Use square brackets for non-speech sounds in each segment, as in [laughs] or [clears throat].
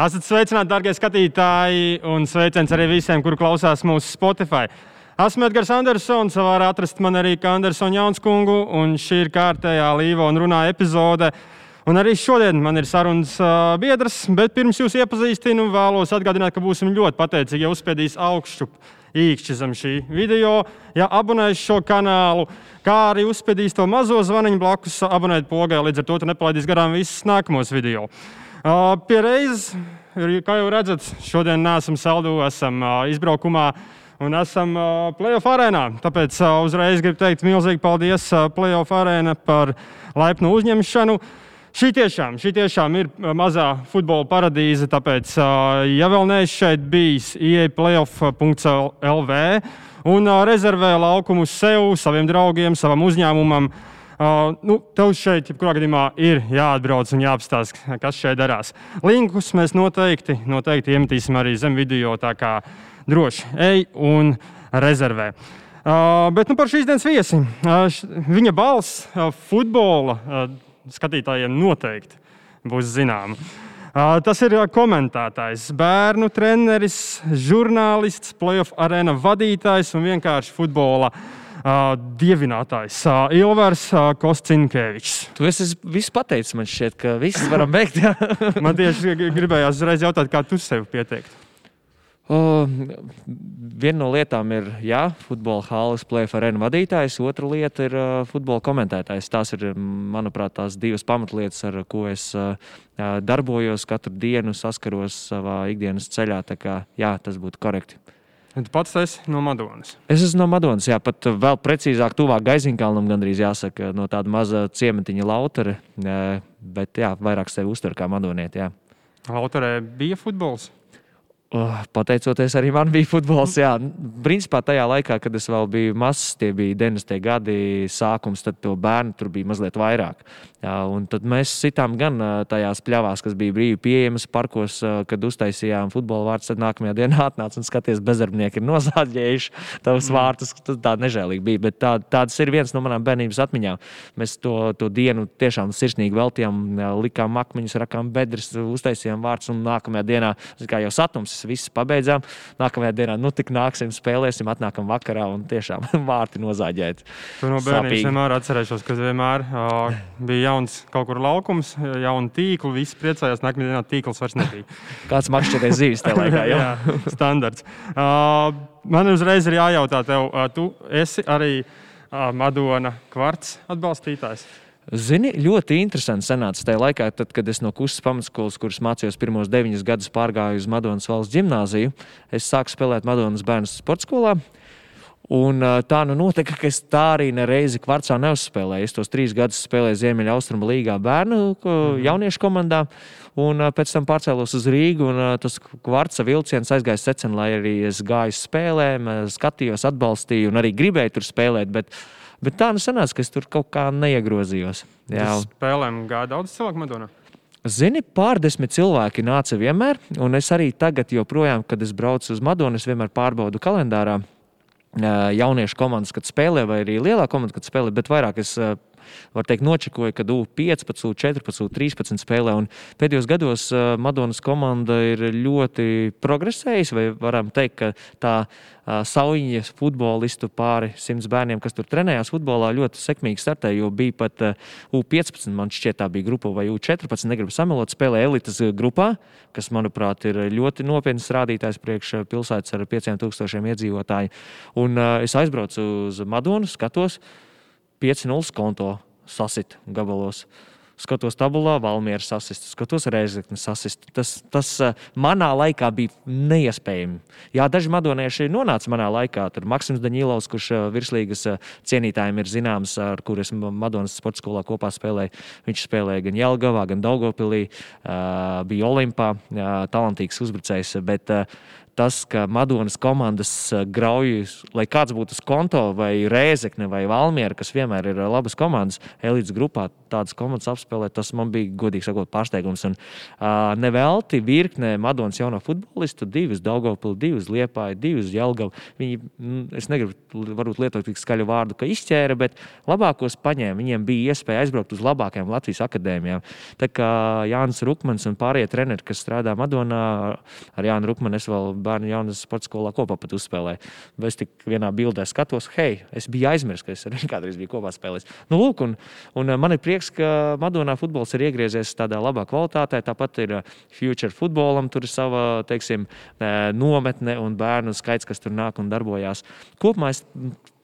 Esat sveicināti, darbie skatītāji, un sveiciens arī visiem, kur klausās mūsu Spotify. Esmu Edgars Andersons, var atrast man arī kā Andersona Jaunskungu, un šī ir kārtējā Līva un runā epizode. Un arī šodien man ir sarunas uh, biedrs, bet pirms jūs iepazīstinu, vēlos atgādināt, ka būsim ļoti pateicīgi, ja uzspiedīs augšu īkšķi zem šī video, ja abonēs šo kanālu, kā arī uzspiedīs to mazo zvaniņu blakus, abonēt pogai, līdz ar to nepalaidīs garām visus nākamos video. Uh, pie reizes, kā jau redzat, šodien neesam saldū, esam izbraukumā un esam playoff arēnā. Tāpēc uzreiz gribu teikt milzīgi paldies playoff arēna par laipnu uzņemšanu. Šī tiešām, šī tiešām ir mazā futbola paradīze. Tāpēc, ja vēl neesat šeit bijis, ieej playoff.lv un rezervē laukumu sev, saviem draugiem, savam uzņēmumam. Uh, nu, tev šeit, jebkurā gadījumā, ir jāatbrauc un jāapstāsta, kas šeit darās. Linkus mēs noteikti, noteikti iemetīsim arī zem video, tā kā droši ej un rezervē. Uh, bet nu, par šīs dienas viesi. Uh, viņa balss uh, futbola uh, skatītājiem noteikti būs zināma. Uh, tas ir komentētājs, bērnu treneris, žurnālists, playoff arēna vadītājs un vienkārši futbola uh, dievinātājs Ilvars uh, Kostinkevičs. Tu esi viss pateicis, man šķiet, ka viss varam beigt. [laughs] man tieši gribējās uzreiz jautāt, kā tu sevi pieteikt. Uh, viena no lietām ir, jā, futbola plēfa arēna vadītājs, otra lieta ir uh, futbola komentētājs. Tās ir, manuprāt, tās divas pamatlietas, ar ko es uh, darbojos katru dienu, saskaros savā ikdienas ceļā. Kā, jā, tas būtu korekti. Tu pats esi no Madonas. Es esmu no Madonas, jā, pat vēl precīzāk, tuvāk Gaiziņkalnam, gandrīz jāsaka, no tāda maza ciematiņa lautara. Bet jā, vairāk sevi uztver kā Madonieti. Lautarē bija futbols. Oh, pateicoties arī man bija futbols. Jā, principā tajā laikā, kad es vēl biju mazs, tie bija 90. gadi sākums, tad to bērnu tur bija mazliet vairāk. Jā, un tad mēs sitām gan tajās pļavās, kas bija brīvi pieejamas parkos, kad uztaisījām futbola vārdus. Tad nākamajā dienā [laughs] atnāca un skaties, bezdarbnieki ir nozāģējuši tavus mm. vārdus. Tas tā nežēlīgi bija, bet tā, tādas ir viens no manām bērnības atmiņām. Mēs to, to dienu tiešām sirsnīgi veltījām, likām akmeņus, rakām bedres, uztaisījām vārdus un nākamajā dienā, kā jau satums, viss pabeidzām. Nākamajā dienā, nu, tik nāksim, spēlēsim, atnākam vakarā un tiešām [laughs] vārti nozāģēt. Tu no bērnības vienmēr atcerēšos, ka vienmēr uh, bija jauns kaut kur laukums, jauna tīkla, visi priecājās, nākamajā dienā tīkls vairs nebija. [laughs] Kāds makšķerēs zīves tajā laikā? [laughs] Jā, jā standarts. Uh, man uzreiz ir jājautā tev, uh, tu esi arī uh, Madona kvarts atbalstītājs. Zini, ļoti interesanti sanāca tajā laikā, tad, kad es no kustas pamatskolas, kuras mācījos pirmos deviņus gadus, pārgāju uz Madonas valsts gimnāziju. Es sāku spēlēt Madonas bērnu sporta skolā. Un, tā nu notika, ka es tā arī nereizi kvarcā neuzspēlēju. Es tos trīs gadus spēlēju Ziemeļaustrumu līgā bērnu mhm. jauniešu komandā. Un pēc tam pārcēlos uz Rīgu. Tas kvarca vilciens aizgāja secen, lai arī es gāju spēlēm, skatījos, atbalstīju un arī gribēju tur spēlēt. Bet, uh, Bet tā nu sanāca, ka es tur kaut kā neiegrozījos. Jā, spēlēm gāja daudz cilvēku Madonā. Zini, pārdesmit cilvēki nāca vienmēr, un es arī tagad, joprojām, kad es braucu uz Madonu, es vienmēr pārbaudu kalendārā jauniešu komandas, kad spēlē, vai arī lielā komanda, kad spēlē, bet vairāk es var teikt, nočakoja, kad U15, U14, U13 spēlē. Un pēdējos gados Madonas komanda ir ļoti progresējusi, vai varam teikt, ka tā sauņas futbolistu pāri simts bērniem, kas tur trenējās futbolā, ļoti sekmīgi startēja. Jo bija pat U15, man šķiet, tā bija grupa, vai U14, negribu samelot, spēlē elites grupā, kas, manuprāt, ir ļoti nopietns rādītājs priekš pilsētas ar 5000 iedzīvotāju. Un uh, es aizbraucu uz Madonu, skatos. 5-0 konto sasit gabalos. Skatos tabulā, Valmiera sasist, skatos Reizekne sasist. Tas, tas uh, manā laikā bija neiespējami. Jā, daži madonieši nonāca manā laikā. Tur Maksims Daņilovs, kurš uh, virslīgas uh, cienītājiem ir zināms, ar kuriem es Madonas sporta skolā kopā spēlēju. Viņš spēlēja gan Jelgavā, gan Daugopilī, bija Olimpā, talantīgs uzbrucējs. Bet tas, ka Madonas komandas graujas, lai kāds būtu uz konto, vai Rēzekne, vai Valmiera, kas vienmēr ir labas komandas, elites grupā, tādas komandas apspēlēt, tas man bija godīgi sakot pārsteigums. Un uh, nevelti virknē Madonas jauno futbolistu, divas Daugopili, divas Liepāja, divas Jelgavu. Viņi, es negribu varbūt lietot tik skaļu vārdu, ka izķēra, bet labākos paņēma. Viņiem bija iespēja aizbraukt uz labākajām Latvijas akadēmijām. Tā kā Jānis Rukmans un pārējie treneri, kas strādā Madonā, ar Jānu Rukmanu es vēl bērnu jaunas sporta skolā kopā pat uzspēlēju. Es tik vienā bildē skatos, hei, es biju aizmirsis, ka es ar viņu kādreiz biju kopā spēlējis. Nu, lūk, un, un man ir prieks, ka Madonā futbols ir iegriezies tādā labā kvalitātē. Tāpat ir Future futbolam, tur ir sava teiksim, nometne un bērnu skaits, kas tur nāk un darbojās. Kopumā es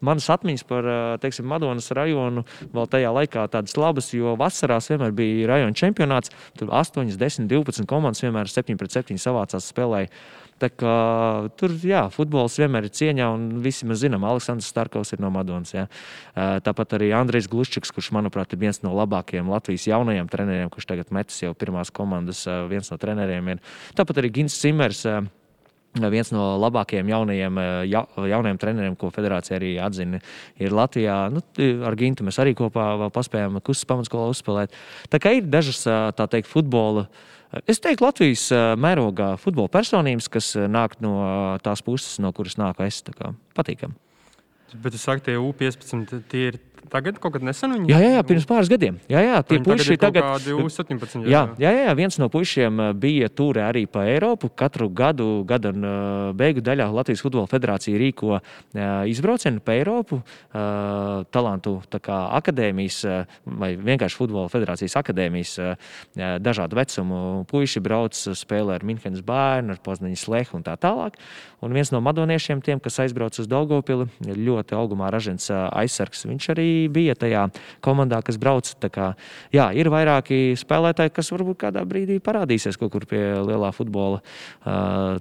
manas atmiņas par teiksim, Madonas rajonu vēl tajā laikā tādas labas, jo vasarās vienmēr bija rajona čempionāts. Tur 8, 10, 12 komandas vienmēr 7 pret 7 savācās spēlēja. Tā kā, tur jā, futbols vienmēr ir cieņā, un visi mēs zinām, Aleksandrs Starkovs ir no Madonas. Jā. Tāpat arī Andrejs Gluščiks, kurš, manuprāt, ir viens no labākajiem Latvijas jaunajiem treneriem, kurš tagad metas jau pirmās komandas, viens no treneriem ir. Tāpat arī Gins Cimers viens no labākajiem jaunajiem, ja, jaunajiem treneriem, ko federācija arī atzina, ir Latvijā. Nu, ar Gintu mēs arī kopā paspējām kustas pamatskolā uzspēlēt. Tā kā ir dažas tā teikt, futbola. Es teiktu, Latvijas mērogā futbola personības, kas nāk no tās puses, no kuras nāk es. Patīkami. Bet es saku, tie U15 tie ir Tagad kaut kad nesen viņi jā, jā, jā, pirms pāris gadiem. Jā, jā, tie puiši tagad, tagad 17, jā. Jā, jā, jā, viens no puišiem uh, bija tur arī pa Eiropu. Katru gadu, gada uh, beigu daļā Latvijas Futbola Federācija rīko uh, izbraucienu pa Eiropu. Talantu akadēmijas vai vienkārši Futbola Federācijas akadēmijas dažādu vecumu puiši brauc, spēlē ar Minhenes bērnu, ar Poznaņas lehu un tā tālāk. Un viens no madoniešiem, tiem, kas aizbrauc uz Daugopili, ir ļoti augumā ražants aizsargs. Viņš arī bija tajā komandā, kas brauc. Kā, jā, ir vairāki spēlētāji, kas varbūt kādā brīdī parādīsies kaut kur pie lielā futbola,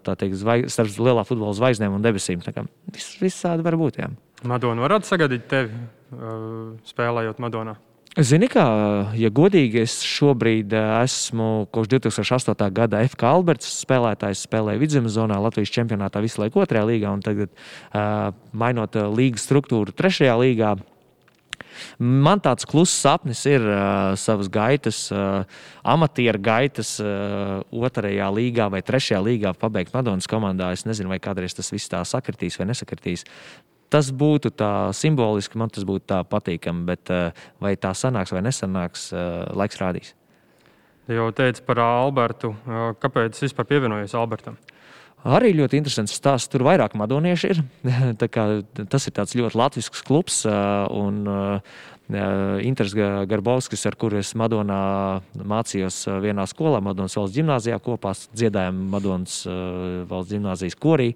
teikt, zvaig, starp lielā futbola zvaigznēm un debesīm. Viss visādi var būt. Jā. Madona varētu sagaidīt tevi spēlējot Madonā. Zini, kā, ja godīgi, es šobrīd esmu kopš 2008. gada FK Alberts spēlētājs, spēlēju vidzemes zonā, Latvijas čempionātā visu laiku otrajā līgā, un tagad, mainot līgas struktūru, trešajā līgā, Man tāds kluss sapnis ir uh, savas gaitas, uh, amatieru gaitas, uh, otrajā līgā vai trešajā līgā pabeigt Madonas komandā. Es nezinu, vai kādreiz tas viss tā sakritīs vai nesakritīs. Tas būtu tā simboliski, man tas būtu tā patīkami, bet uh, vai tā sanāks vai nesanāks, uh, laiks rādīs. Jau teicu par Albertu. Kāpēc vispār pievienojies Albertam? Arī ļoti interesants stāsts. Tur vairāk madonieši ir. [laughs] tas ir ļoti latviešu klubs. Un, Inters Garbovskis, ar kuru es Madonā mācījos vienā skolā, Madonas valsts gimnājā, kopā dziedājām Madonas valsts gimnājijas korī.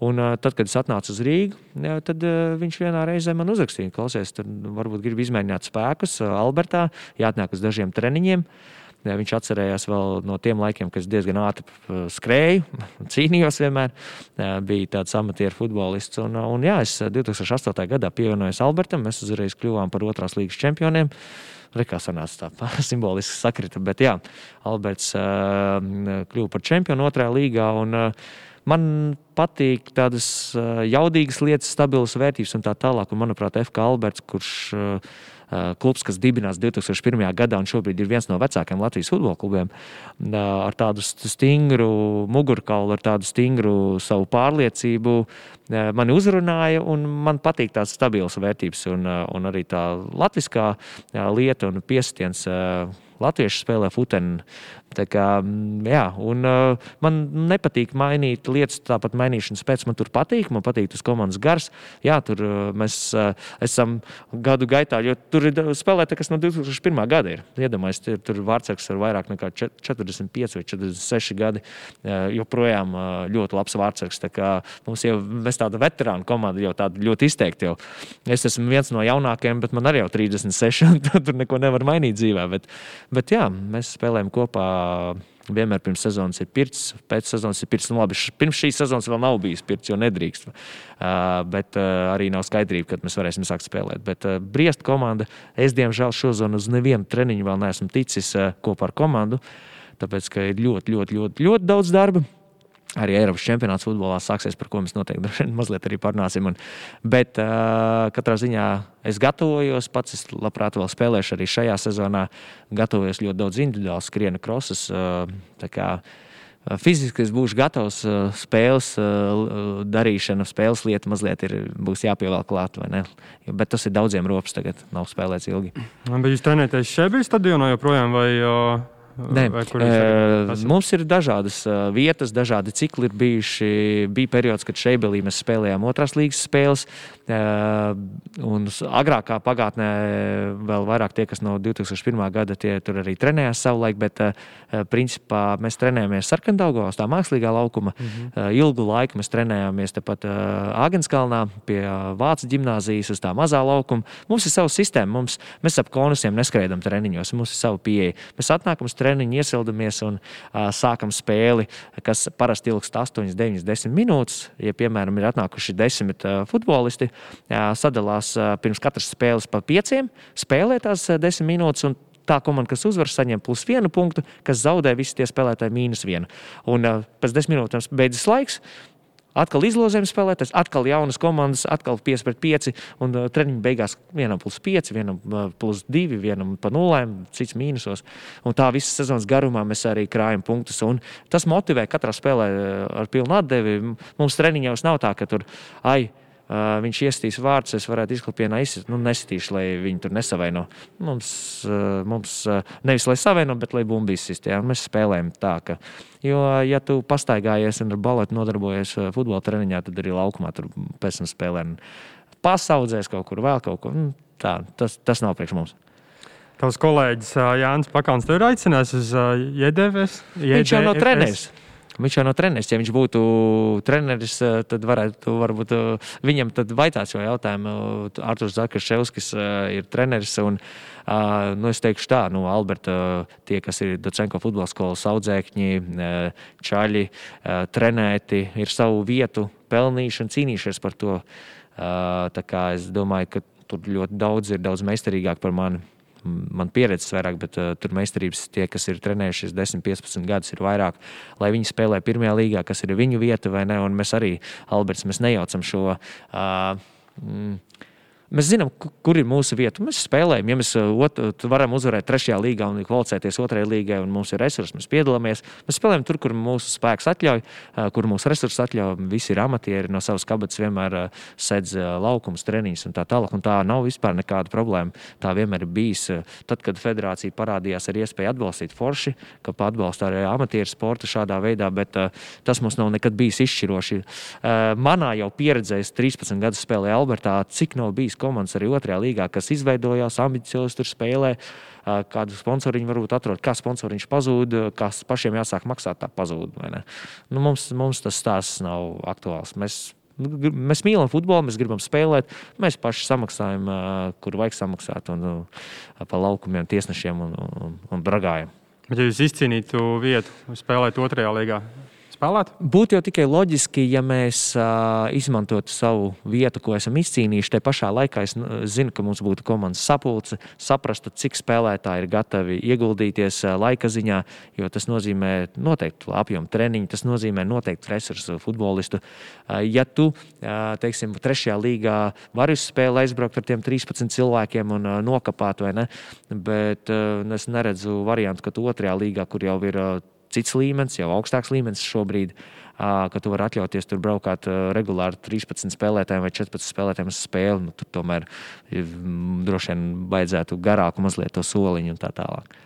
Un, tad, kad es atnācu uz Rīgu, tad viņš vienā reizē man uzrakstīja, klausies, tur varbūt grib izmēģināt spēkus Albertā, jāatnāk uz dažiem treniņiem. Uh, Jā, viņš atcerējās vēl no tiem laikiem, kad es diezgan ātri skrēju, [laughs] cīnījos vienmēr. Jā, bija tāds amatieru futbolists. Un, un jā, es 2008. gadā pievienojos Albertam. Mēs uzreiz kļuvām par otrās līgas čempioniem. Rekā sanāca tā [laughs] simboliski sakrita. Bet jā, Alberts uh, kļuva par čempionu otrajā līgā. Un, uh, man patīk tādas uh, jaudīgas lietas, stabilas vērtības un tā tālāk. Un, manuprāt, FK Alberts, kurš uh, klubs, kas dibināts 2001. gadā un šobrīd ir viens no vecākajiem Latvijas futbola klubiem, eh, ar tādu stingru mugurkaulu, ar tādu stingru savu pārliecību, eh, mani uzrunāja, un man patīk tās stabilas vērtības, un, un arī tā latviskā lieta un piestiens. Latvieši spēlē futeni Kā, mm, jā, un, uh, man nepatīk mainīt lietas, tāpat mainīšanas pēc. Man tur patīk, man patīk tas komandas gars. Jā, tur uh, mēs uh, esam gadu gaitā, jo tur ir spēlētāji, kas no 2001. gada ir. Iedomājieties, tur vārdsargs ar vairāk nekā 45 vai 46 gadi. Uh, joprojām uh, ļoti labs vārdsargs. Mums jau mēs tāda veterāna komanda jau tāda ļoti izteikti. Jau. Es esmu viens no jaunākajiem, bet man arī jau 36. [laughs] tur neko nevar mainīt dzīvē. Bet, bet jā, mēs spēlējam kopā vienmēr pirms sezonas ir pirts, pēc sezonas ir pirts. Nu, labi, pirms šīs sezonas vēl nav bijis pirts, jo nedrīkst. Uh, bet uh, arī nav skaidrība, kad mēs varēsim sākt spēlēt. Bet uh, Briesta komanda, es diemžēl šodien uz nevienu treniņu vēl neesmu ticis uh, kopā ar komandu, tāpēc ka ir ļoti, ļoti, ļoti, ļoti daudz darba. Arī Eiropas čempionāts futbolā sāksies, par ko mēs noteikti [laughs] mazliet arī parunāsim. Un, bet uh, katrā ziņā es gatavojos, pats es labprāt vēl spēlēšu arī šajā sezonā. Gatavojos ļoti daudz individuāli skrienu krosus. Uh, fiziski es būšu gatavs spēles darīšana, spēles lieta mazliet ir, būs jāpievēl klāt. Bet tas ir daudziem ropas tagad, nav spēlēts ilgi. Bet jūs trenējaties šeit, bija stadionā joprojām? Vai, Nē, e, mums ir dažādas vietas, dažādi cikli ir bijuši. Bija periods, kad Šeibelī mēs spēlējām otrās līgas spēles. Un agrākā pagātnē vēl vairāk tie, kas no 2001. gada tie tur arī trenējās savulaik, bet principā mēs trenējāmies Sarkandaugo uz tā mākslīgā laukuma. Mm -hmm. Ilgu laiku mēs trenējāmies tepat Āgenskalnā pie Vācu ģimnāzijas uz tā mazā laukuma. Mums ir sava sistēma, mums, mēs ap konusiem neskraidām treniņos, mums ir sava pieeja. Mēs atnākam uz treniņu, iesildamies un sākam spēli, kas parasti ilgst 8, 9, 10 minūtes. Ja, piemēram, ir atnākuši 10 uh, futbolisti, sadalās pirms katras spēles pa pieciem, spēlē tās 10 minūtes. Tā komanda, kas uzvar, saņem plus vienu punktu, kas zaudē, visi tie spēlētāji mīnus vienu. Un uh, pēc desmit minūtēm beidzas laiks. Atkal izlozēm spēlētājs, atkal jaunas komandas, atkal 5 pret 5. Un uh, treniņa beigās vienam plus 5, vienam uh, plus 2, vienam pa nulēm, cits mīnusos. Un tā visas sezonas garumā mēs arī krājam punktus. Un tas motivē katrā spēlē ar pilnu atdevi. Mums treniņos nav tā, ka tur ai Uh, viņš iestīs vārdus, es varētu izklipienā izsist, nu, nesitīšu, lai viņi tur nesavaino. Mums, uh, mums uh, nevis lai savaino, bet lai sist. Jā. Mēs spēlējam tā, ka, jo, ja tu pastaigājies un ar baletu nodarbojies futbola treniņā, tad arī laukumā tur pēc tam spēlē. Pasaudzēs kaut kur vēl kaut ko. Nu, tā, tas, tas nav priekš mums. Tavs kolēģis Jānis Pakauns tev ir aicinājis uz JDVS? Viņš jau nav treneris. Viņš jau nav treneris. Ja viņš būtu treneris, eh, tad varētu varbūt eh, viņam vaicāt šo jautājumu. Arthurs Zakaševskis eh, ir treneris. Un, nu, es teikšu tā, nu, Alberta, tie, kas ir Docenko futbola skolas audzēkņi, čaļi, trenēti, ir savu vietu pelnījuši un cīnījušies par to. Tā kā es domāju, ka tur ļoti daudz ir daudz meistarīgāk par mani man pieredzes vairāk, bet uh, tur meistarības tie, kas ir trenējušies 10, 15 gadus, ir vairāk, lai viņi spēlē pirmajā līgā, kas ir viņu vieta vai ne. Un mēs arī, Alberts, mēs nejaucam šo. Uh, mm, Mēs zinām, kur ir mūsu vieta. Mēs spēlējam, ja mēs uh, ot, varam uzvarēt trešajā līgā un kvalificēties otrajā līgā, un mums ir resursi, mēs piedalāmies. Mēs spēlējam tur, kur mūsu spēks atļauj, uh, kur mūsu resursi atļauj. Visi ir amatieri no savas kabatas, vienmēr uh, sedz laukums, treniņus un tā tālāk. Un tā nav vispār nekāda problēma. Tā vienmēr ir bijis. Tad, kad federācija parādījās ar iespēju atbalstīt forši, ka atbalsta arī amatieru sportu šādā veidā, bet tas mums nav nekad bijis izšķiroši. Manā jau pieredzē, 13 gadus spēlēju Albertā, cik nav bijis komandas arī otrajā līgā, kas izveidojās, ambiciozi tur spēlē. Kādu sponsoriņu varbūt atrod, kā sponsoriņš pazūd, kā pašiem jāsāk maksāt, tā pazūd. Nu, mums, mums tas stāsts nav aktuāls. Mēs nu, Mēs mīlam futbolu, mēs gribam spēlēt. Mēs paši samaksājam, kur vajag samaksāt, un pa laukumiem, tiesnešiem un, un, un bragājam. Bet, ja jūs izcīnītu vietu, spēlēt otrajā līgā, spēlēt? Būtu jau tikai loģiski, ja mēs uh, izmantotu savu vietu, ko esam izcīnījuši. Te pašā laikā es zinu, ka mums būtu komandas sapulce, saprastu, cik spēlētāji ir gatavi ieguldīties uh, laika ziņā, jo tas nozīmē noteiktu apjomu treniņu, tas nozīmē noteiktu resursu futbolistu. Uh, ja tu, uh, teiksim, trešajā līgā vari uz spēli aizbraukt ar tiem 13 cilvēkiem un uh, nokapāt, vai ne? Bet uh, es neredzu variantu, ka tu otrajā līgā, kur jau ir uh, cits līmenis, jau augstāks līmenis šobrīd, ka tu vari atļauties tur braukāt regulāri 13 spēlētājiem vai 14 spēlētājiem uz spēli. Nu, tur tomēr droši vien vajadzētu garāku mazliet to soliņu un tā tālāk.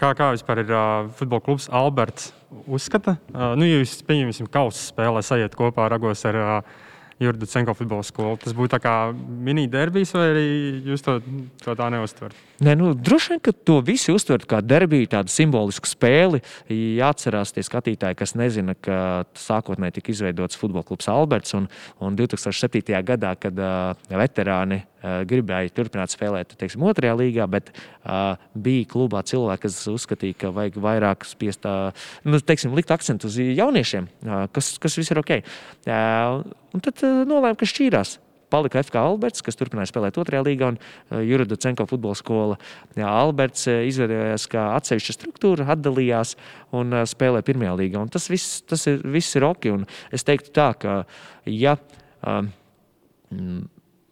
Kā, kā vispār ir uh, futbola klubs Alberts? Uzskata, uh, nu, ja jūs pieņemsim kausa spēlē, sajiet kopā Ragos ar uh, Jurdu Cenko futbola skolu. Tas būtu kā mini-derbijs, vai arī jūs to, to tā neuztverat? Nē, nu, droši vien, ka to visi uztver kā derbiju, tādu simbolisku spēli. Jāatcerās tie skatītāji, kas nezina, ka sākotnēji tika izveidots futbola klubs Alberts. Un, un 2007. gadā, kad uh, veterāni uh, gribēja turpināt spēlēt teiksim, otrajā līgā, bet uh, bija klubā cilvēki, kas uzskatīja, ka vajag vairāk spiest, uh, nu, teiksim, likt akcentu uz jauniešiem, uh, kas, kas viss ir ok. Uh, un tad uh, nolēma, ka šķīrās. Palika FK Alberts, kas turpināja spēlēt otrajā līgā, un Jurida Cenko futbola skola. Jā, Alberts izveidojās kā atsevišķa struktūra, atdalījās un spēlēja pirmajā līgā. Un tas viss, tas ir, viss ir ok. Un es teiktu tā, ka ja. Um,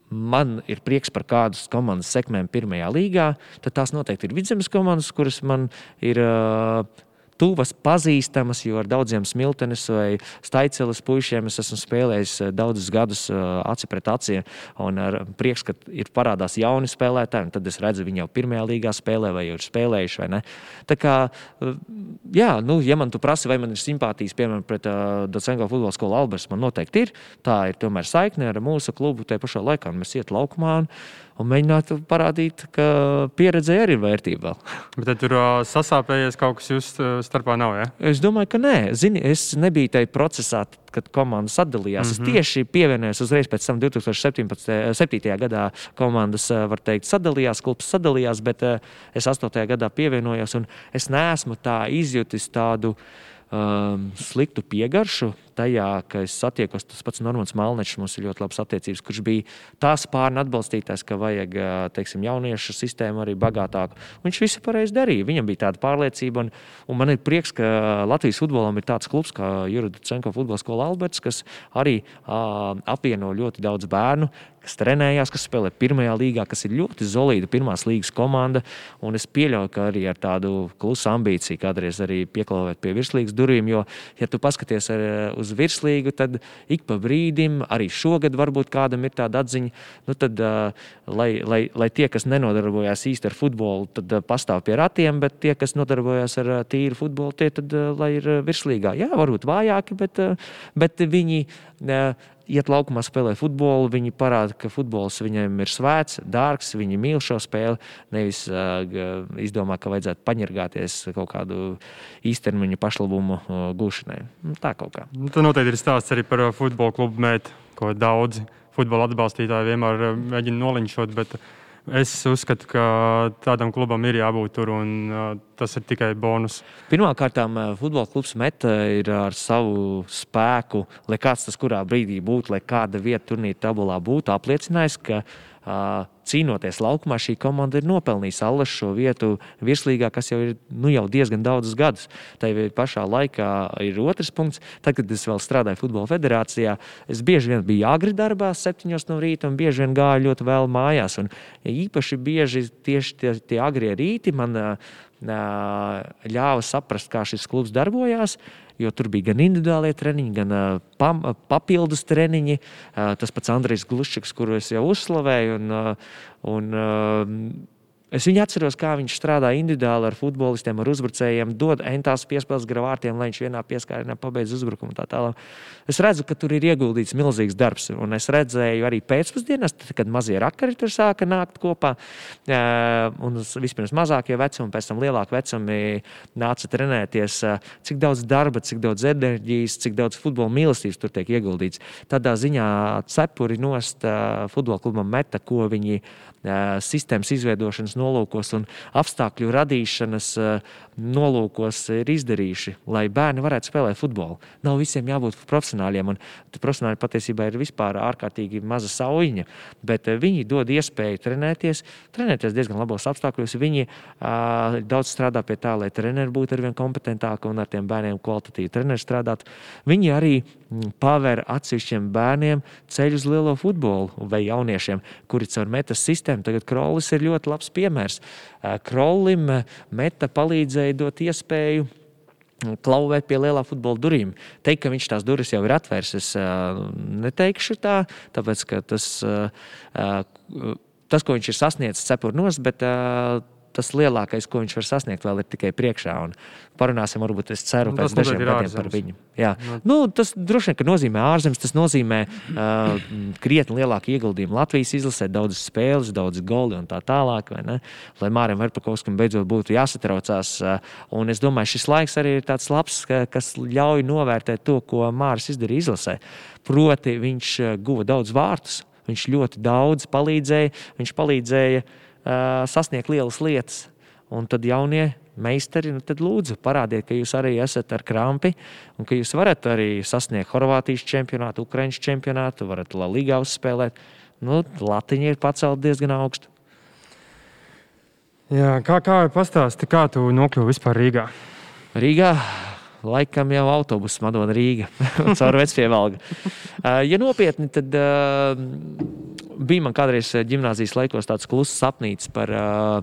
man ir prieks par kādas komandas sekmēm pirmajā līgā, tad tās noteikti ir vidzemes komandas, kuras man ir uh, tuvas, pazīstamas, jo ar daudziem smiltenes vai staiceles puišiem es esmu spēlējis eh, daudzus gadus eh, aci pret aci. Un ar prieks, ka ir parādās jauni spēlētāji, tad es redzu, viņi jau pirmajā līgā spēlē vai jau ir spēlējuši. Vai ne? Tā kā, eh, jā, nu, ja man tu prasi, vai man ir simpātijas, piemēram, pret uh, Docenko futbola skolu Alberts, man noteikti ir. Tā ir tomēr saikne ar mūsu klubu. Tajā pašā laikā mēs iet laukumā. Un, un mēģinātu parādīt, ka pieredze arī ir vērtība. Bet tur sasāpējies kaut kas jūsu starpā nav. Ja? Es domāju, ka nē. Zini, es nebiju tajā procesā, kad komandas atdalījās. Mm -hmm. Es mhm. tieši pievienojos uzreiz pēc tam 2017. gadā. Komandas, var teikt, sadalījās, klubs sadalījās, bet es 8. gadā pievienojos un es neesmu tā izjutis tādu um, sliktu piegaršu tajā, ka es satiekos tas pats Normāns Malnečs, mums ir ļoti labas attiecības, kurš bija tās pārna atbalstītājs, ka vajag teiksim, jauniešu sistēmu arī bagātāku. Viņš visu pareizi darīja. Viņam bija tāda pārliecība, un, un man ir prieks, ka Latvijas futbolam ir tāds klubs kā Jurida Cenko futbola skola Alberts, kas arī uh, apvieno ļoti daudz bērnu, kas trenējās, kas spēlē pirmajā līgā, kas ir ļoti solīda pirmās līgas komanda. Un es pieļauju, ka arī ar tādu klusu ambīciju kādreiz arī pieklauvēt pie virslīgas durvīm. Jo, ja tu paskaties ar, uz virslīgu, tad ik pa brīdim, arī šogad varbūt kādam ir tāda atziņa, nu tad, lai, lai, lai tie, kas nenodarbojās īsti ar futbolu, tad pastāv pie ratiem, bet tie, kas nodarbojās ar tīru futbolu, tie tad, lai ir virslīgā. Jā, varbūt vājāki, bet, bet viņi. Iet laukumā, spēlē futbolu. Viņi parāda, ka futbols viņiem ir svēts, dārgs, viņi mīl šo spēli. Nevis uh, izdomā, ka vajadzētu paņirgāties kaut kādu īstermiņa pašlabumu uh, gūšanai. Nu, tā kaut kā. Nu, tur noteikti ir stāsts arī par futbola klubu mētu, ko daudzi futbola atbalstītāji vienmēr mēģina noliņšot. Bet... Es uzskatu, ka tādam klubam ir jābūt tur, un uh, tas ir tikai bonus. Pirmkārt, futbola klubs Meta ir ar savu spēku, lai kāds tas kurā brīdī būtu, lai kāda vieta turnīra tabulā būtu, apliecinājis, ka cīnoties laukumā, šī komanda ir nopelnījusi Allas šo vietu virslīgā, kas jau ir nu, jau diezgan daudzus gadus. Tā pašā laikā ir otrs punkts. Tad, kad es vēl strādāju Futbola federācijā, es bieži vien biju agri darbā, septiņos no rīta, un bieži vien gāju ļoti vēl mājās. Un, īpaši bieži tieši tie, tie agrie rīti man ļāva saprast, kā šis klubs darbojās jo tur bija gan individuālie treniņi, gan uh, pam, papildus treniņi. Uh, tas pats Andrejs Glušķis, kuru es jau uzslavēju. Un, uh, un, uh, Es viņu atceros, kā viņš strādā individuāli ar futbolistiem, ar uzbrucējiem, dod entās piespēles gravārtiem, lai viņš vienā pieskārienā pabeidz uzbrukumu. Tā tālāk. Es redzu, ka tur ir ieguldīts milzīgs darbs, un es redzēju arī pēcpusdienās, kad mazie rakari tur sāka nākt kopā. Un vispirms mazākie vecumi, pēc tam lielāki vecumi nāca trenēties. Cik daudz darba, cik daudz enerģijas, cik daudz futbola mīlestības tur tiek ieguldīts. Tādā ziņā cepuri nost futbola klubam meta, ko viņi sistēmas izveidošanas nolūkos un apstākļu radīšanas nolūkos ir izdarījuši, lai bērni varētu spēlēt futbolu. Nav visiem jābūt profesionāļiem, un profesionāļi patiesībā ir vispār ārkārtīgi maza sauņa, bet viņi dod iespēju trenēties, trenēties diezgan labos apstākļos. Viņi uh, daudz strādā pie tā, lai treneri būtu arvien kompetentāki un ar tiem bērniem kvalitatīvi treneri strādāt. Viņi arī paver atsevišķiem bērniem ceļu uz lielo futbolu vai jauniešiem, kuri caur metas sistēmu. Tagad Krolis ir ļoti labs piemērs. Krolim meta palīdzēja dot iespēju klauvēt pie lielā futbola durvīm. Teikt, ka viņš tās durvis jau ir atvērs, es uh, neteikšu tā, tāpēc ka tas, tas ko viņš ir sasniedzis, cepur nost, bet tas lielākais, ko viņš var sasniegt, vēl ir tikai priekšā. Un parunāsim, varbūt es ceru, nu, pēc dažiem gadiem par viņu. Jā. Nu. Nu, tas droši vien nozīmē ārzemes, tas nozīmē [clears throat] uh, krietni lielāku ieguldījumu Latvijas izlasē, daudz spēles, daudz goli un tā tālāk. Lai Mārim Verpakovskam beidzot būtu jāsatraucās. Uh, un es domāju, šis laiks arī ir tāds labs, ka, kas ļauj novērtēt to, ko Māris izdarīja izlasē. Proti, viņš guva daudz vārtus, viņš ļoti daudz palīdzēja, viņš palīdzēja uh, sasniegt lielas lietas. Un tad jaunie meistari, nu tad lūdzu, parādiet, ka jūs arī esat ar krampi un ka jūs varat arī sasniegt Horvātijas čempionātu, Ukraiņas čempionātu, varat La Ligā uzspēlēt. nu, latiņa ir pacelta diezgan augstu. Jā, kā kā pastāsti, kā tu nokļuvi vispār Rīgā? Rīgā laikam jau autobusu Madona Rīga [laughs] caur Vecpievalgu. Uh, ja nopietni, tad uh, bija man kādreiz ģimnāzijas laikos tāds kluss sapnīts par uh,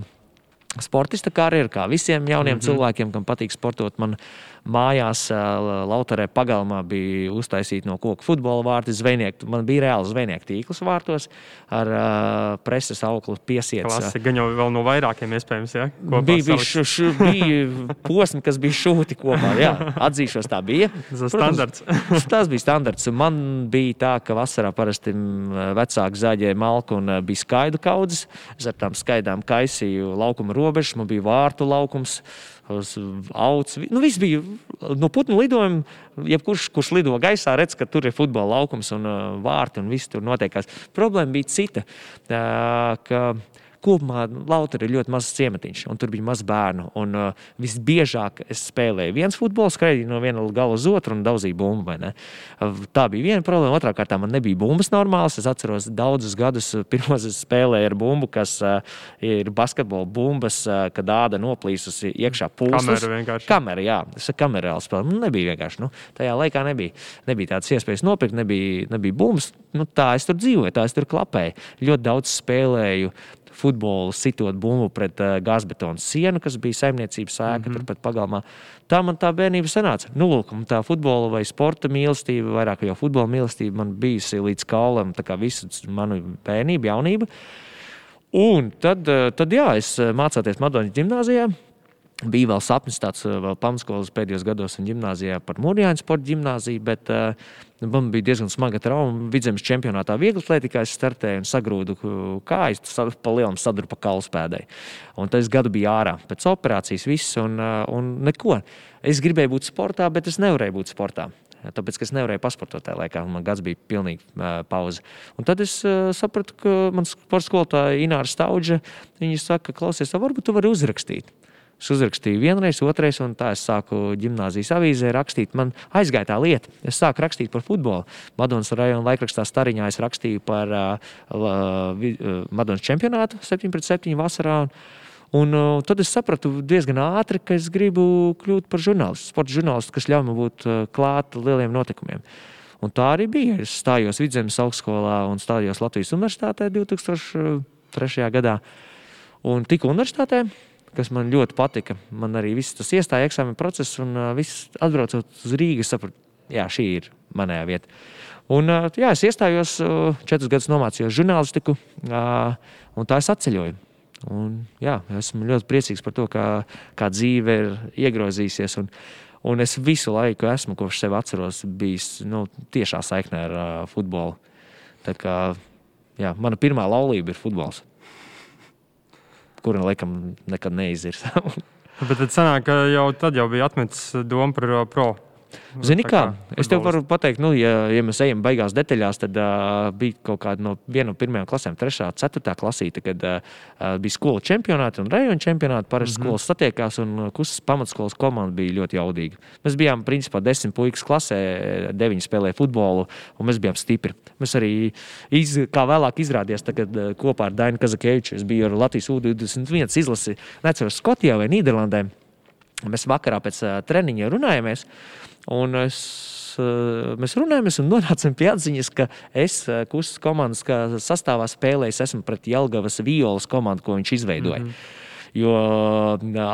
sportista karjeru, kā visiem jauniem mm -hmm. cilvēkiem, kam patīk sportot. Man mājās, Lautarē pagalmā bija uztaisīta no koka futbola vārti. Zvejnieku, man bija reāls zvejnieku tīkls vārtos ar uh, preses auklu piesiets. Tas gan jau vēl no vairākiem iespējams. Ja? Bija, bija, š, š, bija posmi, kas bija šūti kopā. Jā, atzīšos, tā bija. Tas, standarts. tas bija standarts. Man bija tā, ka vasarā parasti vecāki zaļie malku un bija skaidu kaudzes. Es ar tām skaidām kaisīju laukuma robežas, man bija vārtu laukums uz augs. Nu, viss bija no putnu lidojuma. Jebkurš, kurš lido gaisā, redz, ka tur ir futbola laukums un vārti un viss tur notiekās. Problēma bija cita. Uh, kopumā Lautra ir ļoti mazs ciematiņš, un tur bija maz bērnu. Un, uh, visbiežāk es spēlēju viens futbols, skraidīju no viena gala uz otru un daudzīju bumbu. Uh, tā bija viena problēma. Otrā kārtā man nebija bumbas normāls. Es atceros daudzus gadus, uh, pirmos es spēlēju ar bumbu, kas uh, ir basketbola bumbas, uh, kad āda noplīsusi iekšā pūles. Kamera jā, tas ir kamerāls spēle. Nu, nebija vienkārši. Nu, tajā laikā nebija, nebija tādas iespējas nopirkt, nebija, nebija bumbas. Nu, tā es tur dzīvoju, tā es tur klapēju. Ļoti daudz spēlēju futbolu, sitot bumbu pret uh, gazbetonu sienu, kas bija saimniecības ēka mm -hmm. turpat pagalmā. Tā man tā bērnība sanāca. Nu, lūk, tā futbola vai sporta mīlestība, vairāk jau futbola mīlestība man bijusi līdz kaulam, tā kā visu manu bērnību, jaunību. Un tad, uh, tad jā, es uh, mācāties Madonas gimnājā. Bija vēl sapnis, tāds vēl pamatskolas pēdējos gados un gimnājā par Mūrjāņu sporta gimnāziju, bet Man bija diezgan smaga trauma. Vidzemes čempionātā viegli atlētikā es startēju un sagrūdu kājas, pa lielam saduru pa kalspēdai. Un tas gadu bija ārā pēc operācijas viss un, uh, un neko. Es gribēju būt sportā, bet es nevarēju būt sportā. Tāpēc es nevarēju pasportot tajā laikā, man gads bija pilnīgi uh, pauze. Un tad es uh, sapratu, ka mans sporta skolotāja Ināra Staudža, saka, klausies, varbūt tu vari uzrakstīt. Es uzrakstīju vienreiz, otrreiz, un tā es sāku gimnāzijas avīzē rakstīt. Man aizgāja tā lieta. Es sāku rakstīt par futbolu. Madonas rajona laikrakstā Stariņā es rakstīju par uh, uh, Madonas čempionātu 7 pret 7 vasarā. Un, uh, tad es sapratu diezgan ātri, ka es gribu kļūt par žurnālistu, sporta žurnālistu, kas ļauj man būt uh, klāt lieliem notikumiem. Un tā arī bija. Es stājos Vidzemes augstskolā un stājos Latvijas universitātē 2003. gadā. Un tiku universitātē kas man ļoti patika. Man arī viss tas iestāja eksāmena process, un uh, viss atbraucot uz Rīgas, sapratu, jā, šī ir manā vieta. Un, uh, jā, es iestājos, uh, četrus gadus nomācījos žurnālistiku, uh, un tā es atceļoju. Un, jā, esmu ļoti priecīgs par to, kā, kā dzīve ir iegrozījusies. Un, un es visu laiku esmu, kopš sevi atceros, bijis nu, tiešā saiknē ar uh, futbolu. Tā kā, jā, mana pirmā laulība ir futbols kura laikam nekad neizirs. Bet tad sanāk, ka jau tad jau bija atmetis doma par pro Zini, kā, kā es tev varu pateikt, nu, ja, ja mēs ejam beigās detaļās, tad uh, bija kaut kāda no viena no pirmajām klasēm, trešā, ceturtā klasīte, kad uh, bija skolu čempionāti un rajona čempionāti. Parasti mm -hmm. skolas satiekās un kustas pamatskolas komanda bija ļoti jaudīga. Mēs bijām principā desmit puikas klasē, deviņi spēlēja futbolu un mēs bijām stipri. Mēs arī, iz, kā vēlāk izrādījās, tagad, kopā ar Dainu Kazakeviču, es biju ar Latvijas U21 izlasi, neceros Skotijā vai Nīderlandē. Mēs vakarā pēc treniņa runājāmies. Un es, mēs runājamies un nonācām pie atziņas, ka es kustas komandas sastāvā spēlēju, esmu pret Jelgavas violas komandu, ko viņš izveidoja. Mm -hmm. Jo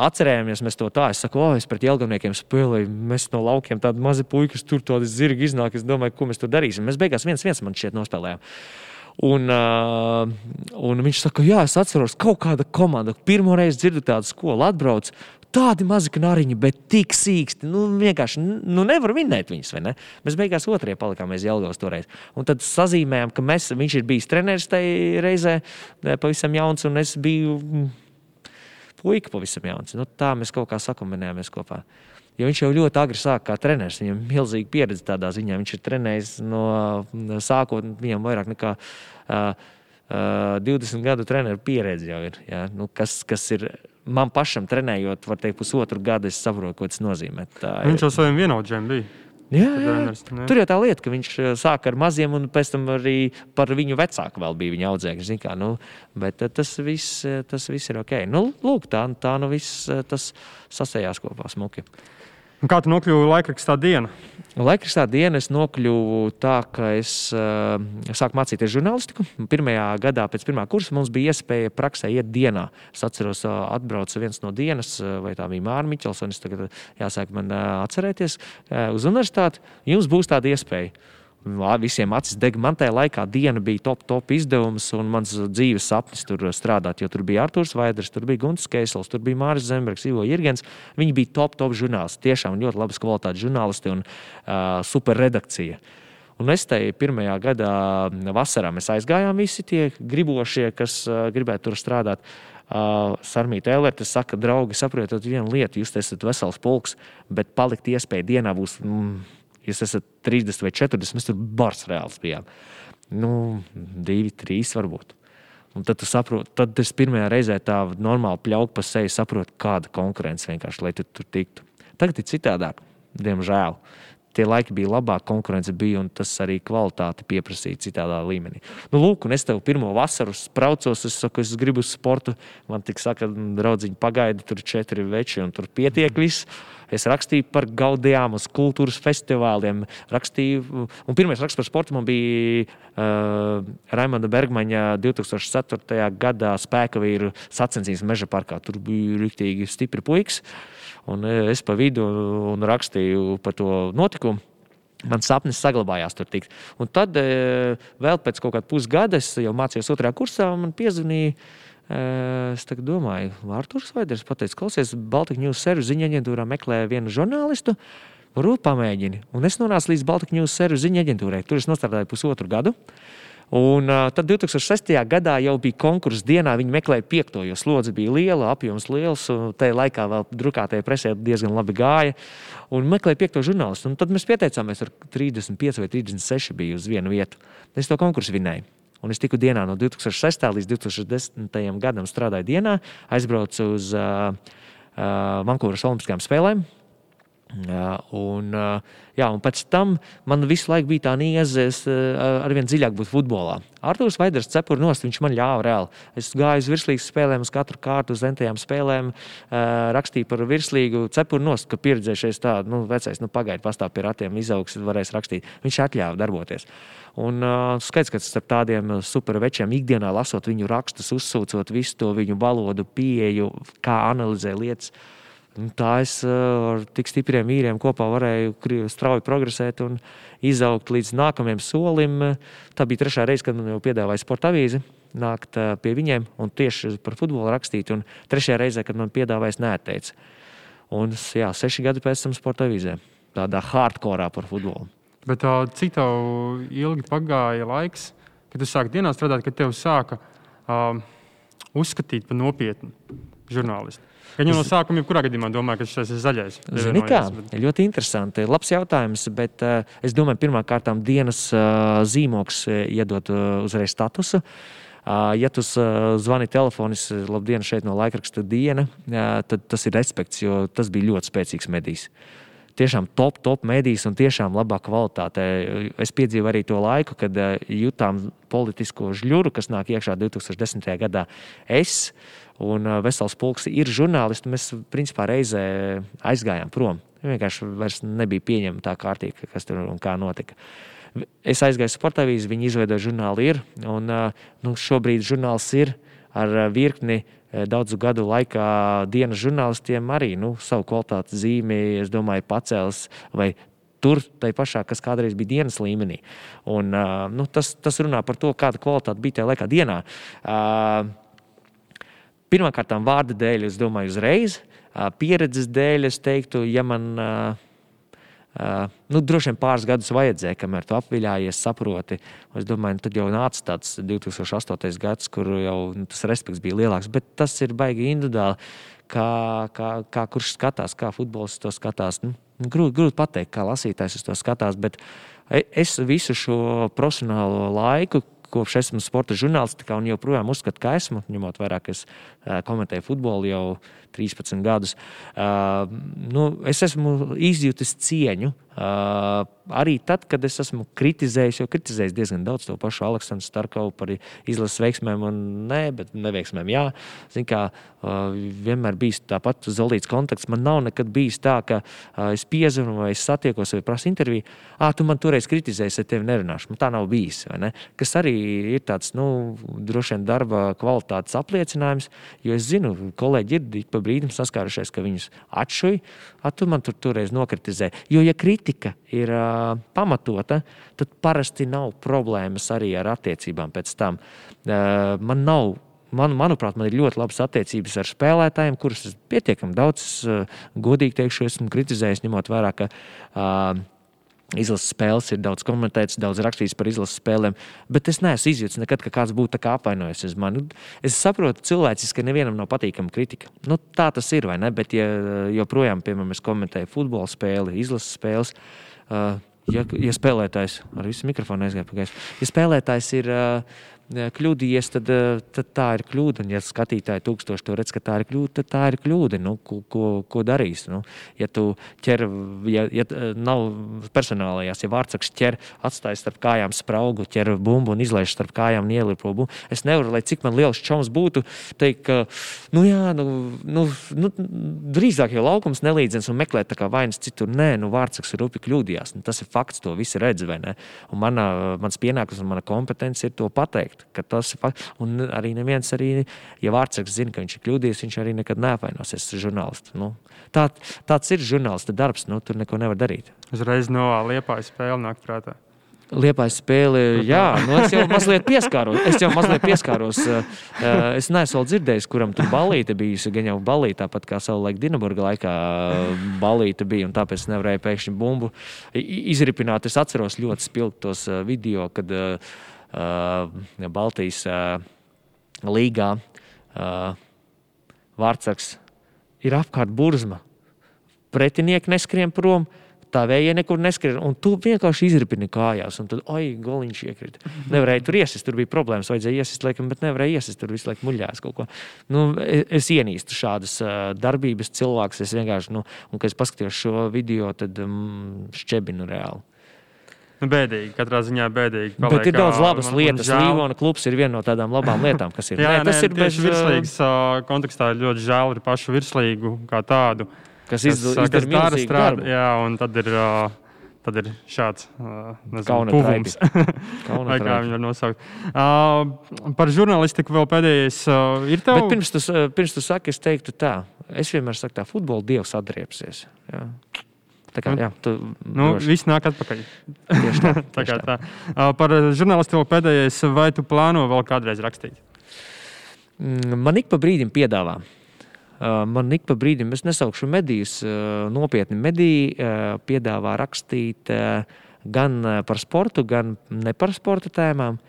atcerējāmies mēs to tā, es saku, oh, es pret Jelgavniekiem spēlēju, mēs no laukiem tādi mazi puikas, tur tādi zirgi iznāk, es domāju, ko mēs tur darīsim. Mēs beigās viens viens man šķiet nospēlējām. Un, uh, un viņš saka, jā, es atceros, kaut kāda komanda, pirmo reizi dzirdu tādu skolu, atbrauc, tādi mazi knariņi, bet tik sīksti. Nu, vienkārši nu, nevar minēt viņus. Ne? Mēs beigās otrajā palikām, mēs Jelgavas toreiz. Un tad sazīmējām, ka mēs, viņš ir bijis treneris tajā reizē, pavisam jauns, un es biju mm, puika pavisam jauns. Nu, tā mēs kaut kā sakumbinējāmies kopā. Jo viņš jau ļoti agri sāka kā treneris. Viņam ir milzīga pieredze tādā ziņā. Viņš ir trenējis no sākot, viņam vairāk nekā uh, uh, 20 gadu treneru pieredze jau ir. Ja? Nu, kas, kas ir man pašam trenējot, var teikt, pusotru gadu, es saprotu, ko tas nozīmē. Tā Viņš jau saviem vienaudžiem bija. Jā, jā. Tur jau tā lieta, ka viņš sāk ar maziem, un pēc tam arī par viņu vecāku vēl bija viņa audzēkņi. Nu, bet tas viss, tas viss ir ok. Nu, lūk, tā, tā nu viss tas sasējās kopā smuki. Un kā tu nokļuvi laikrakstā dienā? Laikrakstā dienā es nokļuvu tā, ka es uh, sāku mācīties žurnālistiku. Pirmajā gadā pēc pirmā kursa mums bija iespēja praksē iet dienā. Es atceros, uh, atbrauca viens no dienas, uh, vai tā bija Mārcis Miķels, un es tagad jāsāk man uh, atcerēties uh, uz universitāti. Jums būs tāda iespēja visiem acis deg. Man tajā laikā diena bija top, top izdevums, un mans dzīves sapnis tur strādāt. Jo tur bija Arthurs Vaiders, tur bija Gunts Keisels, tur bija Māris Zembergs, Ivo Jirgens. Viņi bija top, top žurnālisti. Tiešām ļoti labas kvalitātes žurnālisti un uh, super redakcija. Un es te pirmajā gadā, vasarā, mēs aizgājām visi tie gribošie, kas uh, gribētu tur strādāt. Uh, Sarmīta Elerte saka, draugi, saprotiet vienu lietu, jūs esat vesels pulks, bet palikt iespēja dienā būs. Mm, jūs esat 30 vai 40, mēs tur bars reāls bijām. Nu, divi, trīs varbūt. Un tad tu saproti, tad es pirmajā reizē tā normāli pļauju pa seju, saprotu, kāda konkurence vienkārši, lai tu tur tiktu. Tagad ir citādāk, diemžēl. Tie laiki bija labāk, konkurence bija, un tas arī kvalitāti pieprasīja citādā līmenī. Nu, lūk, un es tev pirmo vasaru spraucos, es saku, es gribu sportu. Man tik saka, draudziņ, pagaidi, tur četri veči, un tur pietiek viss. Es rakstīju par gaudījām, uz kultūras festivāliem. Rakstīju, un pirmais raksts par sportu man bija uh, Raimonda Bergmaņa 2004. gadā spēka vīru sacensības meža parkā. Tur bija rīktīgi stipri puikas. Un uh, es pa vidu un rakstīju par to notikumu. Mans sapnis saglabājās tur. Tikt. Un tad, uh, vēl pēc kaut kāda pusgada, es jau mācījos otrajā kursā, un man piezvanīja Es domāju, Arthurs Vaiders pateica, klausies, Baltika News servis ziņā aģentūrā meklē vienu žurnālistu. Varbūt pamēģini. Un es nonācu līdz Baltika News servis ziņā aģentūrai. Tur es strādāju pusotru gadu. Un uh, tad 2006. gadā jau bija konkurss dienā. Viņi meklēja piekto, jo slodze bija liela, apjoms liels. Tajā laikā vēl drukātajā presē diezgan labi gāja. Un meklēja piekto žurnālistu. Un tad mēs pieteicāmies ar 35 vai 36 bija uz vienu vietu. Es to konkursu vinēju. Un es tiku dienā no 2006. līdz 2010. gadam strādāju dienā, aizbraucu uz uh, uh, Vankūveras Olimpiskajām spēlēm. Uh, un, uh, jā, un pēc tam man visu laiku bija tā nieze, es uh, arvien dziļāk būtu futbolā. Arthurs Vaiders cepur nost, viņš man ļāva reāli. Es gāju uz virslīgas spēlēm, uz katru kārtu, uz entajām spēlēm, rakstīju par virslīgu cepuru nost, ka pieredzējušies tādu, nu, vecais, nu, pagaidi, pastāv pie ratiem, izaugs, varēs rakstīt. Viņš atļāva darboties. Un uh, skaidrs, ka starp tādiem supervečiem ikdienā lasot viņu rakstus, uzsūcot visu to viņu valodu, pieeju, kā analizē lietas. Tā es ar tik stipriem vīriem kopā varēju strauji progresēt un izaugt līdz nākamajam solim. Tā bija trešā reize, kad man jau piedāvāja sporta avīzi nākt pie viņiem un tieši par futbolu rakstīt. Un trešajā reizē, kad man piedāvāja, es neteicu. Un jā, seši gadi pēc tam sporta avīzē, tādā hardcore par futbolu. Bet uh, cik tev ilgi pagāja laiks, kad tu sāki dienā strādāt, kad tev sāka uh, uzskatīt par nopietnu žurnālistu? Gan jau no sākuma, jebkurā gadījumā, domāju, ka šis ir zaļais. Zini, kā? Bet... Ļoti interesanti. Labs jautājums, bet uh, es domāju, pirmkārt, dienas uh, zīmoks iedod uh, uzreiz statusu. Uh, ja tu uh, zvani telefonis, labdien, šeit no laikraksta diena, uh, tad tas ir respekts, jo tas bija ļoti spēcīgs medijs. Uh, tiešām top, top medijas un tiešām labā kvalitātē. Es piedzīvoju arī to laiku, kad eh, jutām politisko žļuru, kas nāk iekšā 2010. gadā. Es un eh, Vesels Pulks ir žurnālisti. Mēs principā reizē aizgājām prom. Vienkārši vairs nebija pieņemta tā kārtība, kas tur un kā notika. Es aizgāju sporta avīzi, viņi izveidoja žurnālu, ir, un eh, nu, šobrīd žurnāls ir ar virkni daudzu gadu laikā dienas žurnālistiem arī nu, savu kvalitātes zīmi, es domāju, pacēlis vai tur, tai pašā, kas kādreiz bija dienas līmenī. Un, uh, nu, tas, tas runā par to, kāda kvalitāte bija tajā laikā dienā. Uh, Pirmkārt, vārda dēļ, es domāju, uzreiz. Uh, pieredzes dēļ, es teiktu, ja man. Uh, nu, droši vien pāris gadus vajadzēja, kamēr tu apviļājies, saproti. Es domāju, nu, tad jau nāca tāds 2008. gads, kur jau nu, tas respekts bija lielāks. Bet tas ir baigi individuāli, kā, kā, kā kurš skatās, kā futbols to skatās. Nu, grūti, grūti pateikt, kā lasītājs to skatās. Bet e, es visu šo profesionālo laiku, kopš esmu sporta žurnālistikā un joprojām uzskatu, ka esmu, ņemot vērā, ka es komentēju futbolu jau 13 gadus. Uh, nu, es esmu izjutis cieņu Uh, arī tad, kad es esmu kritizējis, jau kritizējis diezgan daudz to pašu Aleksandru Starkovu par izlases veiksmēm, un nē, bet neveiksmēm. Jā, Zin, kā, uh, vienmēr bijis tāpat zolīts kontakts. Man nav nekad bijis tā, ka uh, es piezvanu vai es satiekos vai prasu interviju. Ah, tu man toreiz kritizēji, es ar tevi nerunāšu. Man tā nav bijis. Kas arī ir tāds, nu, droši vien darba kvalitātes apliecinājums, jo es zinu, kolēģi ir pa brīdim saskārušies, ka viņus atšuj, ah, tu man tur toreiz nokritizēji. Jo, ja kritika ir uh, pamatota, tad parasti nav problēmas arī ar attiecībām pēc tam. Uh, man nav man, manuprāt, man ir ļoti labas attiecības ar spēlētājiem, kurus es pietiekami daudz, godīgi teikšu, esmu kritizējis, ņemot vērā, ka uh, Izlases spēles ir daudz komentētas, daudz rakstīts par izlases spēlēm, bet es neesmu izjūtis nekad, ka kāds būtu apvainojies uz mani. Es saprotu, cilvēciski, ka nevienam nav patīkama kritika. Nu, tā tas ir, vai ne? Bet, ja joprojām, piemēram, es komentēju futbola spēli, izlases spēles, uh, ja, ja spēlētājs ar visu mikrofonu aizgāja pagājis, ja spēlētājs ir. Uh, kļūdījies, tad, eh, tad tā ir kļūda. Un, ja skatītāji tūkstoši to redz, ka tā ir kļūda, tad tā ir kļūda. Nu, ko, ko, ko darīs? Nu, ja tu ķer, ja, ja nav personālajās, ja vārdsargs ķer, atstāj starp kājām spraugu, ķer bumbu un izlaiž starp kājām un ielipo bumbu, es nevaru, lai cik man liels čoms būtu, teikt, ka, nu jā, nu, nu, nu, drīzāk jau laukums nelīdzens un meklēt tā kā vainas citur. Nē, nu, vārdsargs ir rupi kļūdījās. Nu, tas ir fakts, to visi redz, vai ne? Un mana, mans pienākums un mana kompetence ir to pateikt teikt, ka tas ir fakts. Un arī neviens, arī, ja vārdsargs zina, ka viņš ir kļūdījies, viņš arī nekad neapvainosies žurnālistu. Nu, tā, tāds ir žurnālista darbs, nu, tur neko nevar darīt. Uzreiz no liepājas spēle nāk prātā. Liepais spēle, jā, nu es jau mazliet pieskāros. Es jau mazliet pieskāros. Es neesmu dzirdējis, kuram tur balīte bijusi. Gan jau balīte, tāpat kā savulaik Dienaburga laikā balīte bija, un tāpēc nevarēja pēkšņi bumbu izripināt. Es atceros ļoti spilgtos video, kad Uh, Baltijas uh, līgā uh, vārdsargs ir apkārt burzma. Pretinieki neskrien prom, tā vēja nekur neskrien, un tu vienkārši izripini kājās, tad, oi, goliņš iekrita. Nevarēja tur iesist, tur bija problēmas, vajadzēja iesist, laikam, bet nevarēja iesist, tur visu laiku muļās kaut ko. Nu, es, es ienīstu šādas uh, darbības cilvēkus, es vienkārši, nu, un, kad es paskatījos šo video, tad um, šķebinu reāli. Nu, bēdīgi, katrā ziņā bēdīgi. Paliek, Bet ir daudz labas man, lietas. Līvona klubs ir viena no tādām labām [laughs] lietām, kas ir. Jā, nē, tas nē, ir bez virslīgas kontekstā ļoti žēl ir pašu virslīgu kā tādu. Kas, iz, kas, kas dara strādu. Jā, un tad ir. Tad ir šāds pūlis. [laughs] Vai kā viņu var nosaukt. Uh, par žurnālistiku vēl pēdējais uh, ir tev. Bet pirms tu, pirms tu saki, es teiktu tā. Es vienmēr saku tā, futbola dievs atriepsies. Jā. Tā kā, jā, tu, nu, viss nāk atpakaļ. tā. [laughs] tā kā tā. Uh, par žurnālistiku pēdējais, vai tu plāno vēl kādreiz rakstīt? Mm, man ik pa brīdim piedāvā. Man ik pa brīdim, es nesaukšu medijas, nopietni mediji piedāvā rakstīt gan par sportu, gan ne par sporta tēmām.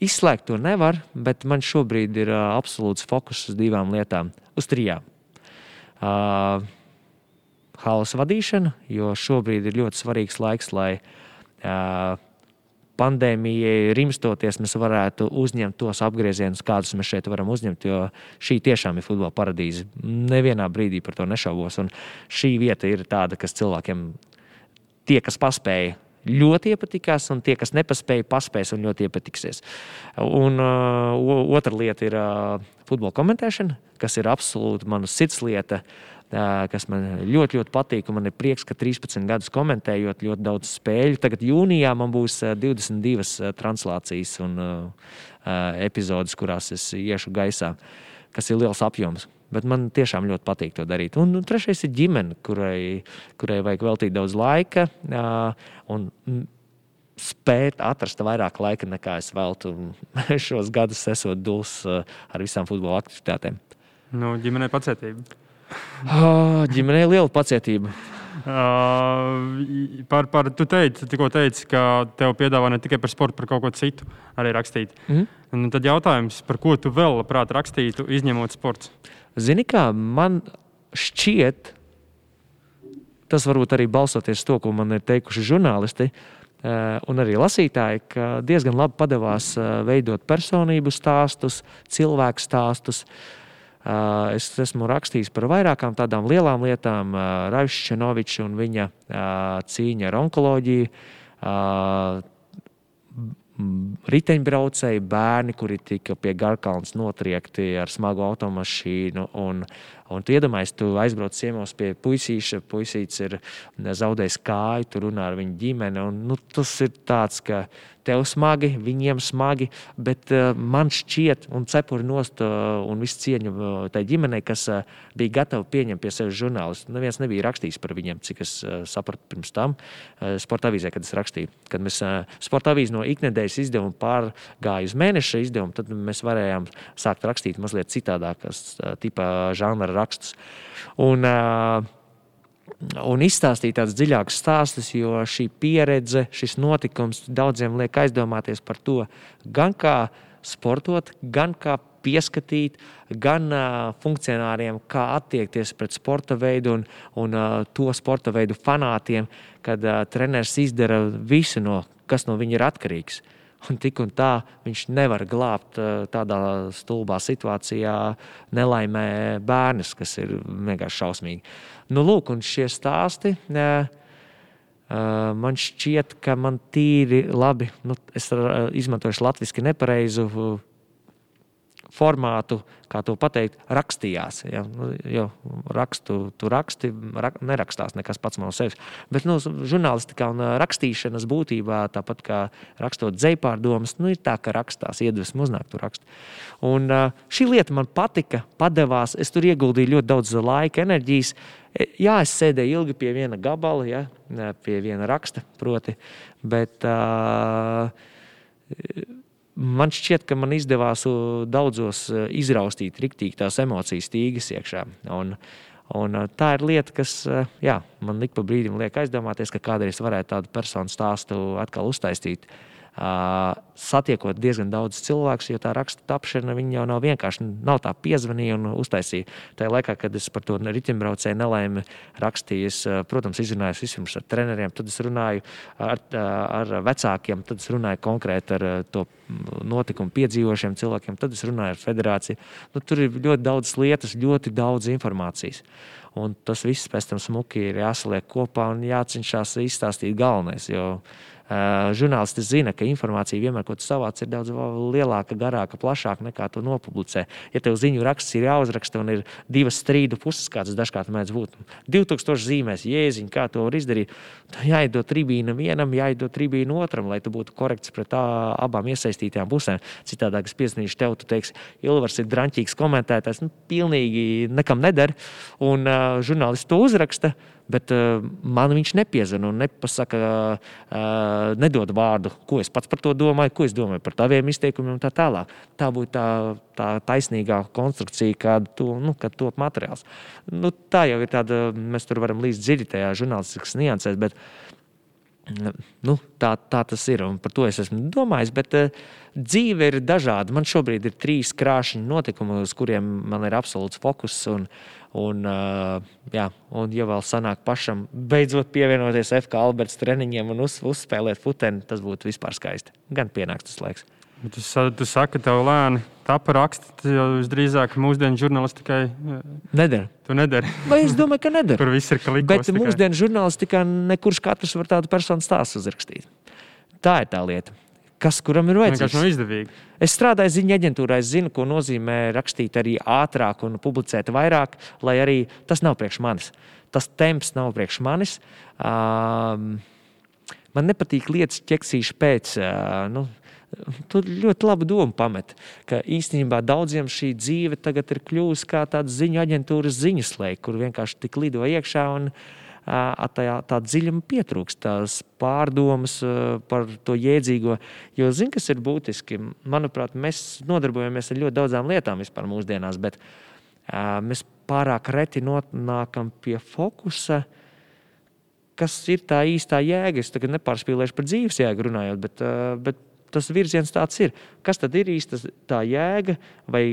Izslēgt to nevar, bet man šobrīd ir absolūts fokus uz divām lietām, uz trijām. Uh, hausa vadīšana, jo šobrīd ir ļoti svarīgs laiks, lai uh, pandēmijai rimstoties, mēs varētu uzņemt tos apgriezienus, kādus mēs šeit varam uzņemt. Jo šī tiešām ir futbola paradīze. Nevienā brīdī par to nešaubos. Un šī vieta ir tāda, kas cilvēkiem, tie, kas paspēja, ļoti iepatikās, un tie, kas nepaspēja, paspēs un ļoti iepatiksies. Un uh, otra lieta ir uh, futbola komentēšana, kas ir absolūti mana sirds lieta. Uh, kas man ļoti, ļoti patīk. Man ir prieks, ka 13 gadus komentējot ļoti daudz spēļu. Tagad jūnijā man būs 22 translācijas un epizodes, kurās es iešu gaisā, kas ir liels apjoms. Bet man tiešām ļoti patīk to darīt. Un, un trešais ir ģimene, kurai, kurai vajag veltīt daudz laika. Un, spēt atrast vairāk laika, nekā es veltu [laughs] šos gadus, esot dūls ar visām futbola aktivitātēm. Nu, ģimenei pacietība. Oh, ģimenei liela pacietība. Uh, par, par, tu teici, tikko teici, ka tev piedāvā ne tikai par sportu, par kaut ko citu arī rakstīt. Mm. Un tad jautājums, par ko tu vēl labprāt rakstītu, izņemot sports? Zini, kā man šķiet, tas varbūt arī balstoties to, ko man ir teikuši žurnālisti. Uh, un arī lasītāji, ka diezgan labi padevās uh, veidot personību stāstus, cilvēku stāstus. Uh, Es esmu rakstījis par vairākām tādām lielām lietām. Raivs Čenovičs un viņa cīņa ar onkoloģiju riteņbraucēji, bērni, kuri tika pie Garkalnas notriekti ar smagu automašīnu. Un, un tu iedomājies, tu aizbrauc ciemos pie puisīša, puisīts ir zaudējis kāju, tu runā ar viņu ģimeni. Un, nu, tas ir tāds, ka tev smagi, viņiem smagi, bet uh, man šķiet, un cepuri nost uh, un visu cieņu uh, tai ģimenei, kas uh, bija gatavi pieņemt pie sevis žurnālistu. Neviens nebija rakstījis par viņiem, cik es uh, sapratu pirms tam uh, sporta avīzē, kad es rakstīju. Kad mēs uh, sporta avīzē no iknedēļas izdevuma pārgāju uz mēneša izdevumu, tad mēs varējām sākt rakstīt mazliet citādākas uh, tipa žanra rakstus. Un, uh, un izstāstīt tādus dziļākus stāstus, jo šī pieredze, šis notikums daudziem liek aizdomāties par to, gan kā sportot, gan kā pieskatīt, gan uh, funkcionāriem, kā attiekties pret sporta veidu un, un uh, to sporta veidu fanātiem, kad uh, treneris izdara visu, no, kas no viņa ir atkarīgs. Un tik un tā viņš nevar glābt uh, tādā stulbā situācijā, nelaimē bērnus, kas ir vienkārši šausmīgi. Nu, lūk, un šie stāsti. Uh, man šķiet, ka man tīri labi, nu, es izmantoju latviešu nepareizu formātu, kā to pateikt, rakstījās. Ja? Nu, jo rakstu, tu raksti, rak, nerakstās nekas pats no sevis. Bet nu, žurnālistikā un rakstīšanas būtībā, tāpat kā rakstot dzēpārdomas, nu, ir tā, ka rakstās, iedvesmu uznāk tu rakstu. Un šī lieta man patika, padevās, es tur ieguldīju ļoti daudz laika, enerģijas. E, jā, es sēdēju ilgi pie viena gabala, ja, pie viena raksta, proti, bet uh, man šķiet, ka man izdevās daudzos izraustīt riktīgi tās emocijas tīgas iekšā. Un, un tā ir lieta, kas jā, man ik pa brīdim liek aizdomāties, ka kādreiz varētu tādu personu stāstu atkal uztaisīt. Uh, satiekot diezgan daudz cilvēku, jo tā raksta tapšana jau nav vienkārši. Nav tā piezvanīja un uztaisīja. Tajā laikā, kad es par to riteņbraucēju nelaimi rakstīju, es, protams, izrunājos vispirms ar treneriem, tad es runāju ar, ar vecākiem, tad es runāju konkrēti ar to notikumu piedzīvošiem cilvēkiem, tad es runāju ar federāciju. Nu, tur ir ļoti daudz lietas, ļoti daudz informācijas. Un tas viss pēc tam smuki ir jāsaliek kopā un jācenšas izstāstīt galvenais. Jo žurnālisti zina, ka informācija vienmēr, ko tu savāc, ir daudz lielāka, garāka, plašāka nekā to nopublicē. Ja tev ziņu raksts ir jāuzraksta un ir divas strīdu puses, kādas dažkārt mēdz būt, 2000 zīmēs, jēziņ, kā to var izdarīt, tad jāiedod tribīna vienam, jāiedod tribīna otram, lai tu būtu korekts pret tā, abām iesaistītajām pusēm. Citādi, es piezīmēšu tev, tu teiksi, Ilvars ir drāmīgs komentētājs, nu, pilnīgi nekam neder, un uh, žurnālisti to uzraksta. Bet uh, man viņš nepiezina un nepasaka, uh, nedod vārdu, ko es pats par to domāju, ko es domāju par taviem izteikumiem un tā tālāk. Tā būtu tā, tā taisnīgā konstrukcija, kāda to, nu, kad top materiāls. Nu, tā jau ir tāda, mēs tur varam līdz dziļi tajā žurnālistikas niansēs, bet nu, tā, tā tas ir un par to es esmu domājis. Bet, uh, dzīve ir dažāda. Man šobrīd ir trīs krāšņi notikumi, uz kuriem man ir absolūts fokus. Un, Un, jā, un, ja vēl sanāk pašam beidzot pievienoties FK Alberts treniņiem un uz, uzspēlēt futeni, tas būtu vispār skaisti. Gan pienāks tas laiks. Bet tu, tu saki, ka tev lēni tapa rakstīt, jo visdrīzāk mūsdienu žurnālistikai nedara. Tu nedari. Vai es domāju, ka nedara? [laughs] Tur viss ir klikšķis. Bet tikai. mūsdienu žurnālistikā nekurš katrs var tādu personu stāstu uzrakstīt. Tā ir tā lieta kas kuram ir vajadzīgs. Tas nav izdevīgi. Es strādāju ziņu aģentūrā, es zinu, ko nozīmē rakstīt arī ātrāk un publicēt vairāk, lai arī tas nav priekš manis. Tas temps nav priekš manis. Um, man nepatīk lietas ķeksīšu pēc. Uh, nu, Tur ļoti labi doma pamet, ka īstenībā daudziem šī dzīve tagad ir kļuvusi kā tāda ziņu aģentūras ziņas lēka, kur vienkārši tik lido iekšā un uh, tajā tā dziļuma pietrūkst, tās pārdomas par to jēdzīgo. Jo, zini, kas ir būtiski? Manuprāt, mēs nodarbojamies ar ļoti daudzām lietām vispār mūsdienās, bet mēs pārāk reti nonākam pie fokusa. Kas ir tā īstā jēga? Es tagad nepārspīlēšu par dzīves jēgu runājot, bet, bet tas virziens tāds ir. Kas tad ir īsta tā jēga vai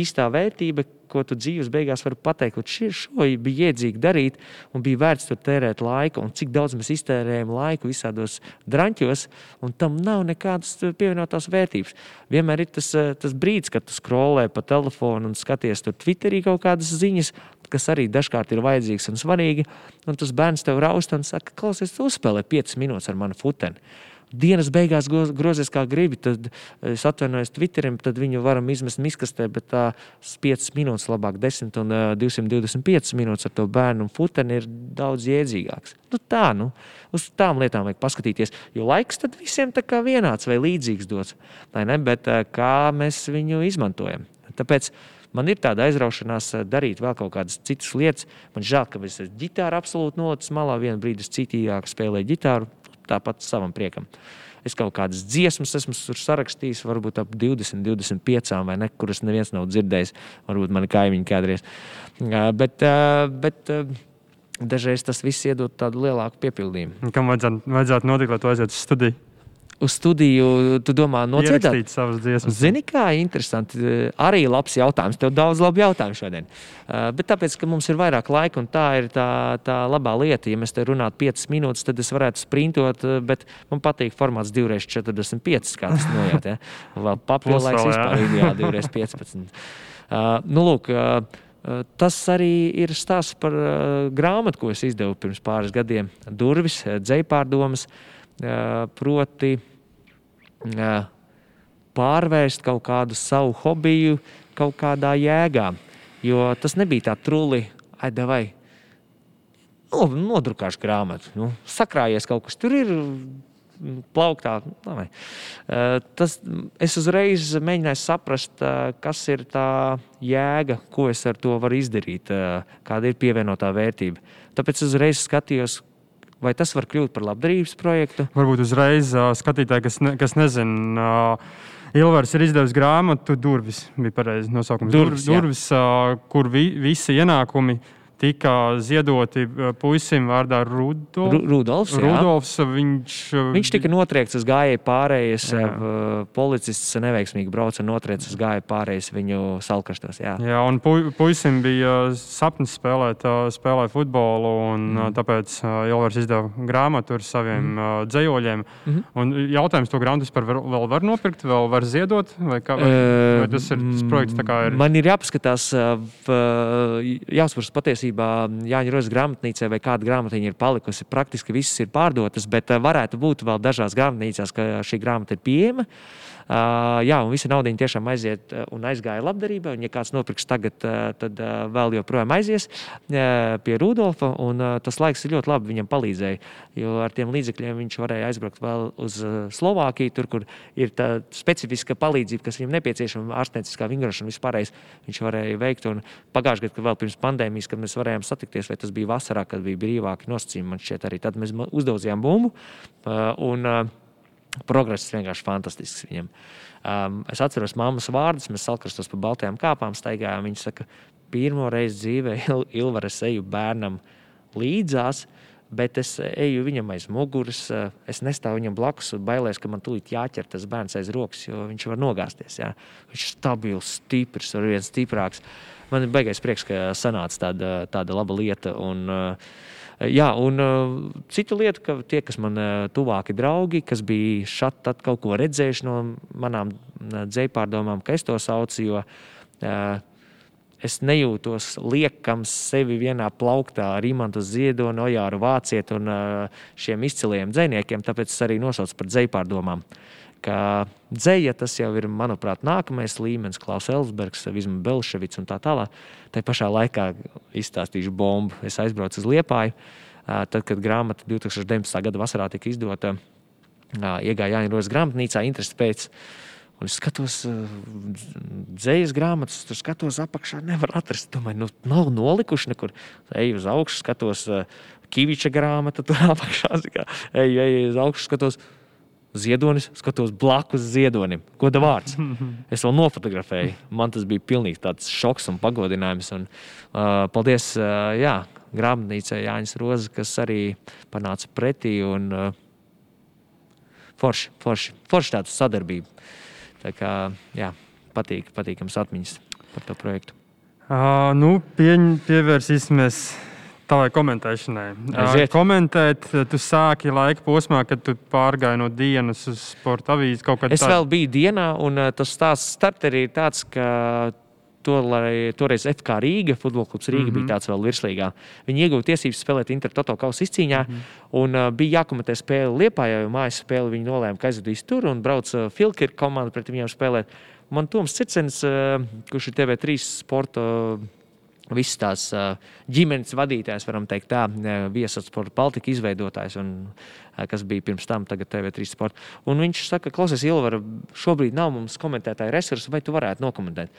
īstā vērtība, ko tu dzīves beigās vari pateikt, šī, šo bija iedzīgi darīt un bija vērts tur tērēt laiku, un cik daudz mēs iztērējam laiku visādos draņķos, un tam nav nekādas pievienotās vērtības. Vienmēr ir tas, tas brīdis, kad tu skrolē pa telefonu un skaties tur Twitterī kaut kādas ziņas, kas arī dažkārt ir vajadzīgs un svarīgi, un tas bērns tev raust un saka, klausies, uzspēlē 5 minūtes ar manu futeni dienas beigās grozies kā gribi, tad es atvainojos Twitterim, tad viņu varam izmest miskastē, bet tā 5 minūtes labāk, 10 un 225 minūtes ar to bērnu un futeni ir daudz jēdzīgāks. Nu, tā, nu, uz tām lietām vajag paskatīties, jo laiks tad visiem tā kā vienāds vai līdzīgs dots, vai ne, bet kā mēs viņu izmantojam. Tāpēc man ir tāda aizraušanās darīt vēl kaut kādas citas lietas. Man žēl, ka es ģitāru absolūti nolicu malā. Vienu brīdi es citīgi spēlēju ģitāru, tāpat savam priekam. Es kaut kādas dziesmas esmu sarakstījis, varbūt ap 20, 25, vai ne, kuras neviens nav dzirdējis. Varbūt mani kaimiņi kādreiz. Bet, bet dažreiz tas viss iedod tādu lielāku piepildījumu. Kam vajadzētu, vajadzētu notikt, lai tu aizietu uz studiju? Uz studiju, tu domā, nodziedāt savas dziesmas. Zini, kā interesanti. Arī labs jautājums. Tev daudz labu jautājumu šodien. Uh, bet tāpēc, ka mums ir vairāk laika, un tā ir tā, tā labā lieta. Ja mēs te runātu 5 minūtes, tad es varētu sprintot, uh, bet man patīk formāts 2x45, kā tas nojāt. Ja? Vēl papildu laiks vispār ideāli 2x15. Uh, nu, lūk, uh, Tas arī ir stāsts par uh, grāmatu, ko es izdevu pirms pāris gadiem. Durvis, dzēpārdomas. Uh, proti pārvērst kaut kādu savu hobiju kaut kādā jēgā. Jo tas nebija tā truli, ai, vai nu, nodrukāšu grāmatu. Nu, sakrājies kaut kas tur ir. Plauktā. Lai. Tas, es uzreiz mēģināju saprast, kas ir tā jēga, ko es ar to varu izdarīt, kāda ir pievienotā vērtība. Tāpēc es uzreiz skatījos, Vai tas var kļūt par labdarības projektu? Varbūt uzreiz uh, skatītāji, kas, ne, kas nezina. Uh, Ilvars ir izdevis grāmatu, Durvis bija pareizi nosaukums. Durvis, Durvis uh, kur vi, visi ienākumi tika ziedoti eh, puisim vārdā Rudolf. Ru Rudolfs. Rudolfs viņš, eh, viņš tika notriekts uz gājēju pārējas. Jā. Eh, policists neveiksmīgi brauca un notriekts uz gājēju pārējas viņu salkrastos. Jā, jā un pu puisim bija sapnis spēlēt, spēlēt futbolu, un mm. tāpēc Ilvars izdeva grāmatu ar saviem mm. dzējoļiem. Mm -hmm. Un jautājums to grāmatu vispār vēl var nopirkt, vēl var ziedot? Vai, kā, vai, vai tas ir tas projekts? Ir... Man ir jāpaskatās, jāsprāst patiesībā patiesībā Jāņa Rozes grāmatnīcē vai kāda grāmatiņa ir palikusi. Praktiski visas ir pārdotas, bet eh, varētu būt vēl dažās grāmatnīcās, ka šī grāmata ir pieejama. Uh, jā, un visa nauda tiešām aiziet un aizgāja labdarībai. Un, ja kāds nopirks tagad, uh, tad uh, vēl joprojām aizies pie Rudolfa. Un, tas laiks ļoti labi viņam palīdzēja. Jo ar tiem līdzekļiem viņš varēja aizbraukt vēl uz Slovākiju, tur, kur ir tā specifiska palīdzība, kas viņam nepieciešama, ārstnieciskā vingrošana, vispārējais. Viņš varēja veikt. Un pagājušajā gadā, vēl pirms pandēmijas, kad mēs varējām satikties, vai tas bija vasarā, kad bija brīvāki nosacījumi, man šķiet, arī tad mēs uzdevām bumbu. Un, Progress vienkārši fantastisks viņam. Um, es atceros mammas vārdus, mēs salkrastos pa baltajām kāpām staigājām. Viņa saka, pirmo reizi dzīvē Il Ilvaras eju bērnam līdzās, bet es eju viņam aiz muguras, uh, es nestāvu viņam blakus un bailēs, ka man tūlīt jāķer tas bērns aiz rokas, jo viņš var nogāzties. Jā. Viņš ir stabils, stiprs, ar viens stiprāks. Man ir baigais prieks, ka sanāca tāda, tāda laba lieta. Un, uh, Jā, un uh, cita lieta, ka tie, kas man uh, tuvāki draugi, kas bija šeit kaut ko redzējuši no manām dzēpārdomām, ka es to saucu, jo es nejūtos liekams sevi vienā plauktā ar Imantu Ziedonu, Ojāru Vācietu un šiem izciliem dziniekiem, tāpēc es arī nosaucu par dzēpārdomām. Ka dzēja tas jau ir, manuprāt, nākamais līmenis, Klaus Elsbergs, Visma Belševits un tā tālāk. Tā pašā laikā izstāstīšu bombu. Es aizbraucu uz Liepāju. Tad, kad grāmata 2019. gada vasarā tika izdota, iegāja Jānis Rozes grāmatnīcā, interesi pēc. Un es skatos, dzīslas grāmatas, tur skatos apakšā, nevar atrast. Domāju, nu, nav nolikuši nekur. Eju uz augšu, skatos, Kaviča grāmata tur [laughs] apakšā. Eju, eju uz augšu, skatos, ziedonis, skatos blakus ziedonim. Goda vārds. [laughs] Es vēl nofotografēju. Man tas bija pilnīgi tāds šoks un pagodinājums. Un, uh, paldies uh, jā, grāmatnīcai Jānis Rozes, kas arī panāca pretī. Un, uh, forši, forši, forši tāda sadarbība. Tā kā, jā, patīk, patīkams atmiņas par to projektu. Uh, nu, pieņ, pievērsīsimies tavai komentēšanai. Aiziet. Komentēt, tu sāki laika posmā, kad tu pārgāji no dienas uz sporta avīzi. Es tā... vēl biju dienā, un tas stāsts starterī ir tāds, ka to, lai, toreiz FK Rīga, futbola klubs Rīga, mm -hmm. bija tāds vēl virslīgā. Viņi ieguva tiesības spēlēt Intertoto kausa izcīņā, mm -hmm. un uh, bija jākomentē spēle Liepā, jo mājas spēle viņi nolēma, ka aizvedīs tur un brauc uh, Filkir komanda pret viņiem spēlēt. Man Toms Circens, uh, kurš ir TV3 sporta. Uh, Visas tās ģimenes vadītājs, varam teikt, tā viesas sporta Baltika izveidotājs, un, kas bija pirms tam, tagad TV3 sporta. Un viņš saka, klausies, Ilvara, šobrīd nav mums komentētāja resursu, vai tu varētu nokomentēt?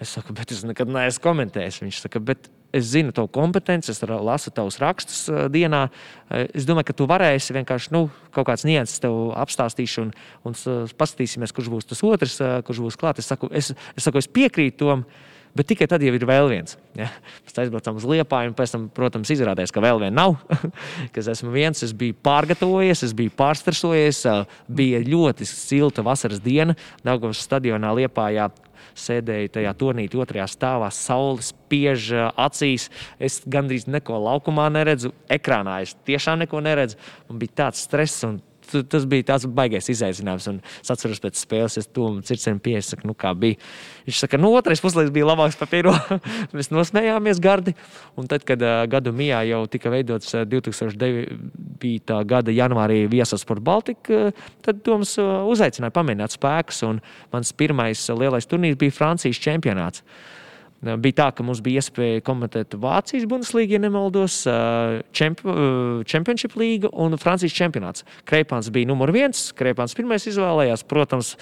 Es saku, bet es nekad neesmu komentējis. Viņš saka, bet es zinu tavu kompetenci, es lasu tavus rakstus dienā. Es domāju, ka tu varēsi vienkārši nu, kaut kāds nianses tev apstāstīšu, un, un paskatīsimies, kurš būs tas otrs, kurš būs klāts. Es, saku, es, es, saku, es piekrītu tam. Bet tikai tad jau ir vēl viens. Ja? Mēs aizbraucām uz Liepāju, un pēc tam, protams, izrādījās, ka vēl viena nav. [laughs] Kas esmu viens, es biju pārgatavojies, es biju pārstresojies. Bija ļoti silta vasaras diena Dārgavas stadionā Liepājā sēdēju tajā turnītī otrajā stāvā, saule spiež acīs. Es gandrīz neko laukumā neredzu, ekrānā es tiešām neko neredzu. Man bija tāds stress un tas bija tāds baisais izaicinājums. Un es atceros pēc spēles, es tam cirkstiem piesaku, nu, kā bija. Viņš saka, nu, otrais puslaiks bija labāks par pirmo. [laughs] Mēs nosmējāmies gardi. Un tad, kad uh, gadu mijā jau tika veidots uh, 2009. gada janvārī viesos par Baltiku, uh, tad Toms uh, uzaicināja pamēģināt spēkus. Un mans pirmais uh, lielais turnīrs bija Francijas čempionāts. Bija tā, ka mums bija iespēja komentēt Vācijas Bundeslīgu, ja nemaldos, Championship līga un Francijas čempionāts. Kreipāns bija numur viens, Kreipāns pirmais izvēlējās, protams,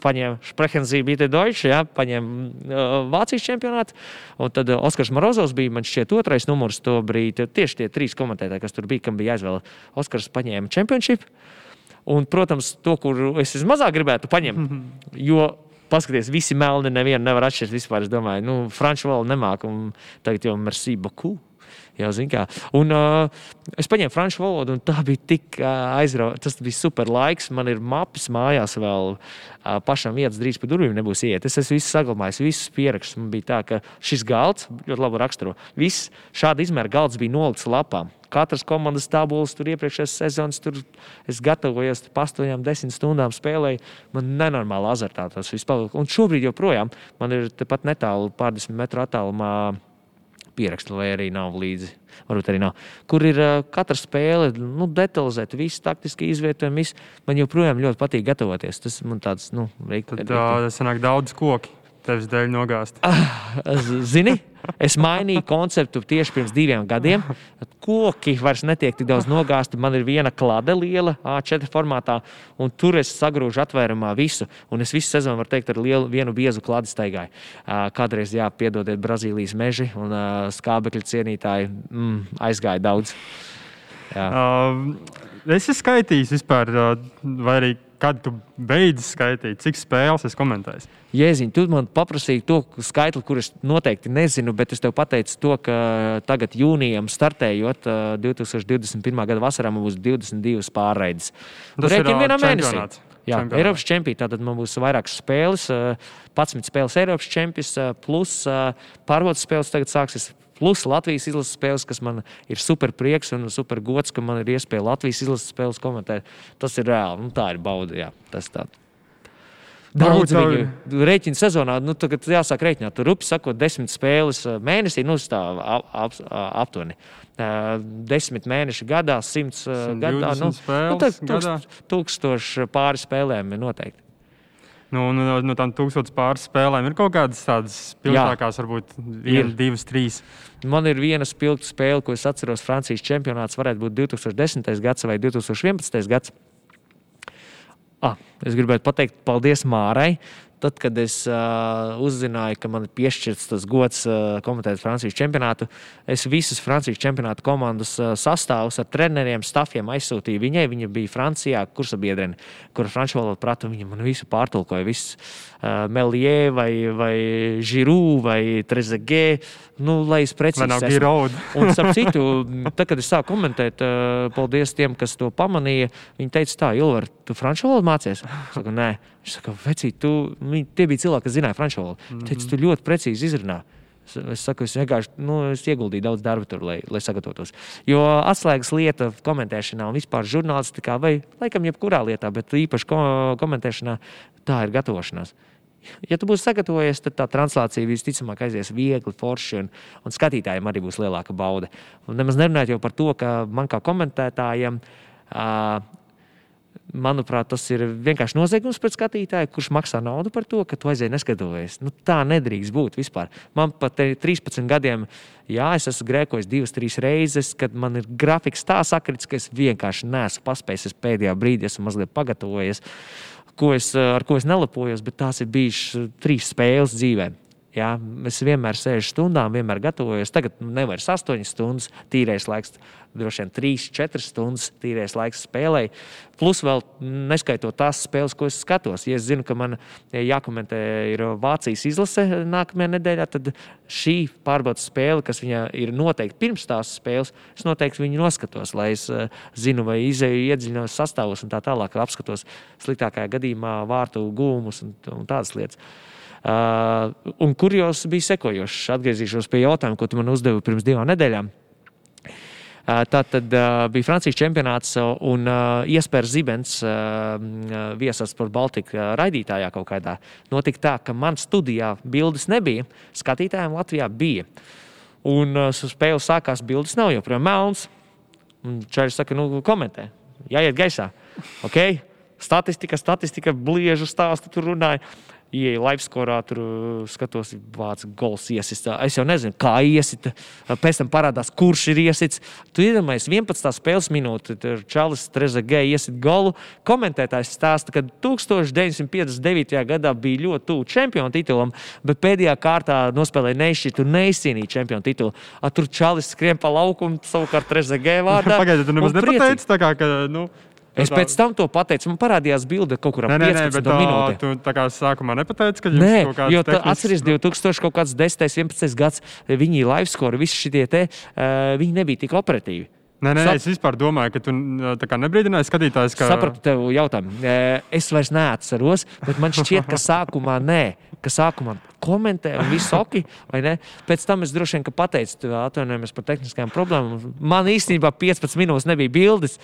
paņēma Sprehenzību, bija Deutsche, ja, paņēma uh, Vācijas čempionātu. Un tad Oskars Morozovs bija, man šķiet, otrais numurs to brīdi. Tieši tie trīs komentētāji, kas tur bija, kam bija jāizvēl. Oskars paņēma Championship. Un, protams, to, kur es mazāk gribētu paņemt. [laughs] Jo paskaties, visi melni, nevienu nevar atšķirt vispār. Es domāju, nu, franču valodu nemāku, un tagad jau merci beaucoup. Jā, kā. Un, uh, es paņēmu franču valodu, un tā bija tik uh, aizraujoša. Tas bija super laiks. Man ir mapes mājās vēl. Uh, pašam vietas drīz pie durvīm nebūs iet. Es esmu visu saglabājis, visus pierakstus. Man bija tā, ka šis galds ļoti labi raksturo. Viss šāda izmēra galds bija nolikts lapām katras komandas tabulas, tur iepriekšējās sezonas, tur es gatavojos pa 8, 10 stundām spēlēju. Man nenormāli azartā tas viss palika. Un šobrīd joprojām man ir tepat netālu, pārdesmit metru attālumā. Pierakstu, vai arī nav līdzi. Varbūt arī nav. Kur ir uh, katra spēle, nu, detalizēta, viss taktiski izvietojumi. Viss. Man joprojām ļoti patīk gatavoties. Tas man tāds, nu, reik, Tad, tas sanāk daudz koku tevis dēļ nogāzt? Ah, zini, es mainīju konceptu tieši pirms diviem gadiem. Koki vairs netiek tik daudz nogāzti. Man ir viena klāte liela, A4 formātā, un tur es sagrūžu atvērumā visu. Un es visu sezonu, varu teikt, ar lielu, vienu biezu klāte staigāju. Kādreiz, jā, piedodiet, Brazīlijas meži un skābekļa cienītāji mm, aizgāja daudz. Jā. Uh, es esmu skaitījis vispār, vai arī kad tu beidzi skaitīt, cik spēles es komentēju? Jēziņ, tu man paprasīji to skaitli, kurus noteikti nezinu, bet es tev pateicu to, ka tagad jūnijam startējot 2021. gada vasarā mums būs 22 pārraides. Tas ir vienā mēnesī. Jā, čempionāts. Eiropas čempions. Tātad mums būs vairākas spēles, 11 spēles Eiropas čempions, plus pārbaudas spēles tagad sāksies Plus Latvijas izlases spēles, kas man ir super prieks un super gods, ka man ir iespēja Latvijas izlases spēles komentēt. Tas ir reāli. Nu, tā ir bauda. Jā, tas tā. Daudz viņu rēķina sezonā, nu, tagad jāsāk rēķināt. Tur rupi sakot, desmit spēles mēnesī, nu, stāv ap, ap, aptuveni. Desmit mēneši gadā, simts gadā. Nu, nu, tūkst, tūkstoši pāri spēlēm ir noteikti. Nu, no, no, no tām tūkstošiem pāris spēlēm ir kaut kādas tādas spilgtākās, varbūt viena, divas, trīs. Man ir viena spilgta spēle, ko es atceros. Francijas čempionāts varētu būt 2010. gads vai 2011. gads. Ah, es gribētu pateikt paldies Mārai. Tad, kad es uh, uzzināju, ka man ir piešķirts tas gods uh, komentēt Francijas čempionātu, es visus Francijas čempionāta komandas uh, sastāvus ar treneriem, stafiem aizsūtīju viņai. Viņa bija Francijā, kursabiedrene, kur franču valodu prata. Viņa man visu pārtulkoja. Viss uh, Melie vai, vai Žirū vai Trezegē. Nu, lai es precīzi saprotu. Un, starp citu, tad, kad es sāku komentēt, uh, paldies tiem, kas to pamanīja. Viņi teica, tā, Ilvar, tu franču valodu mācies? Es saku, nē. Viņš saka, vecīt, tu, viņi, tie bija cilvēki, kas zināja franču valodu. Mm -hmm. Teicu, tu ļoti precīzi izrunā. Es saku, es vienkārši nu, es ieguldīju daudz darba tur, lai, lai sagatavotos. Jo atslēgas lieta komentēšanā un vispār žurnālistikā, vai laikam jebkurā lietā, bet īpaši ko, komentēšanā, tā ir gatavošanās. Ja tu būsi sagatavojies, tad tā translācija visticamāk aizies viegli, forši, un, un skatītājiem arī būs lielāka bauda. Un nemaz nerunājot par to, ka man kā komentētājiem uh, Manuprāt, tas ir vienkārši noziegums pret skatītāju, kurš maksā naudu par to, ka tu aizēji neskatoties. Nu, tā nedrīkst būt vispār. Man pat 13 gadiem, jā, es esmu grēkojis divas, trīs reizes, kad man ir grafiks tā sakrits, ka es vienkārši neesmu paspējis. Es pēdējā brīdī esmu mazliet pagatavojies, ko es, ar ko es nelepojos, bet tās ir bijušas trīs spēles dzīvēm. Ja, es vienmēr sēžu stundām, vienmēr gatavojos. Tagad nevar 8 stundas tīrais laiks, droši vien 3-4 stundas tīrais laiks spēlēji. Plus vēl neskaitot tās spēles, ko es skatos. Ja es zinu, ka man jākomentē ir Vācijas izlase nākamajā nedēļā, tad šī pārbaudas spēle, kas viņai ir noteikti pirms tās spēles, es noteikti viņu noskatos, lai es eh, zinu, vai izēju iedziļinos sastāvos un tā tālāk apskatos sliktākajā gadījumā vārtu gūmus un, un tādas lietas. Uh, un kur jūs bija sekojošs? Atgriezīšos pie jautājuma, ko tu man uzdevi pirms divām nedēļām. Uh, tā tad uh, bija Francijas čempionāts un uh, iespējas Zibens viesas par Baltiku raidītājā kaut kādā. Notika tā, ka man studijā bildes nebija, skatītājiem Latvijā bija. Un spēle sākās, bildes nav joprojām melns. Čaļš saka, nu, komentē, jāiet gaisā. Okay? Statistika, statistika, bliežu stāstu tur runāja ieeju laivskorā, tur uh, skatos, vācu gols iesist. Es jau nezinu, kā iesita. Pēc tam parādās, kurš ir iesits. Tu iedomājies, 11. spēles minūte, tur Čalis Trezagē iesit golu. Komentētājs stāsta, ka 1959. gadā bija ļoti tuvu čempionu titulam, bet pēdējā kārtā nospēlēja nešķitu un neizcīnīja čempionu titulu. A, tur Čalis skrien pa laukumu, savukārt Trezagē vārdā. [laughs] Pagaidiet, tu nemaz nepateici tā kā, ka, nu. Es tā... pēc tam to pateicu. Man parādījās bilde kaut kur ap 15 minūtēm. Tu tā kā sākumā nepateici, ka Nē, kaut kāds jo tehnisks... atceries 2011. 11. gads, viņi live score, visi šie te, uh, viņi nebija tik operatīvi. Nē, nē, Sap... es vispār domāju, ka tu nebrīdināji skatītājus. Ka... Sapratu tev jautājumu. Es vairs neatceros, bet man šķiet, ka sākumā nē, ka sākumā komentē, un viss ok. Pēc tam es droši vien pateicu, atvainojamies par tehniskajām problēmām. Man īstenībā 15 minūtes nebija bildes.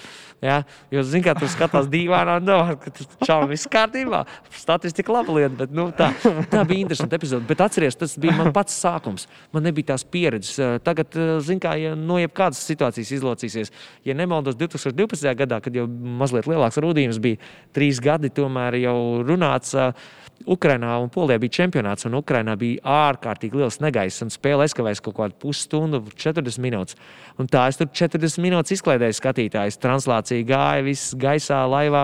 Ja? Jo, zini, kā tur skatās dīvainā, un domā, ka čau, viss kārtībā. Statistika laba lieta, bet nu, tā, tā bija interesanta epizode. Bet atcerieties, tas bija mans pats sākums. Man nebija tās pieredzes. Tagad, zini, kā ja no jebkādas situācijas izlocīsies. Ja nemaldos, 2012. gadā, kad jau mazliet lielāks rudījums bija, trīs gadi tomēr jau runāts. Ukrainā un Polijā bija čempionāts, un Ukrainā bija ārkārtīgi liels negaiss, un spēle aizkavējas kaut kādu pusstundu, 40 minūtes. Un tā es tur 40 minūtes izklaidēju skatītājus. Translācija gāja, viss gaisā, laivā.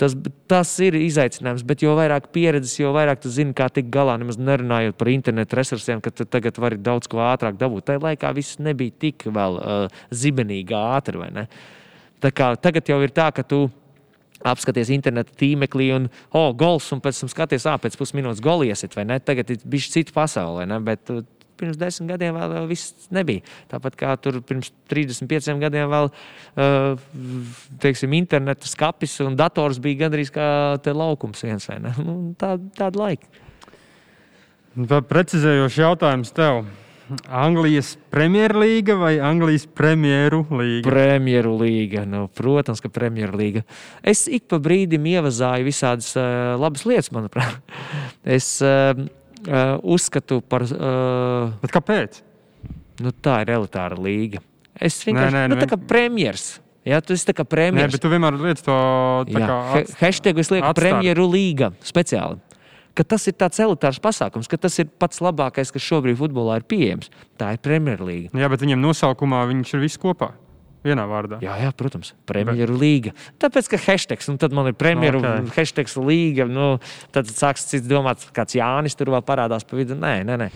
Tas, tas ir izaicinājums, bet jo vairāk pieredzes, jo vairāk tu zini, kā tikt galā. Nemaz nerunājot par internetu resursiem, ka tu tagad vari daudz ko ātrāk dabūt. Tajā laikā viss nebija tik vēl uh, zibenīgi ātri. Tagad jau ir tā, ka tu apskaties interneta tīmeklī, un, oh, gols, un pēc tam skaties, ah, pēc pusminūtes goliesit, vai ne? Tagad ir bijis cita pasaule, ne? Bet, uh, Pirms desmit gadiem vēl, vēl viss nebija. Tāpat kā tur pirms 35 gadiem vēl uh, teiksim, interneta skats un dators bija gandrīz kā laukums viens vai ne? Nu, tā, tāda laika. Precizējošs jautājums tev. Anglijas Premjerlīga vai Anglijas Premjeru līga? Premjeru līga. Nu, protams, ka Premjerlīga. Es ik pa brīdim ievazāju visādas uh, labas lietas, manuprāt. [laughs] Es uh, uh, uzskatu par. Uh, Bet kāpēc? Nu, tā ir elitāra līga. Es vienkārši nē, nē, nu, tā kā premjeras. Jā, tu esi kā premjeras. Nē, bet tu vienmēr lietas to tā kā. Hashtag es lieku premjeru līga speciāli ka tas ir tāds elitārs pasākums, ka tas ir pats labākais, kas šobrīd futbolā ir pieejams. Tā ir Premjerlīga. Jā, bet viņam nosaukumā viņš ir viss kopā. Vienā vārdā. Jā, jā protams, premjeru līga. Tāpēc, ka hashtags, un tad man ir premjeru okay. hashtags līga. Nu, tad sāks cits domāt, kāds Jānis tur vēl parādās pa vidu. Nē, nē, nē.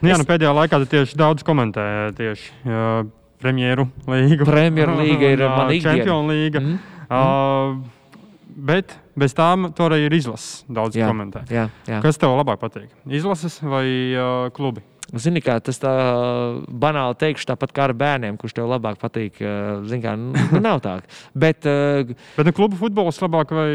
Nu, jā, es... nu, pēdējā laikā tieši daudz komentē tieši uh, premjeru līgu. Premjeru līga [laughs] ir mana ikdiena. Čempionu līga. Mm. Uh, bet bez tām tur arī ir izlases. Daudz jā, komentē. Jā, jā. Kas tev labāk patīk? Izlases vai uh, klubi? Zini, kā tas tā banāli teikšu, tāpat kā ar bērniem, kurš tev labāk patīk. Zini, kā nu, nu nav tā. [laughs] Bet, Bet nu, klubu futbols labāk vai?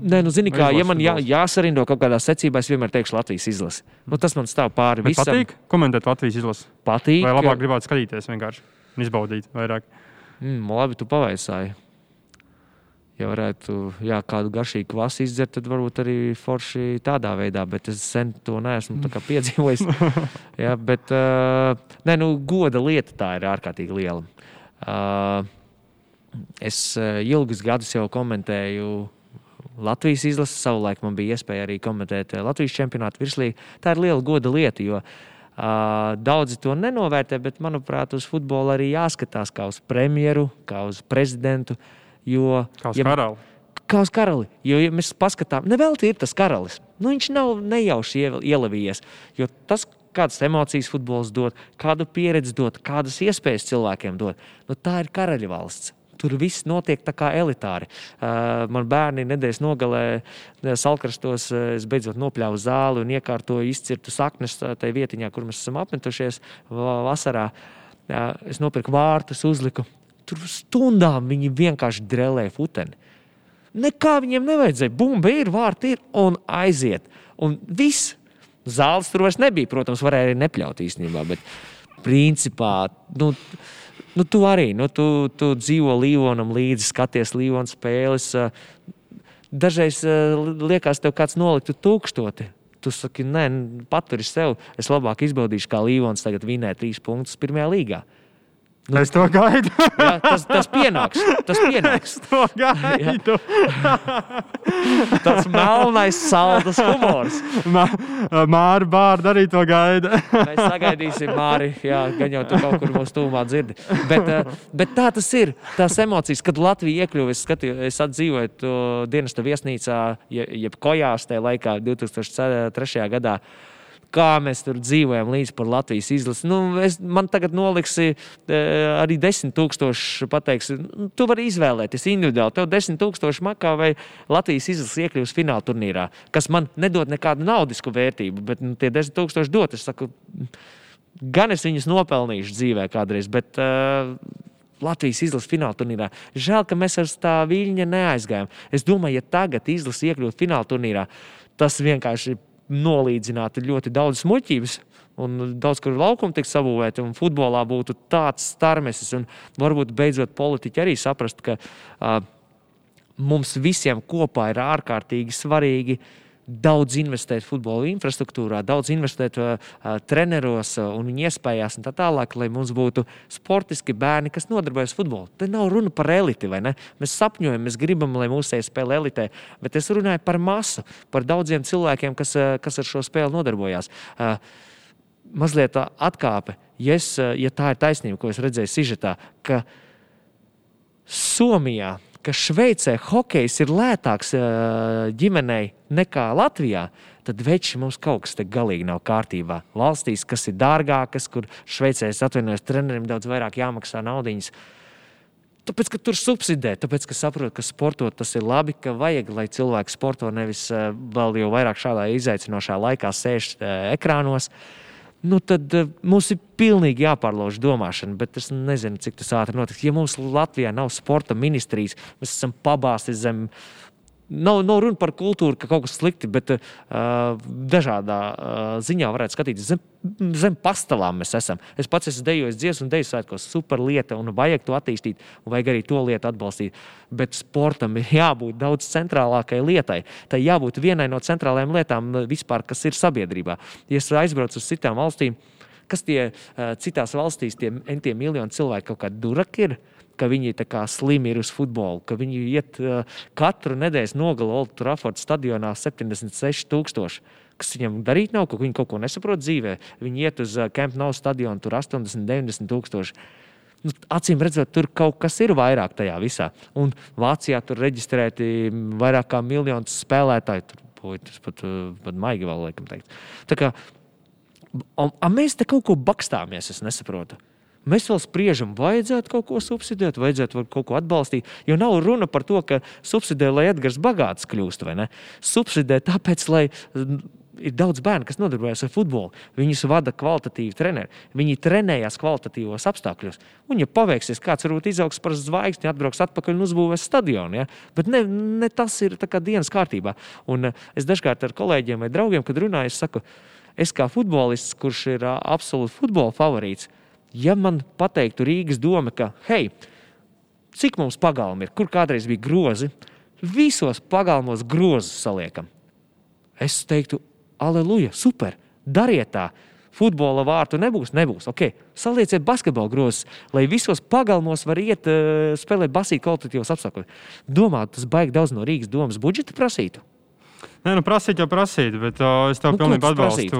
Nē, nu, zini, kā, ja man jā, jāsarindo kaut kādā secībā, es vienmēr teikšu Latvijas izlasi. Nu, tas man stāv pāri visam. Patīk komentēt Latvijas izlasi? Patīk. Vai labāk gribētu skatīties vienkārši un izbaudīt vairāk? Mm, labi, tu pavaicāji ja varētu jā, kādu garšīgu kvasu izdzert, tad varbūt arī forši tādā veidā, bet es sen to neesmu [laughs] piedzīvojis. jā, bet uh, nē, nu, goda lieta tā ir ārkārtīgi liela. Uh, es uh, ilgus gadus jau komentēju. Latvijas izlase savulaik man bija iespēja arī komentēt Latvijas čempionātu virslīgu. Tā ir liela goda lieta, jo uh, daudzi to nenovērtē, bet manuprāt, uz futbolu arī jāskatās kā uz premjeru, kā uz prezidentu. Uh, Jo, kā uz ja, karali. Kā uz karali. Jo, ja mēs paskatām, nevelti ir tas karalis. Nu, viņš nav nejauši ielavījies. Jo tas, kādas emocijas futbols dod, kādu pieredzi dod, kādas iespējas cilvēkiem dod, nu, tā ir karaļa valsts. Tur viss notiek tā kā elitāri. Uh, man bērni nedēļas nogalē, salkrastos, es beidzot nopļāvu zāli un iekārtoju izcirtu saknes tajā vietiņā, kur mēs esam apmetušies vasarā. Uh, es nopirku vārtus, uzliku Tur stundām viņi vienkārši drēlēja futeni. Nekā viņiem nevajadzēja. Bumba ir, vārti ir un aiziet. Un viss. Zāles tur vairs nebija. Protams, varēja arī nepļaut īstenībā. Bet principā, nu, nu tu arī nu, tu, tu dzīvo Līvonam līdzi, skaties Līvona spēles. Dažreiz liekas, tev kāds noliktu tūkstoti. Tu saki, nē, paturi sev. Es labāk izbaudīšu, kā Līvons tagad vinē trīs punktus pirmajā līgā. Nu, es to gaidu. jā, tas, tas pienāks. Tas pienāks. Es to gaidu. tas melnais, saldus humors. Māri Bārda arī to gaida. Mēs sagaidīsim, Māri. Jā, gan jau tu kaut kur mūsu tūmā dzirdi. Bet, eh, bet tā tas ir. Tās emocijas, kad Latvija iekļuva, es, skatīju, es atdzīvoju dienesta viesnīcā, jeb kojās tajā laikā, 2003. gadā kā mēs tur dzīvojam līdz par Latvijas izlasi. Nu, es, man tagad noliksi e, arī 10,000. Pateiks, nu, tu vari izvēlēties individuāli. Tev 10,000 makā vai Latvijas izlase iekļūs fināla turnīrā, kas man nedod nekādu naudisku vērtību, bet nu, tie 10,000 dot. Es saku, gan es viņus nopelnīšu dzīvē kādreiz, bet uh, Latvijas izlases fināla turnīrā. Žēl, ka mēs ar tā viļņa neaizgājām. Es domāju, ja tagad izlase iekļūtu fināla turnīrā, tas vienkārši ir nolīdzinātu ļoti daudz muļķības. Un daudz kur laukuma tiek sabūvēti, un futbolā būtu tāds starmesis. Varbūt beidzot politiķi arī saprast, ka uh, mums visiem kopā ir ārkārtīgi svarīgi uh, daudz investēt futbola infrastruktūrā, daudz investēt uh, treneros uh, un viņu iespējās, un tā tālāk, lai mums būtu sportiski bērni, kas nodarbojas futbolu. Te nav runa par eliti, vai ne? Mēs sapņojam, mēs gribam, lai mūsu spēle elitē, bet es runāju par masu, par daudziem cilvēkiem, kas, uh, kas ar šo spēli nodarbojās. Uh, mazliet atkāpe, ja, es, ja tā ir taisnība, ko es redzēju Sižetā, ka Somijā ka Šveicē hokejs ir lētāks ģimenei nekā Latvijā, tad veči mums kaut kas te galīgi nav kārtībā. Valstīs, kas ir dārgākas, kur Šveicē es atvainojos, trenerim daudz vairāk jāmaksā naudiņas. Tāpēc, ka tur subsidē, tāpēc, ka saprot, ka sportot tas ir labi, ka vajag, lai cilvēki sporto nevis vēl jau vairāk šādā izaicinošā laikā sēž ekrānos. Uh, nu tad uh, mums ir pilnīgi jāpārlauž domāšana, bet es nezinu, cik tas ātri notiks. Ja mums Latvijā nav sporta ministrijas, mēs esam pabāzti zem Nav, nav runa par kultūru, ka kaut kas slikti, bet uh, dažādā uh, ziņā varētu skatīties. Zem, zem pastāvām mēs esam. Es pats esmu dejojis dziesmu un deju svētkos, super lieta, un vajag to attīstīt, un vajag arī to lietu atbalstīt. Bet sportam ir jābūt daudz centrālākai lietai. Tai jābūt vienai no centrālajām lietām vispār, kas ir sabiedrībā. Ja es aizbraucu uz citām valstīm, kas tie uh, citās valstīs, tie, tie miljoni cilvēki kaut kādi duraki ir ka viņi slimi ir uz futbolu, ka viņi iet katru nedēļas nogalu Old Trafford stadionā 76,000. Kas viņam darīt nav, ka viņi kaut ko nesaprot dzīvē. Viņi iet uz Camp Nou stadionu, tur 80, 90 tūkstoši. Nu, acīm redzot, tur kaut kas ir vairāk tajā visā. Un Vācijā tur reģistrēti vairāk kā miljonus spēlētāju. Tur, boy, tas pat, pat maigi vēl liekam teikt. Tā kā, un, un mēs te kaut ko bakstāmies, es nesaprotu. Mēs vēl spriežam, vajadzētu kaut ko subsidēt, vajadzētu kaut ko atbalstīt. Jo nav runa par to, ka subsidē, lai Edgars bagāts kļūst, vai ne? Subsidē tāpēc, lai ir daudz bērnu, kas nodarbojas ar futbolu. Viņus vada kvalitatīvi treneri. Viņi trenējas kvalitatīvos apstākļos. Un, ja paveiksies, kāds varbūt izaugs par zvaigzni, atbrauks atpakaļ un uzbūvēs stadionu. Ja? Bet ne, ne tas ir dienas kārtībā. Un eh, es dažkārt ar kolēģiem vai draugiem, kad runāju, es saku, es kā futbolists, kurš ir absolūti futbola favorīts, ja man pateiktu Rīgas doma, ka, hei, cik mums pagalmi ir, kur kādreiz bija grozi, visos pagalmos grozus saliekam. Es teiktu, aleluja, super, dariet tā. Futbola vārtu nebūs, nebūs. Okay. Salieciet basketbola grozus, lai visos pagalmos var iet uh, spēlēt basīt kvalitatīvos apstākļos. Domāju, tas baigi daudz no Rīgas domas budžeta prasītu. Nē, nu prasīt jau prasīt, bet uh, es tev nu, pilnībā atbalstu.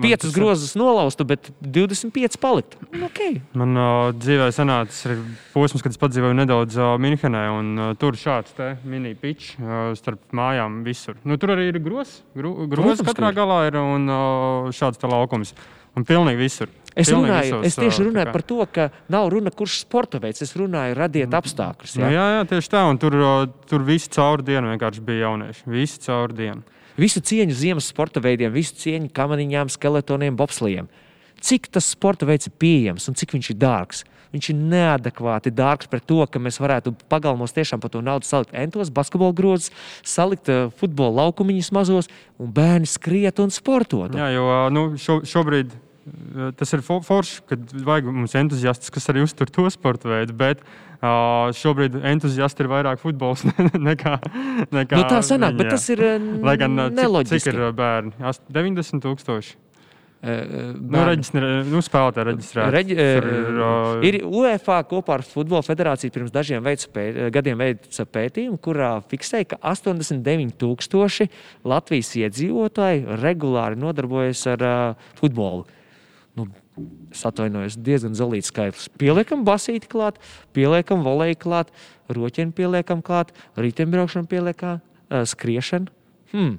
Piecas grozus nolaustu, bet 25 paliktu. Nu, okay. Man uh, dzīvē sanāca posms, kad es pats dzīvoju nedaudz uh, Minhenē, un uh, tur šāds mini-pitch uh, starp mājām visur. Nu, tur arī ir grozs, gro, grozs katrā galā ir un uh, šāds laukums. Un pilnīgi visur. Es, runāju, visos, es tieši runāju par to, ka nav runa, kurš sporta veids. Es runāju, radiet apstākļus. Jā, nu, jā, jā tieši tā. Un tur, tur viss caur dienu vienkārši bija jaunieši. Visi caur dienu. Visu cieņu ziemas sporta veidiem, visu cieņu kamaniņām, skeletoniem, bobslijiem. Cik tas sporta veids ir pieejams un cik viņš ir dārgs? Viņš ir neadekvāti dārgs par to, ka mēs varētu pagalmos tiešām par to naudu salikt entos, basketbola grozus, salikt futbola laukumiņus mazos un bērni skriet un sportot. Jā, jo nu, šo, šobrīd tas ir forši, kad vajag mums entuziastus, kas arī uztur to sporta veidu. Bet uh, šobrīd entuziasti ir vairāk futbols [laughs] nekā. nekā nu, tā sanāk, viņi, bet tas ir Lai gan, neloģiski. Cik, cik ir bērni? 90 tūkstoši. Uh, nu, reģistrē, nu, spēlētāji reģistrēti. Reģi, ir, uh, ir UEFA kopā ar Futbola federāciju pirms dažiem pēt, gadiem veica pētījumu, kurā fiksēja, ka 89,000 Latvijas iedzīvotāji regulāri nodarbojas ar uh, futbolu nu, es atvainojos, diezgan zelīts skaitlis. Pieliekam basīti klāt, pieliekam volēju klāt, roķienu pieliekam klāt, riteņbraukšanu pieliekam, uh, skriešanu. Hmm.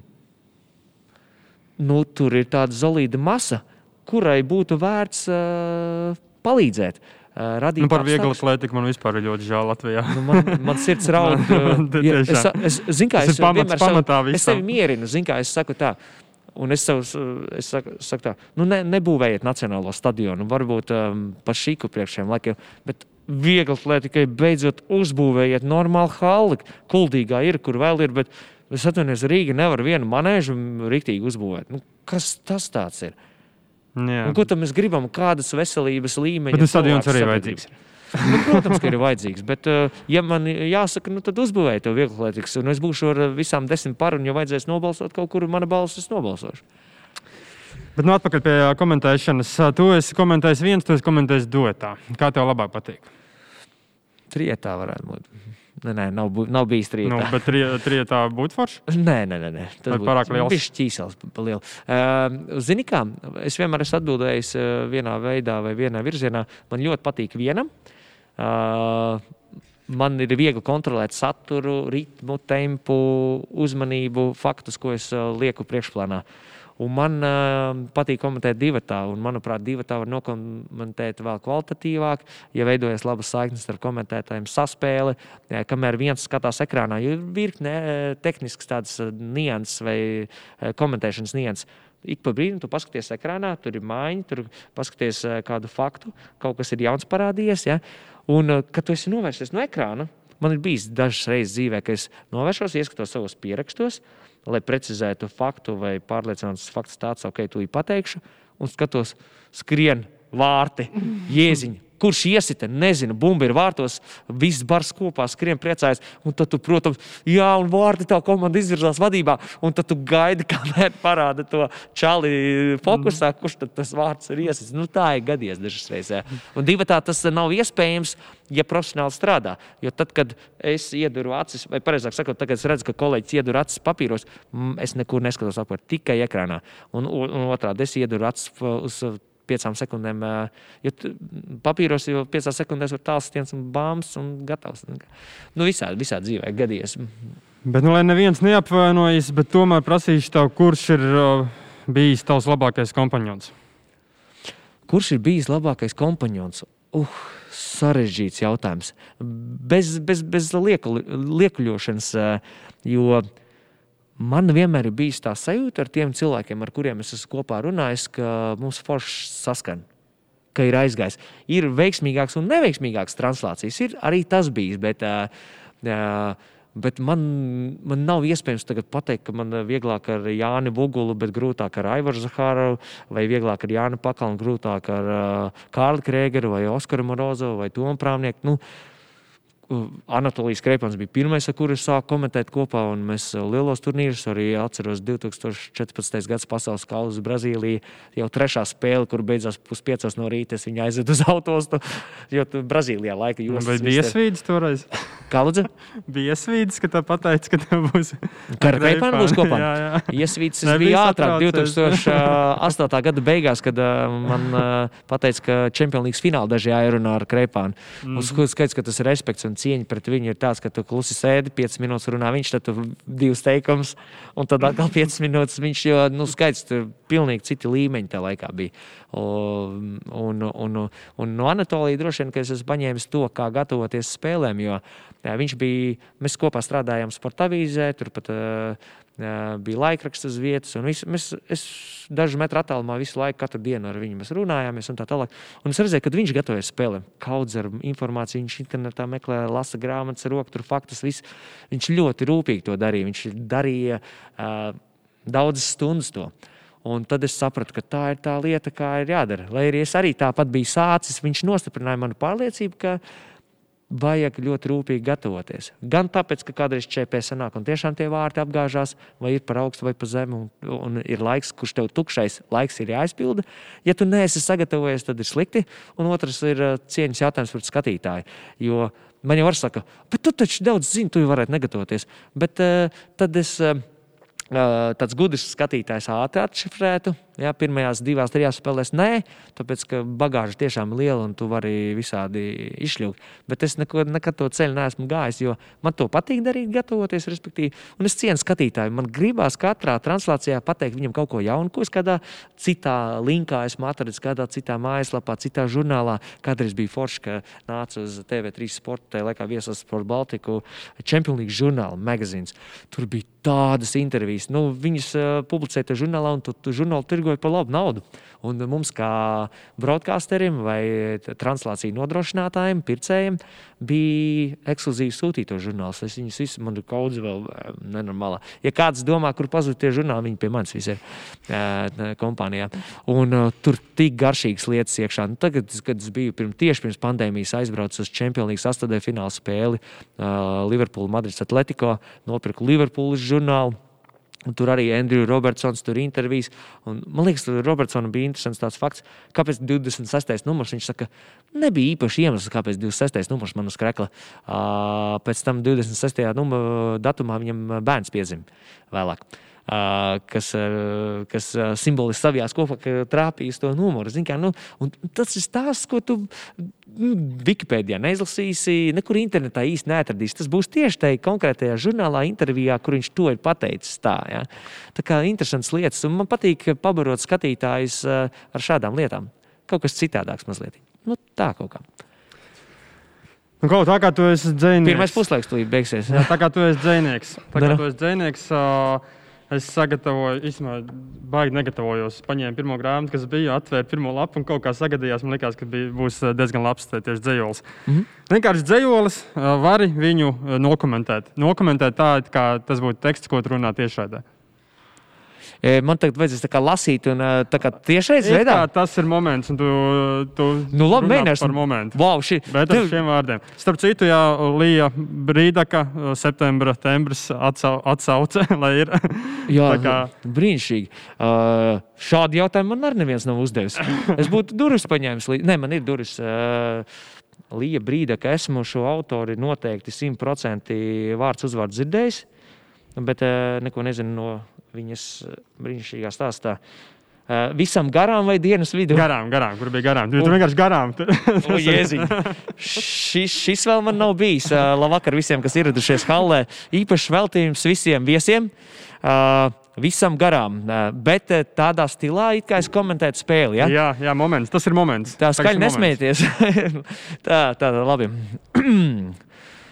Nu, tur ir tāda zelīta masa, kurai būtu vērts uh, palīdzēt. Uh, radīt nu, par vieglu atlētiku man vispār ir ļoti žēl Latvijā. nu, man, man sirds raud. Uh, [laughs] ja, es, es, es, kā, es, pamats, pamatā savu, es tevi mierinu. Kā, es saku tā, uh, Un es, savus, es saku, saku tā, nu ne, nebūvējiet nacionālo stadionu, varbūt um, pa šīku priekšējiem laikiem, bet viegli atlētikai beidzot uzbūvējiet normālu halli. Kuldīgā ir, kur vēl ir, bet es atvainojos, Rīga nevar vienu manēžu rīktīgi uzbūvēt. Nu, kas tas tāds ir? Un, ko tam mēs gribam? Kādas veselības līmeņa? Bet tas stadions arī vajadzīgs. Nu, protams, ka ir vajadzīgs. Bet, eh, ja man jāsaka, nu, tad uzbūvēju to vieglu atletiku, un es būšu ar visām desmit par, un, ja vajadzēs nobalsot kaut kur, mana balss es nobalsošu. Bet nu, atpakaļ pie komentēšanas. Tu esi komentējis viens, tu esi komentējis duetā. Kā tev labāk patīk? Trietā varētu būt. Nē, nē nav, nav bijis trījā. Nu, bet trījā būtu forši? Nē, nē, nē. nē. Tas ir pārāk liels. Viņš ķīsels pa lielu. Uh, Zini kā, es vienmēr esmu atbildējis vienā veidā vai vienā virzienā. Man ļoti patīk vienam. Uh, man ir viegli kontrolēt saturu, ritmu, tempu, uzmanību, faktus, ko es lieku priekšplānā. Un man uh, patīk komentēt divatā, un manuprāt, divatā var nokomentēt vēl kvalitatīvāk, ja veidojas labas saiknes ar komentētājiem, saspēle, ja, kamēr viens skatās ekrānā. Ir virkne tehnisks tāds nianses vai komentēšanas nianses. Ik pa brīdim tu paskaties ekrānā, tur ir maiņa, tur paskaties kādu faktu, kaut kas ir jauns parādījies. Ja? Un, eh, kad tu esi novērsies no ekrāna, man ir bijis dažas reizes dzīvē, ka es novēršos, ieskatos savos pierakstos, lai precizētu faktu vai pārliecinātu, ka fakts tāds, ok, tu ir pateikšu, un skatos, skrien vārti, jēziņi kurš iesita, nezinu, bumba ir vārtos, viss bars kopā skrien priecājas. Un tad, tu, protams, jā, un vārti tā komanda izvirzās vadībā, un tad tu gaidi, [laughs] kamēr parāda to čali fokusā, kurš tad tas vārds ir iesitis. Nu, tā ir gadījies dažas reizes. Un divi tā tas nav iespējams. Ja profesionāli strādā, jo tad, kad es ieduru acis, vai precīzāk sakot, tagad es redzu, ka kolēģis ieduru acis papīros, es nekur neskatos apkārt, tikai ekrānā. Un, un, un otrādi es ieduru acis uz piecām sekundēm. Jo papīros jau piecās sekundēs var tāls stiens un bāmas un gatavs. Nu, visādi, visādi dzīvē gadījies. Bet, nu, lai neviens neapvainojas, bet tomēr prasīšu tev, kurš ir uh, bijis tavs labākais kompanions? Kurš ir bijis labākais kompanions? Uh, sarežģīts jautājums. Bez, bez, bez lieku, liekuļošanas, jo man vienmēr ir bijis tā sajūta ar tiem cilvēkiem, ar kuriem es esmu kopā runājis, ka mums forši saskan. Ka ir aizgājis. Ir veiksmīgāks un neveiksmīgāks translācijas. Ir arī tas bijis. Bet, uh, uh, Bet man, man nav iespējams pateikt, ka man vieglāk ar Jāni Vugulu, bet grūtāk ar Aivaru Zahāru, vai vieglāk ar Jānu Pakalu, grūtāk ar uh, Kārli Krēgeru, vai Oskaru Morozovu, vai Tomu Prāmnieku. Nu, Anatolijas Kreipans bija pirmais, ar kuru es sāku komentēt kopā, un mēs lielos turnīrus arī atceros 2014. gads pasaules kausa Brazīlija. Jau trešā spēle, kur beidzās puspiecos no rīta, es viņu aizvedu uz autostu, jo Brazīlijā laika jūs. Vai bija iesvīdis toreiz? Kā lūdzu? bija iesvīdis, ka tā pateica, ka tev būs. Ka ar Kreipanu būs kopā? [laughs] jā, jā. Iesvīdis bija ātrāk 2008. [laughs] gada beigās, kad man pateica, ka Champions League finālā daži jārunā ar Kreipanu. Mm -hmm. Skaidrs, ka tas ir respekts un cieņa pret viņu ir tāds, ka tu klusi sēdi, 5 minūtes runā viņš, tad tu divas teikums, un tad atkal [laughs] 5 minūtes viņš jau, nu, skaidrs, tur pilnīgi citi līmeņi tajā laikā bija. Un, un, un, un no Anatolija droši vien, ka es esmu paņēmis to, kā gatavoties spēlēm, jo jā, viņš bija, mēs kopā strādājām sportavīzē, turpat bija laikraksts uz vietas. Visu, mēs, es dažu metru attālumā visu laiku, katru dienu ar viņu runājāmies. Un tā tālāk. Un es redzēju, ka viņš gatavojas spēlēm. Kaudz ar informāciju, viņš internetā meklē, lasa grāmatas, roku, tur faktus. Visu. Viņš ļoti rūpīgi to darīja. Viņš darīja uh, daudzas stundas to. Un tad es sapratu, ka tā ir tā lieta, kā ir jādara. Lai arī es arī tāpat biju sācis, viņš nostiprināja manu pārliecību, ka vajag ļoti rūpīgi gatavoties. Gan tāpēc, ka kādreiz ČP sanāk un tiešām tie vārti apgāžās, vai ir par augstu vai par zemu, un, un ir laiks, kurš tev tukšais laiks ir jāizpilda. Ja tu neesi sagatavojies, tad ir slikti. Un otrs ir uh, cieņas jautājums pret skatītāju. Jo man jau var saka, bet tu taču daudz zini, tu varētu negatavoties. Bet uh, tad es. Uh, tāds gudrs skatītājs ātri atšifrētu. Jā, pirmajās divās, trijās spēlēs nē, tāpēc ka bagāža tiešām ir liela un tu vari visādi izšļūt. Bet es neko, nekad to ceļu neesmu gājis, jo man to patīk darīt, gatavoties. Un es cienu skatītāju. Man gribās katrā translācijā pateikt viņam kaut ko jaunu, ko es kādā citā linkā esmu atradzis, kādā citā mājaslapā, citā žurnālā. Kādreiz bija forši, ka nāca uz TV3 sporta, tajā laikā viesos par Baltiku Champions League žurnālu, magazīns. Tur bija tādas intervijas. Nu, viņas uh, publicēja tajā žurnālā, un tu, tu žurnāli tirgoja par labu naudu. Un mums, kā broadcasteriem vai translāciju nodrošinātājiem, pircējiem, bija ekskluzīvi sūtīto žurnāls. Es viņus visus, man ir kas vēl nenormālā. Ja kāds domā, kur pazūd tie žurnāli, viņi pie manis visi ir uh, kompānijā. Un uh, tur tik garšīgas lietas iekšā. Nu, tagad, kad es biju pirms, tieši pirms pandēmijas, aizbraucu uz Champions League sastādē fināla spēli uh, Liverpool Madrids Atletico, nopirku Liverpoolas žurnālu. Un tur arī Andrews Robertsons tur intervijas. Un, man liekas, Robertsonam bija interesants tāds fakts, kāpēc 26. numurs. Viņš saka, nebija īpaši iemesls, kāpēc 26. numurs man uz krekla. Pēc tam 26. Numur, datumā viņam bērns piedzima vēlāk. Kas, kas simboliski savijās kopā trāpījis to numuru. Kā, nu, tas ir stāsts, ko tu nu, Wikipēdijā neizlasīsi, nekur internetā īsti neatradīsi. Tas būs tieši tajā konkrētajā žurnālā, intervijā, kur viņš to ir pateicis. Tā, ja? tā kā interesants lietas, un man patīk pabarot skatītājus ar šādām lietām. Kaut kas citādāks mazliet. Nu, tā kaut kā. Nu, kaut tā kā tu esi dzinieks. Pirmais puslaiks tūlīt beigsies. Jā, tā kā tu esi dzinieks. Tā kā tu esi dzinieks. Uh, Es sagatavoju, īstenībā, baigi negatavojos. Paņēmu pirmo grāmatu, kas bija, atvēru pirmo lapu un kaut kā sagadījās. Man liekas, ka bija, būs diezgan labs tieši dzējolis. Mm -hmm. Vienkārši dzējolis, vari viņu nokomentēt. Nokomentēt tā, kā tas būtu teksts, ko runā tiešraidē. Man tagad vajadzēs lasīt, un tiešais veidā. Tas ir moments, un tu, tu nu, labi, mēģināsim par momentu. Wow, šī... Bet ar šiem vārdiem. Starp citu, jā, Līja Brīdaka septembra tembris atsau, atsauce, [laughs] lai ir. jā, kā... brīnišķīgi. Uh, šādu jautājumu man arī neviens nav uzdevis. Es būtu durvis paņēmis. Nē, man ir durvis. Uh, Līja brīdī, ka esmu šo autori noteikti simtprocentīgi vārds uzvārds dzirdējis, bet uh, neko nezinu no viņas eh, brīnišķīgā stāstā. Uh, visam garām vai dienas vidū? Garām, garām, kur bija garām. Tur vienkārši garām. [laughs] O, šis, šis vēl man nav bijis. Uh, labvakar visiem, kas ieradušies hallē. Īpašs veltījums visiem viesiem. Uh, visam garām. Bet tādā stilā, it kā es komentētu spēli. Ja? Jā, jā, moments. Tas ir moments. Tā skaļi nesmieties. [laughs] tā, tā, labi. [clears throat] [clears throat]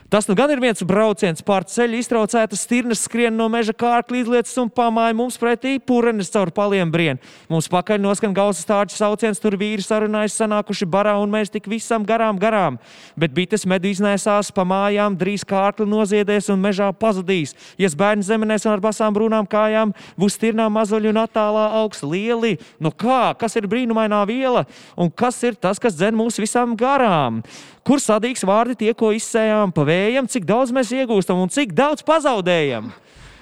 Tas nu gan ir viens brauciens pār ceļu, iztraucētas stirnas skrien no meža kārta līdz un pamāja mums pretī purenes caur paliem brien. Mums pakaļ noskan gausa stārķa sauciens, tur vīri sarunājas sanākuši barā un mēs tik visam garām garām. Bet bites medu iznēsās pa mājām, drīz kārkli noziedēs un mežā pazudīs. Ies bērni zemenēs un ar basām brūnām kājām, būs stirnā mazuļi un attālā augsts lieli. Nu kā, kas ir brīnumainā viela un kas ir tas, kas dzen mūs visam garām? Kur sadīgs vārdi tie, ko izsējām pa vējam, cik daudz mēs iegūstam un cik daudz pazaudējam?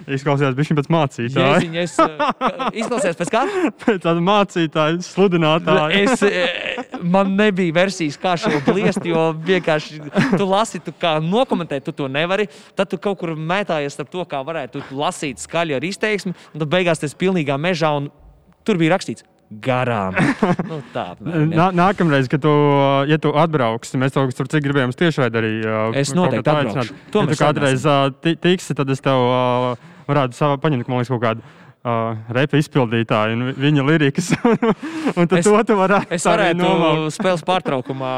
Izklausījās, bija viņa pēc mācītāja. Jēziņ, es, uh, izklausījās pēc kā? [laughs] pēc tāda mācītāja, sludinātāja. [laughs] es, eh, man nebija versijas, kā šo bliest, jo vienkārši tu lasi, tu kā nokomentēt, tu to nevari. Tad tu kaut kur mētājies ar to, kā varētu lasīt skaļi ar izteiksmi, un tad beigās tas pilnīgā mežā, un tur bija rakstīts garām. [laughs] nu, tā, Nā, nākamreiz, kad tu, ja tu atbrauksi, mēs to tur cik gribējām tiešraidē arī. Es noteikti atbraukšu. Ja tu kādreiz tiksi, tad es tev varētu savā paņemt, man liekas, kaut kādu. Uh, repa izpildītāji un viņa lirikas. [laughs] un tad es, to tu varētu Es varētu nomaut. spēles pārtraukumā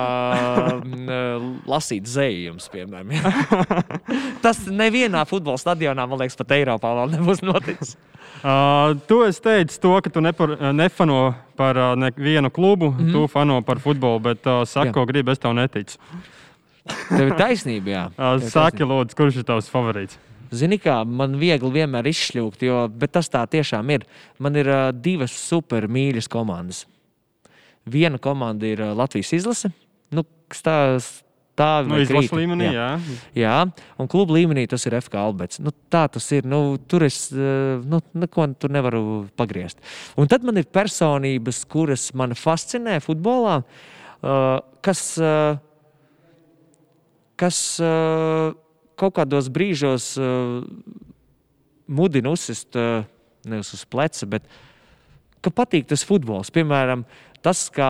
lasīt zējumus, piemēram. [laughs] Tas nevienā futbola stadionā, man liekas, pat Eiropā vēl nebūs noticis. Uh, tu teici to, ka tu nepar, nefano par uh, nevienu klubu, mm -hmm. tu fano par futbolu, bet uh, saki, jā. ko gribi, es tev neticu. Tev ir taisnība, jā. Uh, saki, lūdzu, kurš ir tavs favorīts? Zini, kā man viegli vienmēr izšļūt, jo tas tā tiešām ir. Man ir uh, divas super mīļas komandas. Viena komanda ir uh, Latvijas izlase. Nu, stās, stāvi. Nu, izlases līmenī, jā. jā. jā. Un klubu līmenī tas ir FK Albets. Nu, tā tas ir. Nu, tur es nu, neko tur nevaru pagriezt. Un tad man ir personības, kuras man fascinē futbolā, kas, kas kaut kādos brīžos uh, mudina uzsist uh, nevis uz pleca, bet ka patīk tas futbols. Piemēram, tas, kā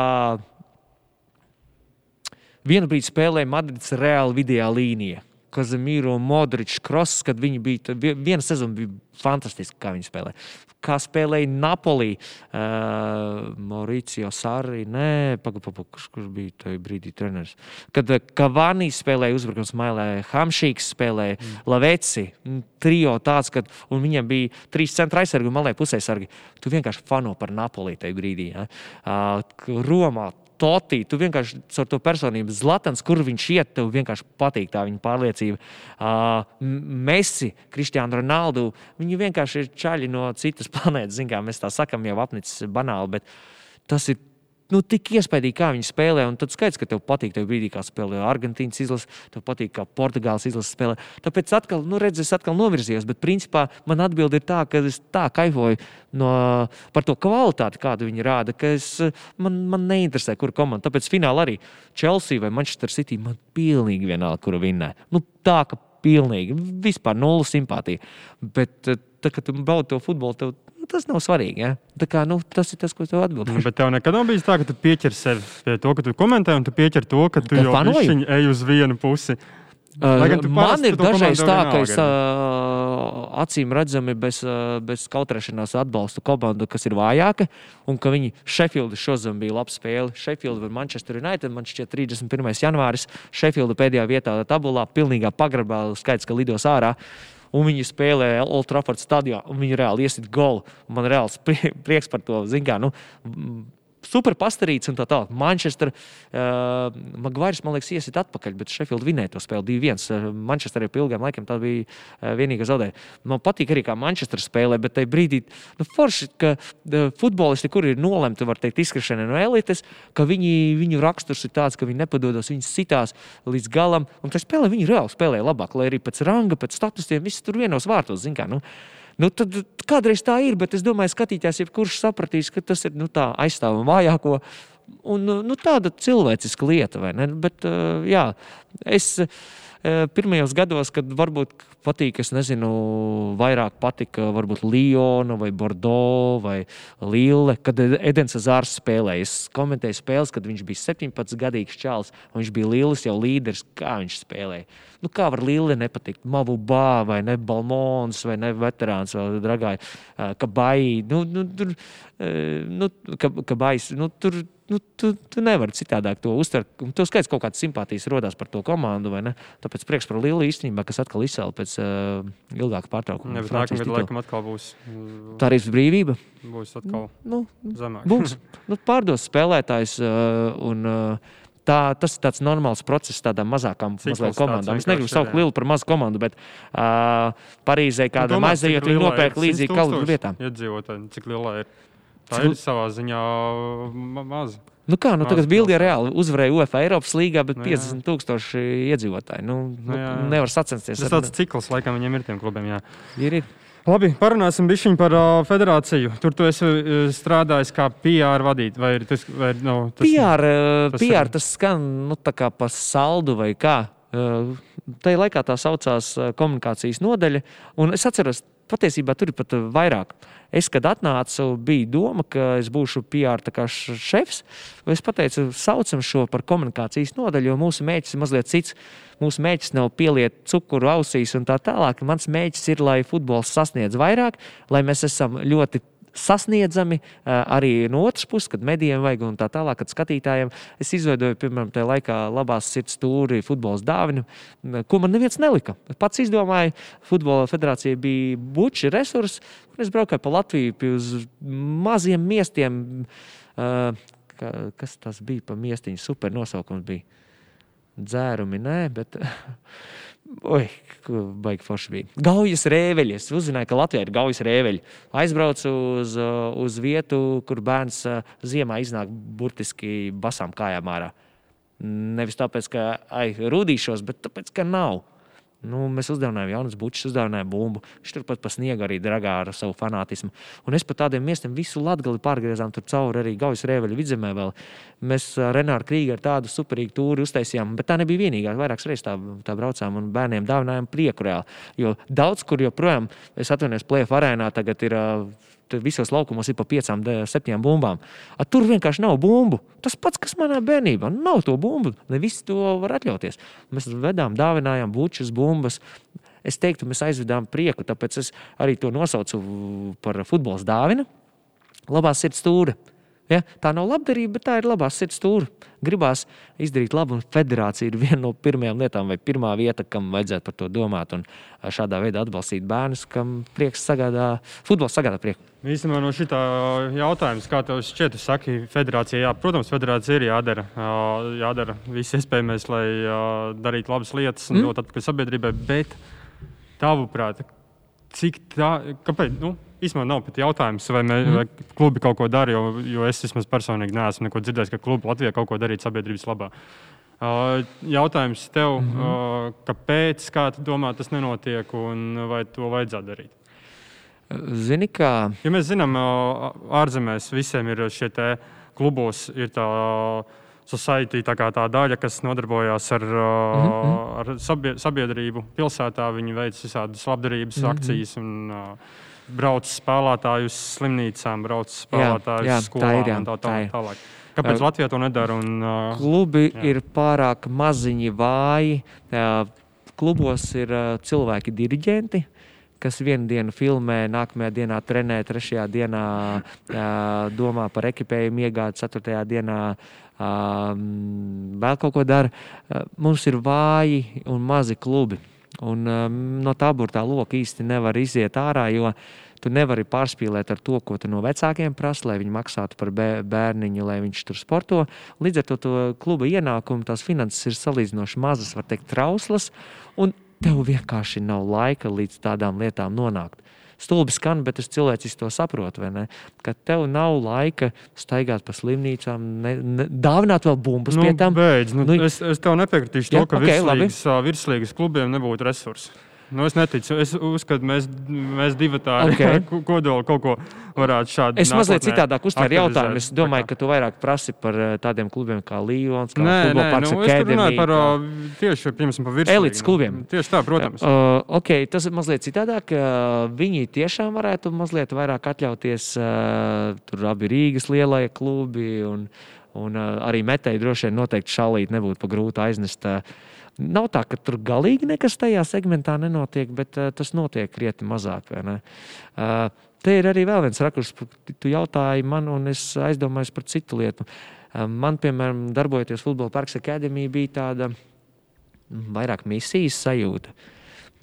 Vienu brīdi spēlēja Madrids Reāla video līnija. Kazemīru un Modričs Kross, kad viņi bija. Viena sezona bija fantastiska, kā viņi spēlēja. Kā spēlēja Napoli, uh, Mauricio Sarri, nē, paga, paga, kurš, kurš bija tajā brīdī treneris. Kad Kavani spēlēja uzbrukums mailē, Hamšīks spēlēja, mm. Laveci, trijo tāds, kad viņam bija trīs centra aizsargi un malē pusē sargi. Tu vienkārši fano par Napoli tajā brīdī. Ja? Uh, Romā Totī, tu vienkārši ar to personību, Zlatans, kur viņš iet, tev vienkārši patīk tā viņa pārliecība. Uh, Messi, Kristiāna Ronaldu, viņi vienkārši ir čaļi no citas [laughs] planētas. Zin, kā mēs tā sakām, jau apnicis banāli, bet tas ir nu, tik iespaidīgi, kā viņi spēlē. Un tad skaidrs, ka tev patīk, tev brīdī, kā spēlē Argentīnas izlase, tev patīk, kā Portugāles izlase spēlē. Tāpēc atkal, nu, redz, es atkal novirzījos, bet principā man atbilde ir tā, ka es tā kaifoju no, par to kvalitāti, kādu viņi rāda, ka es, man, man neinteresē, kur komanda. Tāpēc finālā arī Chelsea vai Manchester City man pilnīgi vienalga, kura vinnē. Nu, tā, ka pilnīgi vispār nulle simpātija. Bet, tā, kad tu baudi to futbolu, tev tas nav svarīgi. Ja? Tā kā, nu, tas ir tas, ko tev atbildēju. Nu, bet tev nekad nav bijis tā, ka tu pieķer sevi pie to, ka tu komentē, un tu pieķer to, ka tu jau ej uz vienu pusi. Uh, man ir dažreiz tā, ka es uh, acīm redzami bez, uh, bez kautrēšanās atbalstu komandu, kas ir vājāka, un ka viņi Sheffieldi šodien bija laba spēle. Sheffield vai Manchester United, man šķiet, 31. janvāris. Sheffielda pēdējā vietā tabulā, pilnīgā pagrabā, skaits, ka lidos ārā. Uh, un viņi spēlē Old Trafford stadionā, un viņi reāli iesit golu. Man reāls prieks par to. Kā, nu, super pastarīts un tā tālāk. Manchester, uh, Magvairs, man liekas, iesit atpakaļ, bet Sheffield vinēja to spēli 2-1. Manchesterē pie ilgiem laikiem tā bija uh, vienīgā zaudējuma. Man patīk arī, kā Manchester spēlē, bet tajā brīdī, nu, forši, ka uh, futbolisti, kuri ir nolemti, var teikt, izkrišana no elites, ka viņi, viņu raksturs ir tāds, ka viņi nepadodas, viņi sitās līdz galam, un tā spēlē viņi reāli spēlē labāk, lai arī pēc ranga, pēc statusiem, viss tur vienos vārtos, zin kā. Nu, Nu, tad kādreiz tā ir, bet es domāju, ka skatītājs jebkurš sapratīs, ka tas ir nu, aizstāvama vājāko. Un, nu, tāda cilvēciska lieta, vai ne? Bet, jā, es, pirmajos gados, kad varbūt patīk, es nezinu, vairāk patika varbūt Liona vai Bordeaux vai Lille, kad Edens Zārs spēlēja. Es komentēju spēles, kad viņš bija 17 gadīgs čāls, un viņš bija Līlis jau līderis, kā viņš spēlēja. Nu, kā var Lille nepatikt? Mavu Bā vai ne Balmons vai ne veterāns vai Dragāja, Kabai. Nu, nu, tur, nu, Kabais, nu, tur, nu, tu, tu nevari citādāk to uztvert. Tu skaidrs kaut kādas simpātijas rodas par to komandu, vai ne? Tāpēc prieks par Lielu īstenībā, kas atkal izcēla pēc uh, ilgāka pārtraukuma. Ne, bet nākamajā gadā laikam atkal būs. Tā arī ir brīvība. Būs atkal nu, zemāk. Būs. nu, pārdos spēlētājs uh, un uh, Tā, tas ir tāds normāls process tādām mazākām komandām. Es negribu saukt Lielu par mazu komandu, bet uh, Parīzē nu, kādam aizejot, viņi nopērk līdzīgi kaut kādā vietā. Iedzīvotāji, cik liela ir? Tā cik... ir savā ziņā maza. Nu kā, nu tagad Bildi reāli uzvarēja UEFA Eiropas līgā, bet nu, 50 tūkstoši iedzīvotāji. Nu, nu, nu, nevar sacensties. Tas tāds cikls, laikam, viņiem ir tiem klubiem. Jā. Ir, ir. Labi, parunāsim par uh, federāciju. Tur tu esi uh, strādājis kā PR vadītājs. Vai tas, vai, no, tas, PR, tas, PR ir... tas skan nu, pa saldu vai kā. Uh, Tajā laikā tā saucās komunikācijas nodeļa. Un es atceros, patiesībā tur ir pat vairāk. Es, kad atnācu, bija doma, ka es būšu PR šefs. Es teicu, saucam šo par komunikācijas nodaļu, jo mūsu mērķis ir mazliet cits. Mūsu mērķis nav pieliet cukuru ausīs un tā tālāk. Mans mērķis ir, lai futbols sasniedz vairāk, lai mēs esam ļoti sasniedzami arī no otras puses, kad medijiem vajag un tā tālāk, kad skatītājiem. Es izveidoju, piemēram, tajā laikā labās sirds stūri futbola dāvinu, ko man neviens nelika. Pats izdomāju, futbola federācija bija buči resursi, un es braucu pa Latviju uz maziem miestiem. Kas tas bija pa miestiņu? Super nosaukums bija dzērumi, nē, bet. [laughs] Oi, baigi forši bija. Gaujas rēveļi. Es uzzināju, ka Latvijā ir gaujas rēveļi. Aizbraucu uz, uz vietu, kur bērns ziemā iznāk burtiski basām kājām ārā. Nevis tāpēc, ka ai, rudīšos, bet tāpēc, ka nav. Nu, mēs uzdevām jaunas bučas, uzdevām bumbu. Viņš turpat pa sniegu arī dragā ar savu fanātismu. Un es pa tādiem miestiem visu latgali pārgriezām tur cauri arī Gaujas Rēveļa vidzemē. Vēl. Mēs ar Renāru Krīgu tādu superīgu tūri uztaisījām, bet tā nebija vienīgā. Vairākas reizes tā, tā braucām un bērniem dāvinājām prieku reāli. Jo daudz kur joprojām, es atvainojos, plēf arēnā tagad ir. Uh, visos laukumos ir pa piecām, septiņām bumbām. A, tur vienkārši nav bumbu. Tas pats, kas manā bērnībā, nav to bumbu. Ne visi to var atļauties. Mēs vedām, dāvinājām bučas, bumbas. Es teiktu, mēs aizvedām prieku, tāpēc es arī to nosaucu par futbola dāvinu. Labā sirds stūra. Ja? Tā nav labdarība, bet tā ir labā sirds stūra. Gribās izdarīt labu, un federācija ir viena no pirmajām lietām, vai pirmā vieta, kam vajadzētu par to domāt. Un šādā veidā atbalstīt bērnus, kam prieks sagādā, futbols sagādā prieku. Īstenībā no šī jautājuma, kā tev šķiet, tu saki, federācija, jā, protams, federācija ir jādara, jādara viss iespējamais, lai darītu labas lietas un mm. dot atpakaļ sabiedrībai, bet tavuprāt, cik tā, kāpēc? Nu, Īsumā nav pat jautājums, vai, mē, mm. vai klubi kaut ko dara, jo, jo es vismaz personīgi neesmu dzirdējis, ka klubi Latvijā kaut ko darīt sabiedrības labā. Uh, jautājums tev, mm -hmm. uh, kāpēc, kā tu domā, tas nenotiek un vai to vajadzētu darīt? Zini, kā. Ja mēs zinām, uh, ārzemēs visiem ir šie klubos, ir tā society, tā, tā daļa, kas nodarbojas ar, mm -hmm. ar sabiedrību pilsētā. Viņi veic visādas labdarības mm -hmm. akcijas. Un, uh, brauc spēlētāju uz slimnīcām, brauc spēlētāju uz skolām tā ir, jā, un tā, tā, tā ir. tālāk. Kāpēc uh, Latvija to nedara? Un, uh, klubi jā. ir pārāk maziņi, vāji. Uh, klubos ir uh, cilvēki, diriģenti, kas vienu dienu filmē, nākamajā dienā trenē, trešajā dienā uh, domā par ekipējumu, iegādi, ceturtajā dienā uh, vēl kaut ko dara. Uh, mums ir vāji un mazi klubi. Un, um, no tā burtā loka īsti nevar iziet ārā, jo tu nevari pārspīlēt ar to, ko tu no vecākiem prasa, lai viņi maksātu par bērniņu, lai viņš tur sporto. Līdz ar to, to kluba ienākumu, tās finanses ir salīdzinoši mazas, var teikt, trauslas, un tev vienkārši nav laika līdz tādām lietām nonākt stulbi skan, bet es cilvēciski to saprotu. Ka tev nav laika staigāt pa slimnīcām, ne, ne, dāvināt vēl bumbas nu, pie tam. Beidz, nu, nu, es, es tev nepiekritīšu jā, to, ka okay, virslīgas, virslīgas klubiem nebūtu resursi. Nu, es neticu. Es uzskatu, mēs, mēs divi tādi Okay. [laughs] kodoli kaut ko varētu šādi. Es mazliet citādāk uztveru jautājumu. Es domāju, kā- ka tu vairāk prasi par eh, tādiem klubiem kā Līons, kā Nē, nē, nu, es runāju par Academy. ā, tieši piemēram, par virsmu. Elites klubiem. Tieši tā, protams. Uh, okay, tas ir mazliet citādāk. Uh, viņi tiešām varētu mazliet vairāk atļauties. Uh, tur abi Rīgas lielie klubi un, un uh, arī metēji droši vien noteikti šalīt nebūtu pa grūti aiznest. Uh, Nav tā, ka tur galīgi nekas tajā segmentā nenotiek, bet uh, tas notiek krietni mazāk. Uh, te ir arī vēl viens rakurs, par- tu jautāji man, un es aizdomājos par citu lietu. Uh, man, piemēram, darbojoties Futbola Parks Akademijā, bija tāda mm, vairāk misijas sajūta. Uh,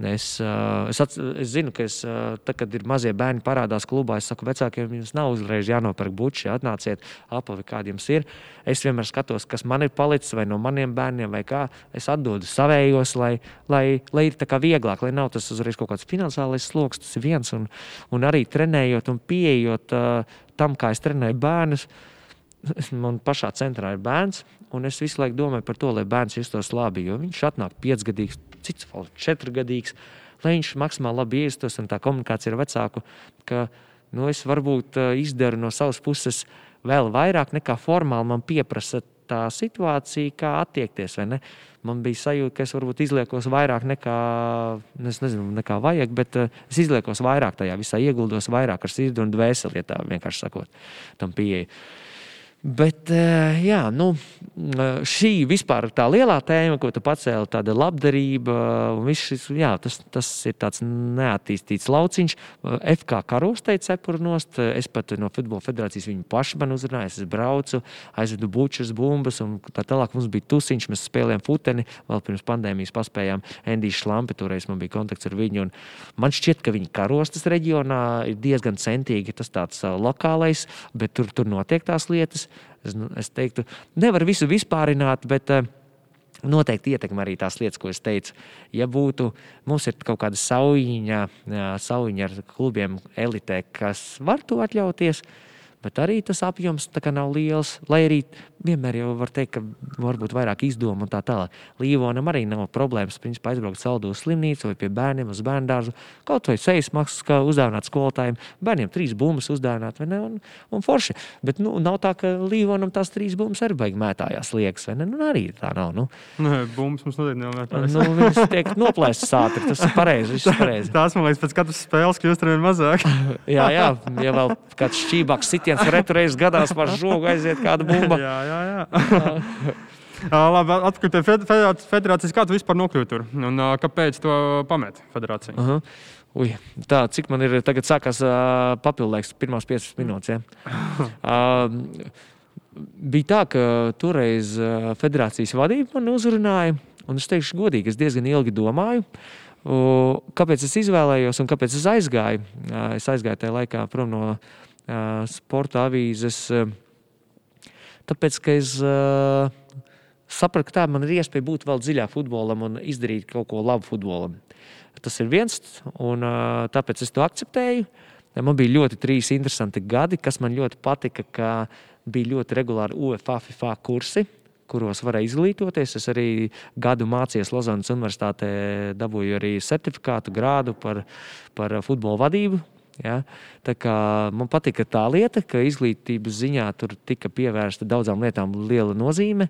es, ats, es zinu, ka es, uh, tad, kad ir mazie bērni parādās klubā, es saku, vecākiem jums nav uzreiz jānopērk buči, atnāciet, apavi, kādi jums ir. Es vienmēr skatos, kas man ir palicis, vai no maniem bērniem, vai kā. Es atdodu savējos, lai, lai, lai ir tā kā vieglāk, lai nav tas uzreiz kaut kāds finansiālais sloks. Tas ir viens, un, un arī trenējot un pieejot uh, tam, kā es trenēju bērnus. Man pašā centrā ir bērns, un es visu laiku domāju par to, lai bērns justos labi. Jo viņš atnāk piecgadīgs, cits vēl četrgadīgs, lai viņš maksimāli labi iestos un tā komunikācija ar vecāku. Ka, nu, es varbūt uh, izdaru no savas puses vēl vairāk nekā formāli man pieprasa tā situācija, kā attiekties. Man bija sajūta, ka es varbūt izliekos vairāk nekā, es nezinu, nekā vajag, bet uh, es izliekos vairāk tajā visā, ieguldos vairāk ar sirdi un dvēseli, ja tā vienkārši sakot, tam pieeja. Bet eh, jā, nu, eh, šī vispār tā lielā tēma, ko tu pacēli, tāda labdarība, šis, jā, tas, tas ir tāds neattīstīts lauciņš. Eh, FK karos teica cepurnost, es pat no Futbola federācijas viņu pašu man uzrunāju, es braucu, aizvedu bučas, bumbas, un tā tālāk mums bija tusiņš, mēs spēlējām futeni, vēl pirms pandēmijas paspējām Endijas Šlampi, toreiz man bija kontakts ar viņu, man šķiet, ka viņi karostas reģionā ir diezgan centīgi, tas tāds lokālais, bet tur, tur notiek tās lietas. Es, nu, es teiktu, nevar visu vispārināt, bet uh, noteikti ietekmē arī tās lietas, ko es teicu. Ja būtu, mums ir kaut kāda saujiņa, jā, saujiņa ar klubiem elitē, kas var to atļauties, bet arī tas apjoms nav liels. Lai arī vienmēr jau var teikt, ka varbūt vairāk izdoma un tā tālāk. Līvonam arī nav problēmas, principā aizbraukt saldu uz slimnīcu vai pie bērniem uz bērnu dārzu. Kaut vai sejas maksas, kā uzdāvināt skolotājiem, bērniem trīs bumbas uzdāvināt, vai ne? Un, un forši. Bet nu, nav tā, ka Līvonam tās trīs bumbas arī baigi mētājās liekas, vai ne? Nu, arī tā nav. Nu, Nē, bumbas mums noteikti nav vērtības. nu, viņas tiek noplēstas ātri, tas ir pareizi, pareizi. Tās, man liekas, pēc katras spēles kļūst ar vien mazāk. [laughs] Jā, jā, ja vēl kāds šķībāks sitiens retu reizi gadās par žogu aiziet kāda bumba. [laughs] jā, jā, jā. [laughs] Labi, atpakaļ pie fed- federācijas-. Kā tu vispār nokļūti tur? Un kāpēc to pamet federācija? Aha. Ui, tā, cik man ir tagad sākās uh, papildinājums, pirmās 15 minūtes. Ja? [laughs] Uh, bija tā, ka toreiz uh, federācijas vadība man uzrunāja, un es teikšu, godīgi, es diezgan ilgi domāju. Uh, kāpēc es izvēlējos un kāpēc es aizgāju? Uh, es aizgāju tajā laikā prom no uh, sporta avīzes, tāpēc ka es sapratu, ka tā man ir iespēja būt vēl dziļāk futbolam un izdarīt kaut ko labu futbolam. Tas ir viens, un tāpēc es to akceptēju. Man bija ļoti trīs interesanti gadi, kas man ļoti patika, ka bija ļoti regulāri UEFA, FIFA kursi, kuros varēja izglītoties. Es arī gadu mācījos Lozonas Universitātē, dabūju arī certifikātu grādu par, par futbola vadību. Ja? Man patika tā lieta, ka izglītības ziņā tur tika pievērsta daudzām lietām liela nozīme.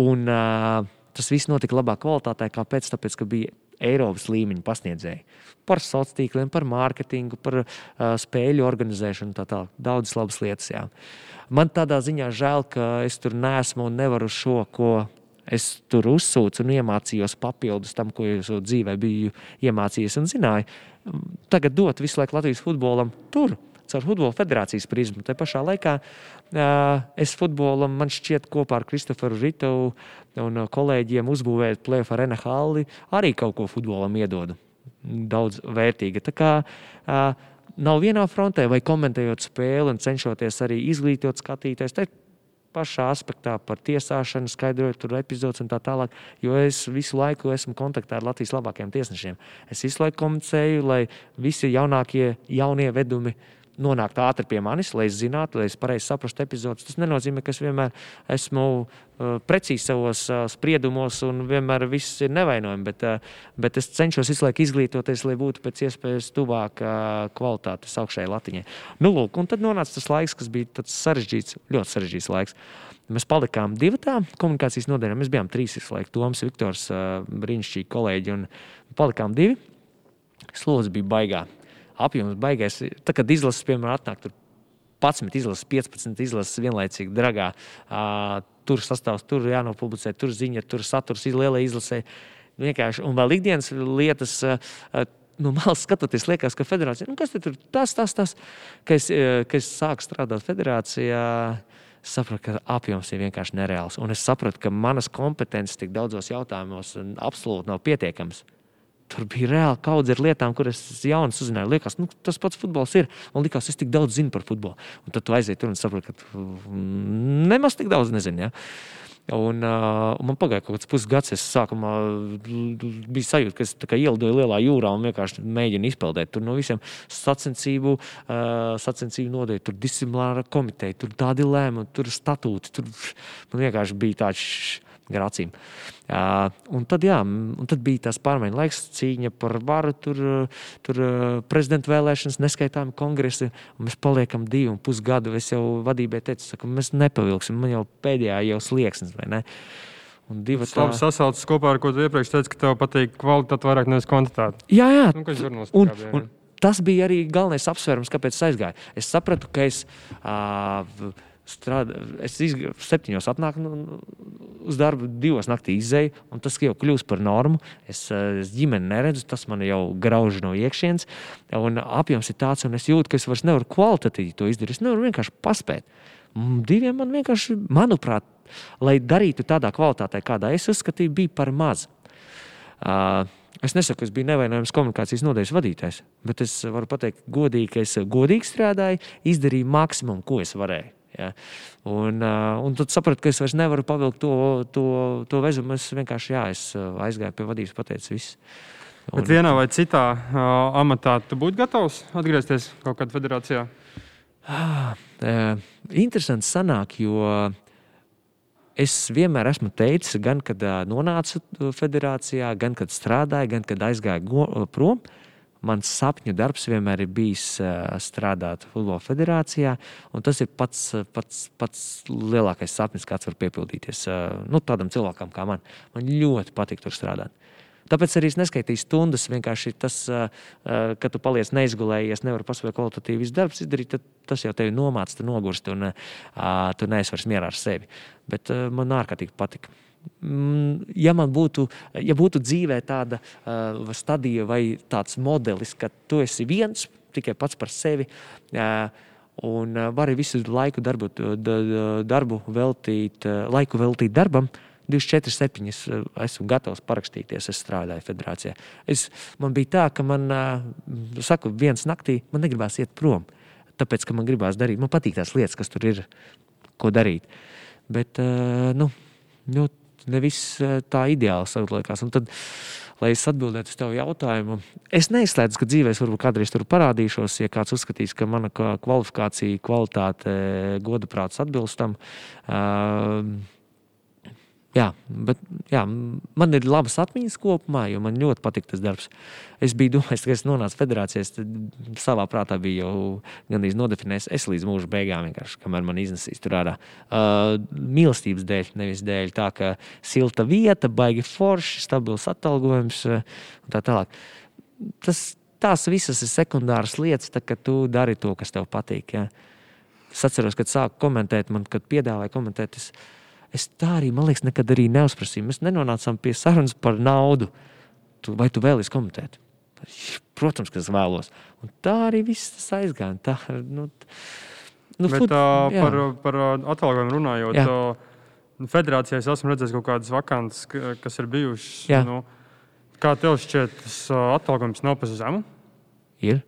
Un, uh, tas viss notika labā kvalitātē. Kāpēc? Tāpēc, ka bija Eiropas līmeņa pasniedzēji par sociāliem tīkliem, par mārketingu, par uh, spēļu organizēšanu tā tālāk. Daudzas labas lietas. Jā. Man tādā ziņā žēl, ka es tur nesmu un nevaru šo, ko es tur uzsūcu un iemācījos papildus tam, ko es dzīvē biju iemācījies un zināju. Tagad dot visu laiku Latvijas futbolam tur. Caur futbola federācijas prizmu. Tā pašā laikā uh, es futbolam, man šķiet, kopā ar Kristoferu Ritovu un kolēģiem uzbūvēt plēfu ar NHL arī kaut ko futbolam iedodu. Daudz vērtīga. Tā kā uh, nav vienā frontē, vai komentējot spēli un cenšoties arī izglītot skatītājus. Pašā aspektā par tiesāšanu, skaidrojot tur epizodus un tā tālāk. Jo es visu laiku esmu kontaktā ar Latvijas labākajiem tiesnešiem. Es visu laiku komunicēju, lai visi jaunākie, jaunie vedumi nonākt ātri pie manis, lai es zinātu, lai es pareizi saprastu epizodus. Tas nenozīmē, ka es vienmēr esmu uh, precīzi savos uh, spriedumos un vienmēr viss ir nevainojami, bet, uh, bet es cenšos visu laiku izglītoties, lai būtu pēc iespējas tuvāk uh, kvalitātes augšējai latiņai. Nu, lūk, un tad nonāca tas laiks, kas bija sarežģīts, ļoti sarežģīts laiks. Mēs palikām divi tādi komunikācijas nodaļā. Mēs bijām trīs visu laiku. Toms, Viktors, uh, brīnišķīgi kolēģi. Palikām divi. Slodze bija baigā apjoms baigais. Tad, kad izlases, piemēram, atnāk tur 11 izlases, 15 izlases vienlaicīgi dragā, uh, tur sastāvs, tur jānopublicē, tur ziņa, tur saturs, lielai izlasē. Vienkārši, un vēl ikdienas lietas. Uh, no malas skatoties, liekas, ka federācija nu, kas tur tas, tas, tas. Kad es sāku strādāt federācijā, sapratu, ka apjoms ir vienkārši nereāls. Un es sapratu, ka manas kompetences tik daudzos jautājumos absolūti nav pietiekamas. Tur bija reāli kaudze ar lietām, kuras es jaunas uzzināju. Liekas, nu, tas pats futbols ir. Man liekas, es tik daudz zinu par futbolu. Un tad tu aiziet tur un saproti, ka nemaz tik daudz nezinu. Ja? Un, uh, man pagāja kaut kāds pusgads. Es sākumā biju sajūta, ka es ielidoju lielā jūrā un vienkārši mēģinu izpeldēt. Tur no visiem sacensību, uh, sacensību nodeļu, tur disciplināra komiteja, tur tādi lēmumi, tur statūti. Tur man vienkārši bija tāds gar acīm. Uh, un, tad, jā, un tad bija tas pārmaiņu laiks, cīņa par varu, tur, tur prezidenta vēlēšanas, neskaitāmi kongresi. Mēs paliekam divu un pus gadu. Es jau vadībai teicu, ka mēs nepavilksim, man jau pēdējā jau slieksnis. Tas tā... labi sasaucas kopā ar ko tu iepriekš teici, ka tev patīk kvalitāte vairāk nevis kvantitāte. Jā, jā. Nu, un, un tas bija arī galvenais apsvērums, kāpēc es aizgāju. Es sapratu, ka es. Uh, strādā, es izgāju septiņos, atnāku nu, uz darbu, divos naktī izēju, un tas jau kļūst par normu. Es, es ģimeni neredzu, tas man jau grauž no iekšienes, un apjoms ir tāds, un es jūtu, ka es vairs nevaru kvalitatīvi to izdarīt. Es nevaru vienkārši paspēt. Diviem man vienkārši, manuprāt, lai darītu tādā kvalitātē, kādā es uzskatīju, bija par maz. Uh, Es nesaku, ka es biju nevainojams komunikācijas nodaļas vadītājs, bet es varu pateikt, godīgi, ka es godīgi strādāju, izdarīju maksimumu, ko es varēju. Ja. Un, un tad sapratu, ka es vairs nevaru pavilkt to, to, to vezumu. Es vienkārši jā, es aizgāju pie vadības, pateicu visu. Un... Bet vienā vai citā uh, amatā tu būtu gatavs atgriezties kaut kādā federācijā? Ah, interesanti sanāk, jo es vienmēr esmu teicis, gan kad nonācu federācijā, gan kad strādāju, gan kad aizgāju prom. Uh, Mans sapņu darbs vienmēr ir bijis strādāt Futbola federācijā, un tas ir pats, pats, pats lielākais sapnis, kāds var piepildīties nu, tādam cilvēkam kā man. Man ļoti patīk tur strādāt. Tāpēc arī es neskaitīju stundas. Vienkārši tas, ka tu paliec neizgulējies, nevar paspēt kvalitatīvi darbs izdarīt, tad tas jau tevi nomāca, tu nogurst un tu neesi vairs mierā ar sevi. Bet man ārkārtīgi patika. Mm, ja man būtu, ja būtu dzīvē tāda uh, stadija vai tāds modelis, ka tu esi viens tikai pats par sevi. Uh, Un uh, vari visu laiku darbu, darbu veltīt, uh, laiku veltīt darbam, 24, 7. esmu gatavs parakstīties. Es strādāju federācijā. Es, man bija tā, ka man, uh, saku, viens naktī man negribās iet prom. Tāpēc, ka man gribās darīt, man patīk tās lietas, kas tur ir, ko darīt. Bet, uh, nu, nu, ne viss eh, tā ideāli. Un tad, lai es atbildētu uz tavu jautājumu, es neizslēdzu, ka dzīvē es varbūt kādreiz tur parādīšos, ja kāds uzskatīs, ka mana kvalifikācija, kvalitāte, godaprāts atbilst tam. Uh, Jā, bet jā, man ir labas atmiņas kopumā, jo man ļoti patīk tas darbs. Es biju domājis, ka es nonācu federācijā, tad savā prātā biju jau gandrīz nodefinējis. Es līdz mūža beigām vienkārši, kamēr man iznesīs tur ārā. Uh, mīlestības dēļ, nevis dēļ tā, ka silta vieta, baigi forši, stabils atalgojums uh, un tā tālāk. Tas, tās visas ir sekundāras lietas, tā, kad tu dari to, kas tev patīk. Ja? Es atceros, kad sāku komentēt, man, kad piedāvāja komentēt. Es, Es tā arī, man liekas, nekad arī neuzprasīju. Mēs nenonācām pie sarunas par naudu. Tu, vai tu vēlies komentēt? Protams, ka es vēlos. Un tā arī viss aizgāja. Tā, nu, nu, Bet, fut, uh, par, par atalgojumu runājot, uh, federācijā es esmu redzējis kaut kādas vakances, kas ir bijušas. Jā. Nu, kā tev šķiet, tas uh, atalgojums nav pa zemu? Ir.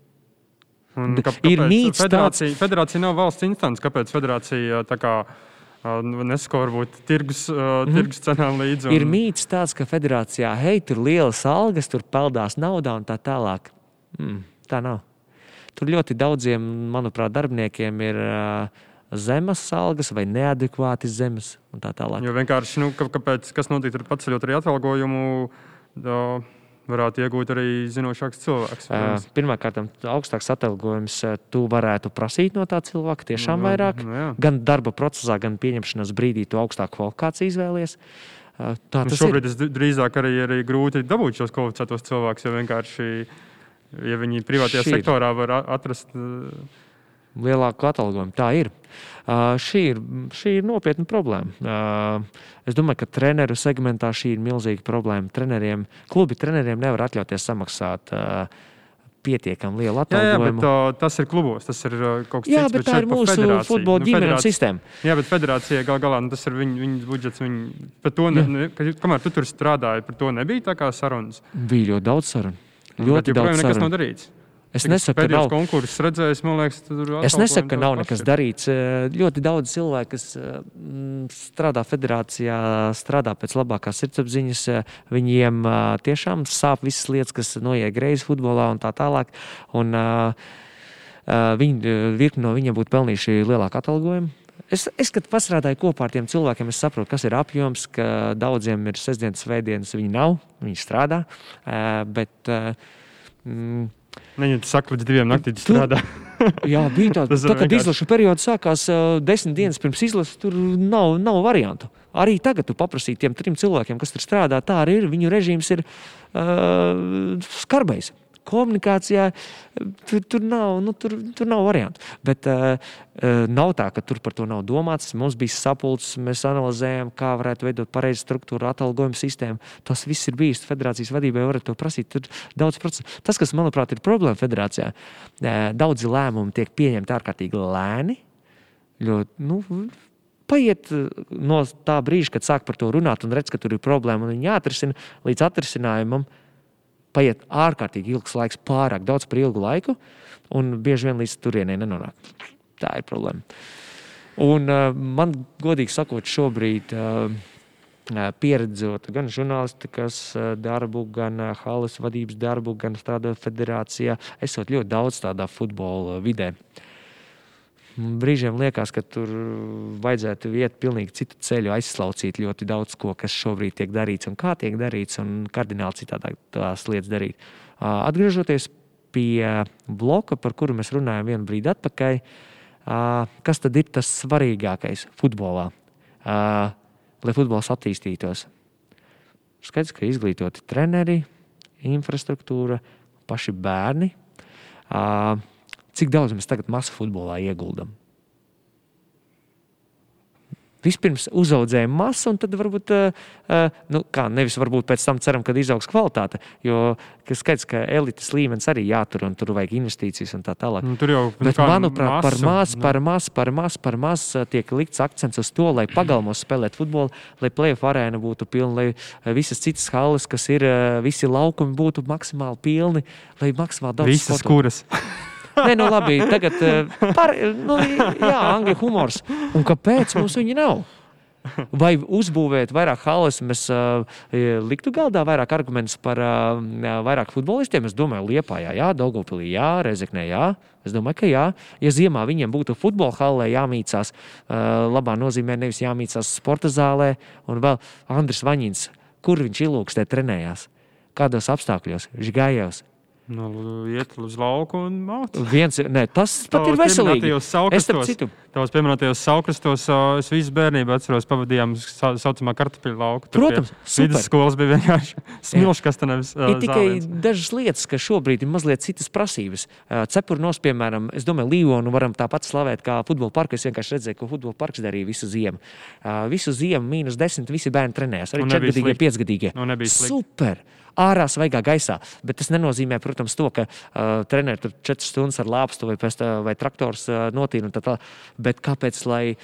Un, ka, ir mīts, federācija, tāds... federācija nav valsts instants. Kāpēc federācija tā kā Nesko varbūt tirgus, uh, tirgus cenām līdzi. Un... Ir mīts tāds, ka federācijā hei, tur lielas algas, tur peldās naudā un tā tālāk. Mm, tā nav. tur ļoti daudziem, manuprāt, darbiniekiem ir uh, zemes algas vai neadekvāti zemes un tā tālāk. Jo vienkārši, nu, kāpēc, kas notiek ar paceļot arī atalgojumu? Da varētu iegūt arī zinošāks cilvēks. Uh, Pirmkārt, augstāks atalgojums tu varētu prasīt no tā cilvēka tiešām nu, vairāk. Nu, jā. gan darba procesā, gan pieņemšanas brīdī tu augstāku kvalifikāciju izvēlies. Uh, tā nu, šobrīd ir drīzāk arī, arī grūti dabūt šos kvalificētos cilvēkus, jo vienkārši, ja viņi privātajā Šī sektorā var atrast. Uh, lielāku atalgojumu. Tā ir. Uh, šī, ir šī ir nopietna problēma. Uh, es domāju, ka treneru segmentā šī ir milzīga problēma. Treneriem, klubi treneriem nevar atļauties samaksāt. Uh, Pietiekami liela atalgojuma. Jā, jā, bet, uh, tas ir klubos, tas ir kaut kas jā, cits. Jā, bet tā ir mūsu futbola nu, ģimenes sistēma. Jā, bet federācija gal galā nu, tas ir viņu, viņu budžets. To, ne, ne, kamēr tu tur strādāji, par to nebija tā kā sarunas. Bija ļoti daudz sarunu. Ļoti bet, daudz sarunu. Nekas nav darīts. Es nesaku, ka nav konkurss redzējis, man liekas, tur ir. Es nesaku, ka nav nekas darīts. Eh, ļoti daudz cilvēku, kas eh, strādā federācijā, strādā pēc labākās sirdsapziņas, eh, viņiem tiešām sāp visas lietas, kas noiet greizi futbolā un tā tālāk. Un, viņi, virkni no viņiem būtu pelnījuši lielāku atalgojumu. Es, es kad pastrādāju kopā ar tiem cilvēkiem, es saprotu, kas ir apjoms, ka daudziem ir sestdienas, svētdienas, viņi nav, viņi strādā. Bet, mm, Viņa saka, līdz diviem naktī strādā. jā, bija tā, [laughs] tā kad izlaša periods sākās uh, desmit dienas pirms izlases, tur nav, nav variantu. Arī tagad tu paprasīji tiem trim cilvēkiem, kas tur strādā, tā arī ir. Viņu režīms ir uh, skarbais komunikācijā tur, tur, nav, nu, tur, tur nav variantu. Bet uh, nav tā, ka tur par to nav domāts. Mums bija sapulces, mēs analizējām, kā varētu veidot pareizu struktūru, atalgojumu sistēmu. Tas viss ir bijis federācijas vadībai, varat to prasīt. Tur daudz procesu. Tas, kas manuprāt ir problēma federācijā, uh, daudzi lēmumi tiek pieņemti ārkārtīgi lēni. Ļoti, nu, paiet no tā brīža, kad sāk par to runāt un redz, ka tur ir problēma un viņa jāatrisina līdz atrisinājumam. Uh, paiet ārkārtīgi ilgs laiks, pārāk daudz par ilgu laiku, un bieži vien līdz turienei nenonāk. Tā ir problēma. Un, uh, man, godīgi sakot, šobrīd uh, pieredzot gan žurnālistikas darbu, gan halas vadības darbu, gan strādājot federācijā, esot ļoti daudz tādā futbola vidē. Uh, Brīžiem liekas, ka tur vajadzētu iet pilnīgi citu ceļu, aizslaucīt ļoti daudz ko, kas šobrīd tiek darīts un kā tiek darīts, un kardināli citādāk tās lietas darīt. Atgriežoties pie bloka, par kuru mēs runājām vienu brīdi atpakaļ, kas tad ir tas svarīgākais futbolā, lai futbols attīstītos? Skaidrs, ka izglītoti treneri, infrastruktūra, paši bērni. Uh, Cik daudz mēs tagad masu futbolā ieguldam? Vispirms uzaudzējam masu, un tad varbūt, uh, nu, kā nevis varbūt pēc tam ceram, ka izaugs kvalitāte. Jo skaidrs, ka elites līmenis arī jātur, un tur vajag investīcijas un tā tālāk. Nu, tur jau Bet, manuprāt, masu, par maz, par maz, par maz, par maz tiek likts akcents uz to, lai pagalmos spēlēt futbolu, lai plēsoņu arēna būtu pilna, lai visas citas halas, kas ir, visi laukumi būtu maksimāli pilni, lai maksimāli daudz. Visas sportu. kuras. [laughs] Nē, nu labi, tagad eh, par, nu, jā, angļu humors. Un kāpēc mums viņi nav? Vai uzbūvēt vairāk halas, mēs uh, liktu galdā vairāk argumentus par uh, vairāk futbolistiem? Es domāju, Liepājā, jā, Daugopilī, jā, Rezeknē, jā. Es domāju, ka jā. Ja ziemā viņiem būtu futbola halē jāmīcās, uh, labā nozīmē nevis jāmīcās sporta zālē, un vēl Andris Vaņins, kur viņš ilūkstē trenējās, kādos apstākļos, Žigājos, Nu, iet uz lauku un maut. Viens, ne, tas pat ir veselīgi. Es tam citu. Tavos pieminētajos saukrastos es visu bērnību atceros, pavadījām tā saucamā kartupeļu lauku. Protams, vidusskolas bija vienkārši smilšs, kas te nevis. Ir tikai zāliens. dažas lietas, ka šobrīd ir mazliet citas prasības. Cepurnos, piemēram, es domāju, Līonu varam tāpat slavēt kā futbola parku. Es vienkārši redzēju, ko futbola parks darīja visu ziemu. Visu ziemu mīnus desmit, visi bērni trenējās. Arī četrgadīgie, piecgadīgie. Super! Ārā svaigā gaisā. Bet tas nenozīmē, protams, to, ka uh, treneris tur četras stundas ar lāpstu vai, pēc, vai traktors uh, tā. Bet kāpēc, lai uh,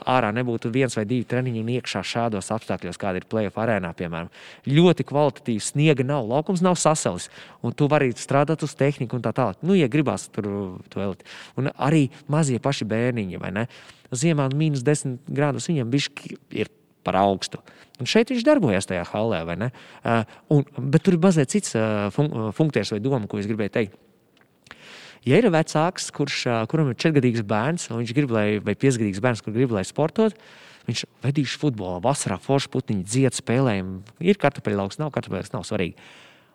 ārā nebūtu viens vai divi treniņi un iekšā šādos apstākļos, kāda ir plēsoņa arēnā, piemēram? Ļoti kvalitatīvs sniega nav, laukums nav sasalis, un tu vari strādāt uz tehniku un tā tālāk. Nu, ja gribās tur to vēl. Un arī mazie paši bērniņi, vai ne? Ziemā mīnus 10 grādus viņam ir par augstu. Un šeit viņš darbojas tajā halē, vai ne? Uh, un, bet tur ir mazliet cits uh, fun funkcijas vai doma, ko es gribēju teikt. Ja ir vecāks, kurš, kuram ir četrgadīgs bērns, un viņš grib, lai, vai piecgadīgs bērns, kurš grib, lai sportot, viņš vedīs futbolā, vasarā foršu putiņu, dzied, spēlējumu. Ir kartupeļaugs, nav kartupeļaugs, nav svarīgi.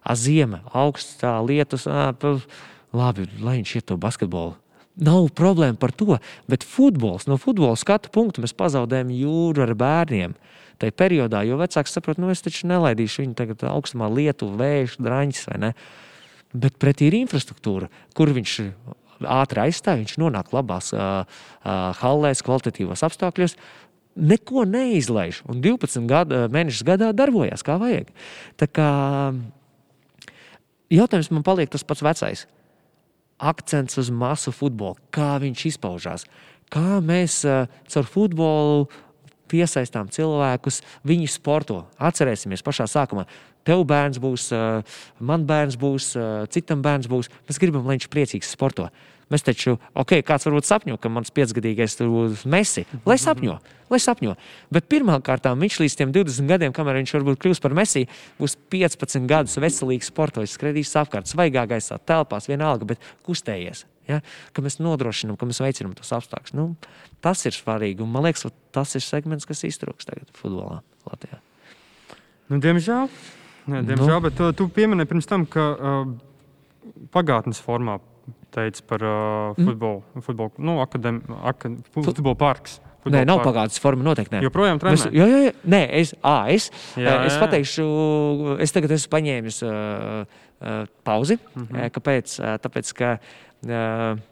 A ziema, augstā lietus, labi, lai viņš iet to basketbolu. Nav problēma par to, bet futbols, no futbola skatu punkta mēs pazaudējam jūru ar bērniem. Tā periodā, jo vecāks saprot, nu es taču nelaidīšu viņu tagad augstumā, lietu, vēju, drāņus vai ne. Bet pretī ir infrastruktūra, kur viņš ātri aizstāv, viņš nonāk labās uh, uh, hallēs, kvalitatīvos apstākļos. Neko neizlaiž, un 12 gadu, mēnešus gadā darbojas kā vajag. Tā kā jautājums man paliek tas pats vecais akcents uz masu futbolu, kā viņš izpaužās, kā mēs uh, caur futbolu piesaistām cilvēkus, viņi sporto. Atcerēsimies pašā sākumā. Tev bērns būs, uh, man bērns būs, uh, citam bērns būs. Mēs gribam, lai viņš priecīgs sporto. Mēs taču, ok, kāds varbūt sapņo, ka mans piecgadīgais būs mesi. Lai sapņo, lai sapņo. Bet pirmkārt, viņš līdz 20 gadiem, kamēr viņš varbūt kļūs par mesiju, būs 15 gadus veselīgs sportojis, skraidīs apkārt, svaigā gaisā, telpās, vienalga, bet kustējies. Ja? Ka mēs nodrošinām, ka mēs veicinām tos apstākļus. Nu, tas ir svarīgi. Un, man liekas, tas ir segments, kas iztrūks tagad futbolā Latvijā. Nu, diemžēl, ne, diemžēl nu. bet tu, tu pieminēji pirms tam, ka uh, pagātnes formā teica par uh, futbolu, mm. futbolu nu, akadēm, akad, futbola parks. Nē, nav pagātnes forma. Noteikti nē. Joprojām trenē. Mēs, jā, jā, jā. Nē, es, à, es, jā, es jā. pateikšu, es tagad esmu paņēmis uh, uh, pauzi. Mm -hmm. Kāpēc? Tāpēc, ka uh,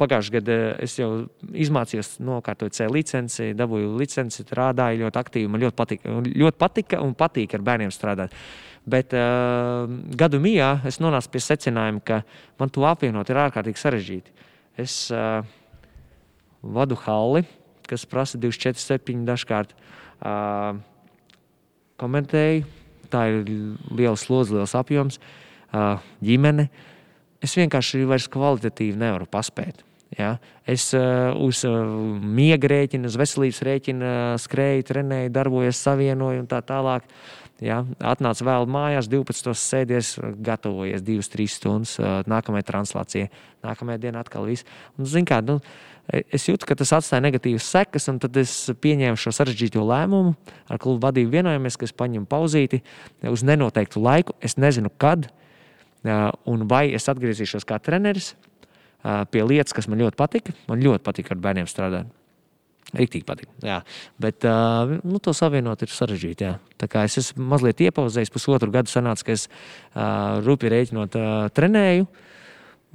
pagājušajā gadā es jau izmācījos, nokārtoju C licenci, dabūju licenci, strādāju ļoti aktīvi. Man ļoti patika, ļoti patika un patīk ar bērniem strādāt. Uh, Bet uh, gadu mijā es nonācu pie secinājuma, ka man to apvienot ir ārkārtīgi sarežģīti. Es uh, vadu halli, kas prasa 24, 7 dažkārt. Uh, komentēju, tā ir liela slodze, liels apjoms, uh, ģimene. Es vienkārši vairs kvalitatīvi nevaru paspēt. Ja? Es uh, uz uh, miega rēķina, uz veselības rēķina skrēju, trenēju, darbojos, savienoju un tā tālāk. Uh, Ja, atnāc vēl mājās, 12. sēdies, gatavojies 2-3 stundas nākamajai translācijai. Nākamajā dienā atkal viss. Un, kā, nu, es jūtu, ka tas atstāja negatīvas sekas, un tad es pieņēmu šo sarežģīto lēmumu. Ar klubu vadību vienojamies, ka es paņemu pauzīti uz nenoteiktu laiku. Es nezinu, kad un vai es atgriezīšos kā treneris pie lietas, kas man ļoti patika. Man ļoti patika ar bērniem strādāt. Rīktīgi patīk. Jā. Bet uh, nu, to savienot ir sarežģīti. Es esmu mazliet iepauzējis, pusotru gadu sanāca, ka es uh, rūpīgi rēķinot uh, trenēju.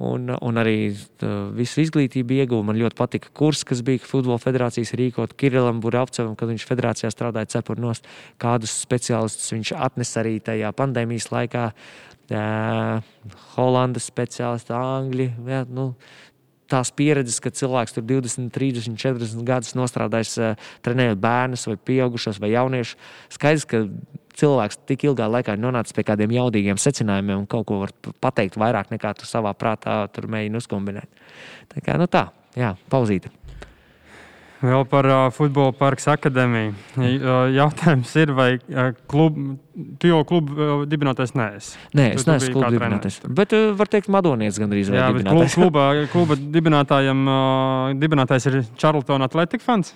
Un, un arī uh, visu izglītību ieguvu. Man ļoti patika kurs, kas bija Futbola federācijas rīkot Kirillam Buravcevam, kad viņš federācijā strādāja cepurnos, kādus speciālistus viņš atnesa arī tajā pandēmijas laikā. Uh, Holandas speciālisti, Angļi. Jā, nu, tās pieredzes, ka cilvēks tur 20, 30, 40 gadus nostrādājis, uh, trenējot bērnus, vai pieaugušos, vai jauniešus. Skaidrs, ka cilvēks tik ilgā laikā ir nonācis pie kādiem jaudīgiem secinājumiem un kaut ko var pateikt vairāk nekā tu savā prātā mēģini uzkombinēt. Tā kā nu tā, jā, pauzīte. Vēl par uh, futbola parka akadēmiju. Jautājums ir, vai uh, klub, tu jau klubu uh, dibinātājs neesi? Nē, es tu, neesmu kluba dibinātājs. Bet uh, var teikt, Madonietis gandrīz vai dibinātājs. Kluba, kluba dibinātājam uh, dibinātājs ir Charlton Athletic fans.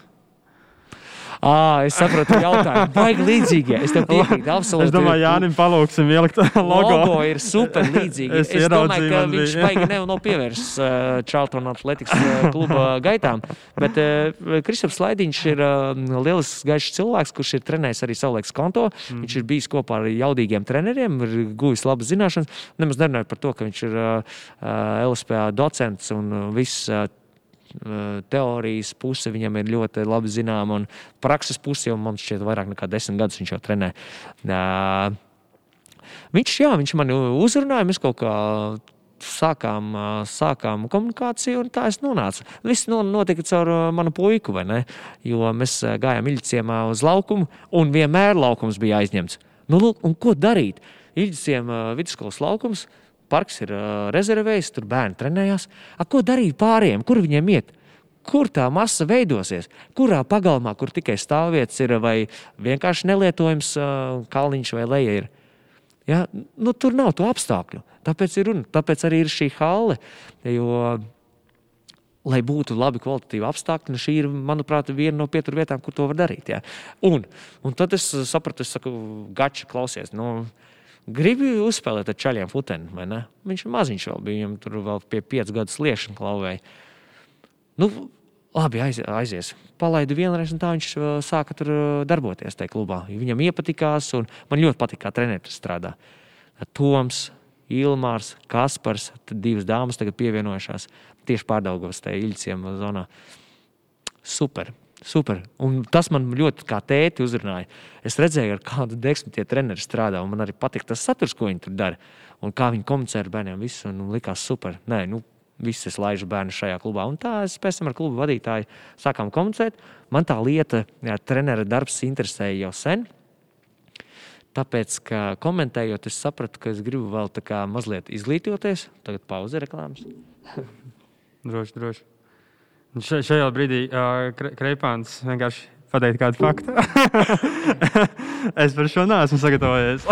Ah, es saprotu, jautājumu. Baigi līdzīgie. Es tev piekrītu, [laughs] absolūti. Es domāju, Jānim palūksim ielikt [laughs] logo. Logo ir super līdzīgi. es, es domāju, ka viņš baigi ne, nav pievērsts uh, Charlton Athletics uh, kluba gaitām. Bet uh, Kristaps Laidiņš ir uh, lielisks gaišs cilvēks, kurš ir trenējis arī savulaiks konto. Mm. Viņš ir bijis kopā ar jaudīgiem treneriem, ir guvis labas zināšanas. Nemaz nerunāju par to, ka viņš ir uh, LSPA docents un viss. Uh, teorijas puse viņam ir ļoti labi zināma, un prakses puse jau man šķiet vairāk nekā desmit gadus viņš jau trenē. Viņš, jā, viņš man uzrunāja, mēs kaut kā sākām, sākām komunikāciju, un tā es nonācu. Viss notika caur manu puiku? Jo mēs gājām Iļķiemā uz laukumu, un vienmēr laukums bija aizņemts. Nu, lūk, ko darīt? Iļķiem vidusskolas laukums parks ir uh, rezervējis, tur bērni trenējās. A, ko darīt pārējiem, kur viņiem iet? Kur tā masa veidosies? Kurā pagalmā, kur tikai stāvvietas ir vai vienkārši nelietojams uh, kalniņš vai leja ir? Ja? Nu, tur nav to apstākļu. Tāpēc, ir, runa, tāpēc arī ir šī hale. Jo, lai būtu labi kvalitatīvi apstākļi, nu šī ir, manuprāt, viena no pieturvietām, kur to var darīt. Ja? Un, un tad es sapratu, es saku, gača, klausies. Nu, Gribu uzspēlēt ar čaļiem futeni? Viņš ir maziņš vēl, bija viņam tur vēl pie 5 gadu sliešana klauvēja. Nu, labi, aiz, aizies. Palaidu vienreiz, un tā viņš uh, sāka tur uh, darboties tajā klubā. Viņam iepatikās, un man ļoti patīk, kā treneris strādā. Toms, Ilmārs, Kaspars, divas dāmas tagad pievienojušās tieši pārdaugos tajā Iļciem zonā. Super. Super. Un tas man ļoti kā tēti uzrunāja. Es redzēju, ar kādu deksmu tie treneri strādā. Man arī patīk tas saturs, ko viņi tur dara. Un kā viņi komunicē ar bērniem. Visu, un likās super. Nē, nu, Visi es laižu bērnu šajā klubā. Un tā es pēc tam ar klubu vadītāju sākām komunicēt. Man tā lieta, jā, trenera darbs, interesēja jau sen. Tāpēc, ka komentējot, es sapratu, ka es gribu vēl mazliet izglītoties. Tagad pauze reklāmas. [laughs] droši, droši. Šajā brīdī uh, Kreipāns vienkārši pateikt kādu faktu. [laughs] es par šo neesmu sagatavojies.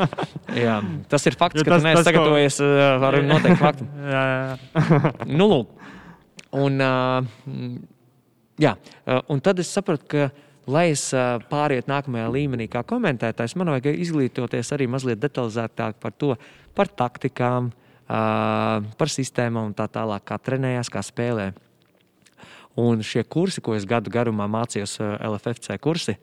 [laughs] jā, tas ir fakts, jo ka tas, tu neesi sagatavojies ko... Uh, ar noteiktu faktu. [laughs] jā, jā. nu, lūk. Un, uh, jā, uh, un tad es sapratu, ka, lai es pārietu nākamajā līmenī, kā komentētājs, man vajag izglītoties arī mazliet detalizētāk par to, par taktikām, par sistēmām un tā tālāk, kā trenējās, kā spēlē. Un šie kursi, ko es gadu garumā mācījos, eh, LFFC kursi,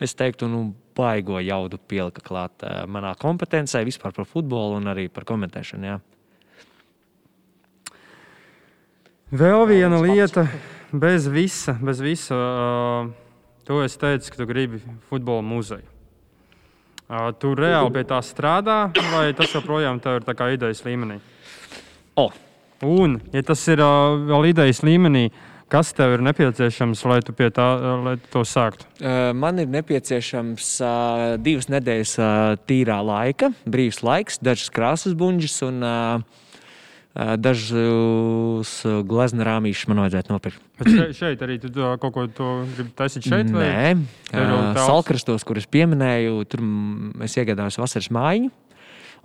es teiktu, nu, baigo jaudu pielika klāt uh, manā kompetencē, vispār par futbolu un arī par komentēšanu. Jā. Vēl viena lieta, bez visa, bez visa uh, to es teicu, ka tu gribi futbola muzeju. Uh, tu reāli pie tā strādā, vai tas joprojām ir idejas līmenī? Oh. Un, ja tas ir uh, vēl idejas līmenī, uh, Kas tev ir nepieciešams, lai tu pie tā lai tu to sāktu? Man ir nepieciešams uh, divas nedēļas uh, tīrā laika, brīvs laiks, dažas krāsas buļģis un uh, dažus glezna rāmīšus man vajadzētu nopirkt. Bet šeit, šeit arī tu kaut ko gribi taisīt šeit? Nē, Salkrastos, kurus pieminēju, tur es iegādājos vasaras mājiņu.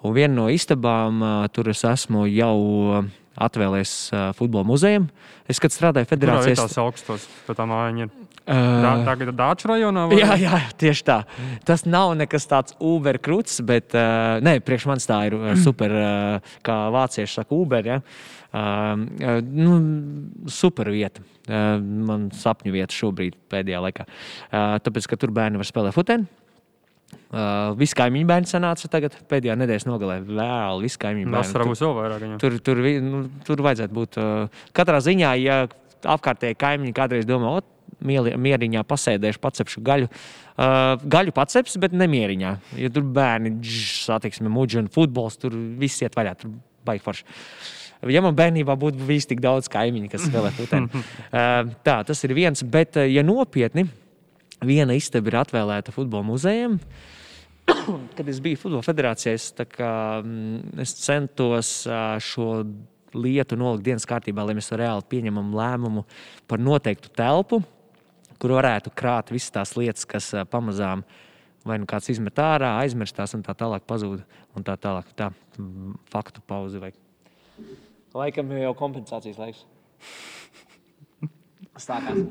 Un viena no istabām tur es esmu jau atvēlējis uh, futbola muzejam. Es, kad strādāju federācijā, tas ir augstos, tā tā mājiņa ir. Uh, Tagad ir Dāča rajonā? Vai? Jā, jā, tieši tā. Tas nav nekas tāds Uber krūts, bet uh, nē, priekš manis tā ir [clears throat] super, uh, kā vācieši saka, Uber. Ja? Uh, nu, super vieta. Uh, man sapņu vieta šobrīd, pēdējā laikā. Uh, tāpēc, ka tur bērni var spēlēt futbolu. Uh, visi kaimiņu bērni sanāca tagad pēdējā nedēļas nogalē. Vēl visi kaimiņu bērni. Būs vēl vairāk. Viņam. Tur, tur, nu, tur vajadzētu būt. Uh, katrā ziņā, ja apkārtēji kaimiņi kādreiz domā, ot, mieriņā pasēdēšu, pacepšu gaļu. Uh, gaļu paceps, bet nemieriņā. Ja tur bērni satiksme, muģi un futbols, tur viss iet vaļā. Tur baigi forši. Ja man bērnībā būtu bijis tik daudz kaimiņu, kas spēlē futbolu, [laughs] uh, tā tas ir viens. Bet, ja nopietni, viena istaba ir atvēlēta futbola muzejam. [coughs] Kad es biju Futbola federācijā, es, kā, mm, es centos šo lietu nolikt dienas kārtībā, lai mēs reāli pieņemam lēmumu par noteiktu telpu, kur varētu krāt visas tās lietas, kas pamazām vai nu kāds izmet ārā, aizmirstās un tā tālāk pazūd. Tā tālāk, tā mm, faktu pauze. Vai... Laikam jau kompensācijas laiks.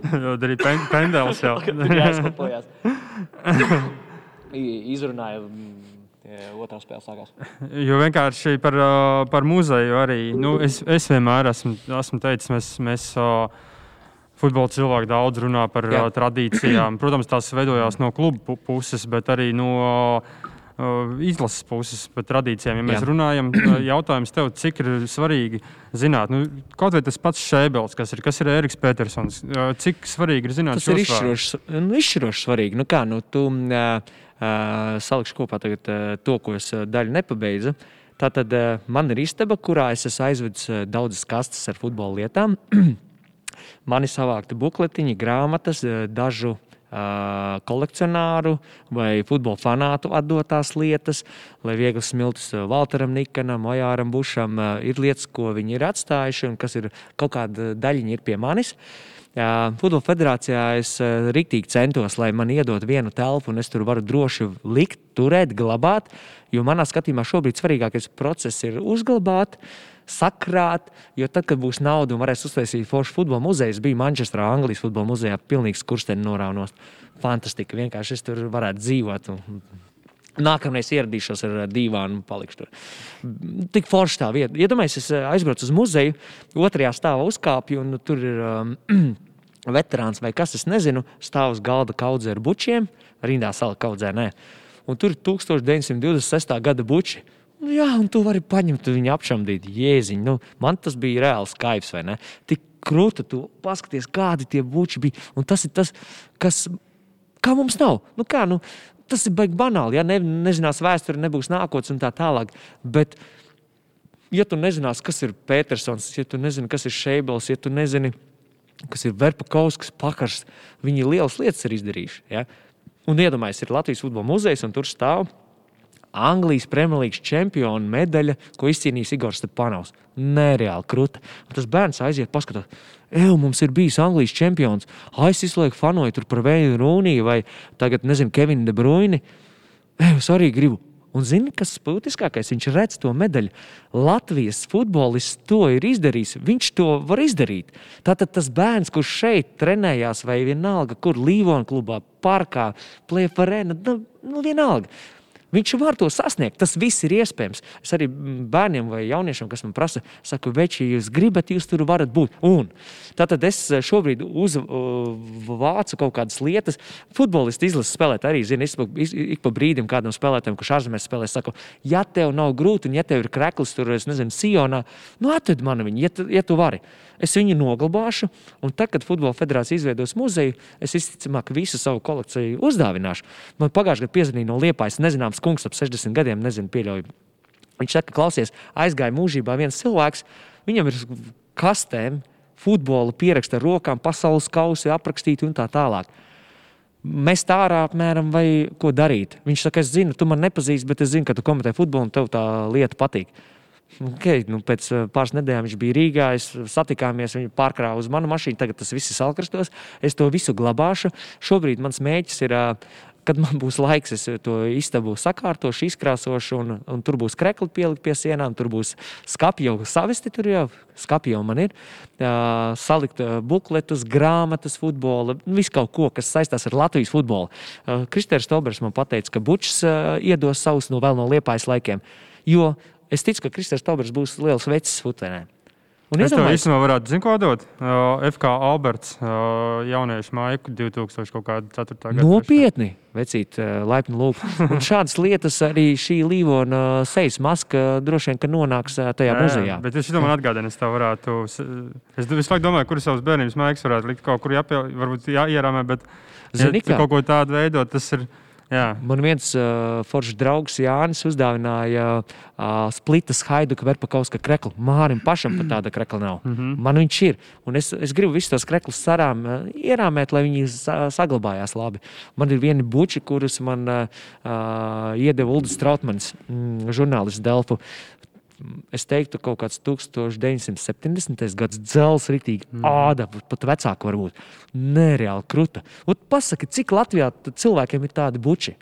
[laughs] Jau arī pen, pendels jau. [laughs] jāizkopojās. [coughs] Izrunāja. Mm, otrā spēle sākās. Jo vienkārši par, par muzeju arī. Nu, es, es vienmēr esmu, esmu teicis, mēs, mēs futbola cilvēki daudz runā par Jā. tradīcijām. Protams, tās veidojās no klubu puses, bet arī no izlases puses par tradīcijām. Ja mēs Jā. runājam, [clears throat] jautājums tev, cik ir svarīgi zināt, nu, kaut vai tas pats Šēbels, kas ir, kas ir Eriks Petersons, cik svarīgi ir zināt tas ir izšķiroši, nu, izšķiroši svarīgi. Nu, kā, nu, tu, uh, uh, salikšu kopā tagad, uh, to, ko es daļu nepabeidzu. Tātad uh, man ir istaba, kurā es esmu aizvedis uh, daudzas kastes ar futbola lietām. [clears throat] Man ir savākti bukletiņi, grāmatas, uh, dažu uh, kolekcionāru vai futbola fanātu atdotās lietas, lai viegli smiltis Walteram Nikanam, Ojāram Bušam. Ir lietas, ko viņi ir atstājuši un kas ir kaut kāda daļiņa ir pie manis. Futbola federācijā es rīktīgi centos, lai man iedod vienu telpu, un es tur varu droši likt, turēt, glabāt. Jo manā skatījumā šobrīd svarīgākais process ir uzglabāt, uh, sakrāt. Jo tad, kad būs nauda un varēs uztaisīt foršu futbola muzeju, bija Manchesterā, Anglijas futbola muzejā, pilnīgs kursteņa noraunos. Fantastika, vienkārši es tur varētu dzīvot. Un, Nākamreiz ieradīšos ar dīvānu un palikšu tur. Tik forši tā vieta. Iedomājieties, es aizbraucu uz muzeju, otrajā stāvā uzkāpju, un tur ir um, [clears throat] veterāns vai kas, es nezinu, stāv uz galda kaudzē ar bučiem, rindā sala kaudzē, nē. Un tur ir 1926. gada buči. Nu, jā, un tu vari paņemt viņu apšaudīt, jēziņ. Nu, man tas bija reāls kaivs, vai ne? Tik krūta, tu paskaties, kādi tie buči bija. Un tas ir tas, kas kā mums nav. Nu, kā, nu, tas ir baigi banāli. Ja ne, nezinās vēsture, nebūs nākotnes un tā tālāk. Bet, ja tu nezināsi, kas ir Petersons, ja tu nezini, kas ir Šeibels, ja tu nezini, kas ir Verpakovskis, Pakars, viņi lielas lietas ir izdarījuši. Ja? Un iedomājieties, ir Latvijas futbola muzejs, un tur stāv Anglijas Premjerlīgas čempiona medaļa, ko izcīnījis Igors Stepanovs. Nereāli krūta. Tas bērns aiziet, paskatās, Eju, mums ir bijis Anglijas čempions. Ai, es visu laiku fanoju tur par Vēju Rūniju vai tagad, nezinu, Kevinu De Bruyni. Eju, es arī gribu. Un zini, kas būtiskākais? Viņš redz to medaļu. Latvijas futbolists to ir izdarījis. Viņš to var izdarīt. Tātad tas bērns, kurš šeit trenējās, vai vienalga, kur Līvona klubā, parkā, plēfa arēna, nu, nu vienalga. Viņš var to sasniegt. Tas viss ir iespējams. Es arī bērniem vai jauniešiem, kas man prasa, saku, veči, ja jūs gribat, jūs tur varat būt. Un tātad es eh, šobrīd uzvācu kaut kādas lietas. Futbolisti izlases spēlēt arī, zinu, ik pa brīdim kādam spēlētājam, kurš ārzemēs spēlē, saku, ja tev nav grūti un ja tev ir krekls tur, es nezinu, Sionā, nu atved man viņu, ja tu, ja tu vari. Es viņu noglabāšu, un tad, kad Futbola federācija izveidos muzeju, es visticamāk visu savu kolekciju uzdāvināšu. Man pagājušajā gadā piezvanīja no Liepājas nezināms kungs ap 60 gadiem, nezinu, pieļauju. Viņš saka, klausies, aizgāja mūžībā viens cilvēks, viņam ir kastēm, futbola pieraksta ar rokām, pasaules kausi aprakstīti un tā tālāk. Mēs tā ārā apmēram, vai ko darīt. Viņš saka, es zinu, tu man nepazīsti, bet es zinu, ka tu komentē futbolu un tev tā lieta patīk. Okay, nu, pēc eh, pāris nedēļām viņš bija Rīgā. Mēs satikāmies, viņa pārkrāva uz manu mašīnu. Tagad tas viss ir salkrastos. Es to visu glabāšu. Šobrīd mans mēģis ir. Kad man būs laiks, es to istabu sakārtošu, izkrāsošu, un, un tur būs krekli pielikt pie sienām, tur būs skati jau savesti, tur jau skati jau man ir. Uh, salikt bukletus, grāmatas, futbola, visu kaut ko, kas saistās ar Latvijas futbolu. Uh, Kristēns Tobers man teica, ka Bučs uh, iedos savus no vēl no liepājas laikiem. Jo Es ticu, ka Kristers Taubers būs liels vecs futbolā. Un es ka īstenībā varētu, zināt, ko dot. Uh, FK Alberts, uh, jauniešu maiku 2004. gada. Nopietni, vecīt, uh, laipni lūgt. Un šādas lietas arī šī līvona sejas maska droši vien nonāks uh, tajā muzejā. Bet es domāju, atgādini, es tev varētu. Es visu laiku domāju, kur savas bērnības maigas varētu likt kaut kur jāpie, varbūt jāierāmē, bet Zini, ja, kaut ko tādu veidot, tas ir. Jā. Man viens uh, foršs draugs Jānis uzdāvināja uh, splitas haiduka verpakauska kreklu. Mārim pašam pat tāda krekla nav. Mm -hmm. Man viņš ir. Un es, es gribu visus tos kreklus sarām uh, ierāmēt, lai viņi sa saglabājās labi. Man ir vieni buči, kurus man uh, uh, iedeva Ulris Strautmans, mm, žurnālists Delfu es teiktu, kaut kāds 1970. gads dzelzs, rītīgi mm. āda, pat vecāka varbūt. Nereāli kruta. Un pasaki, cik Latvijā cilvēkiem ir tādi buči?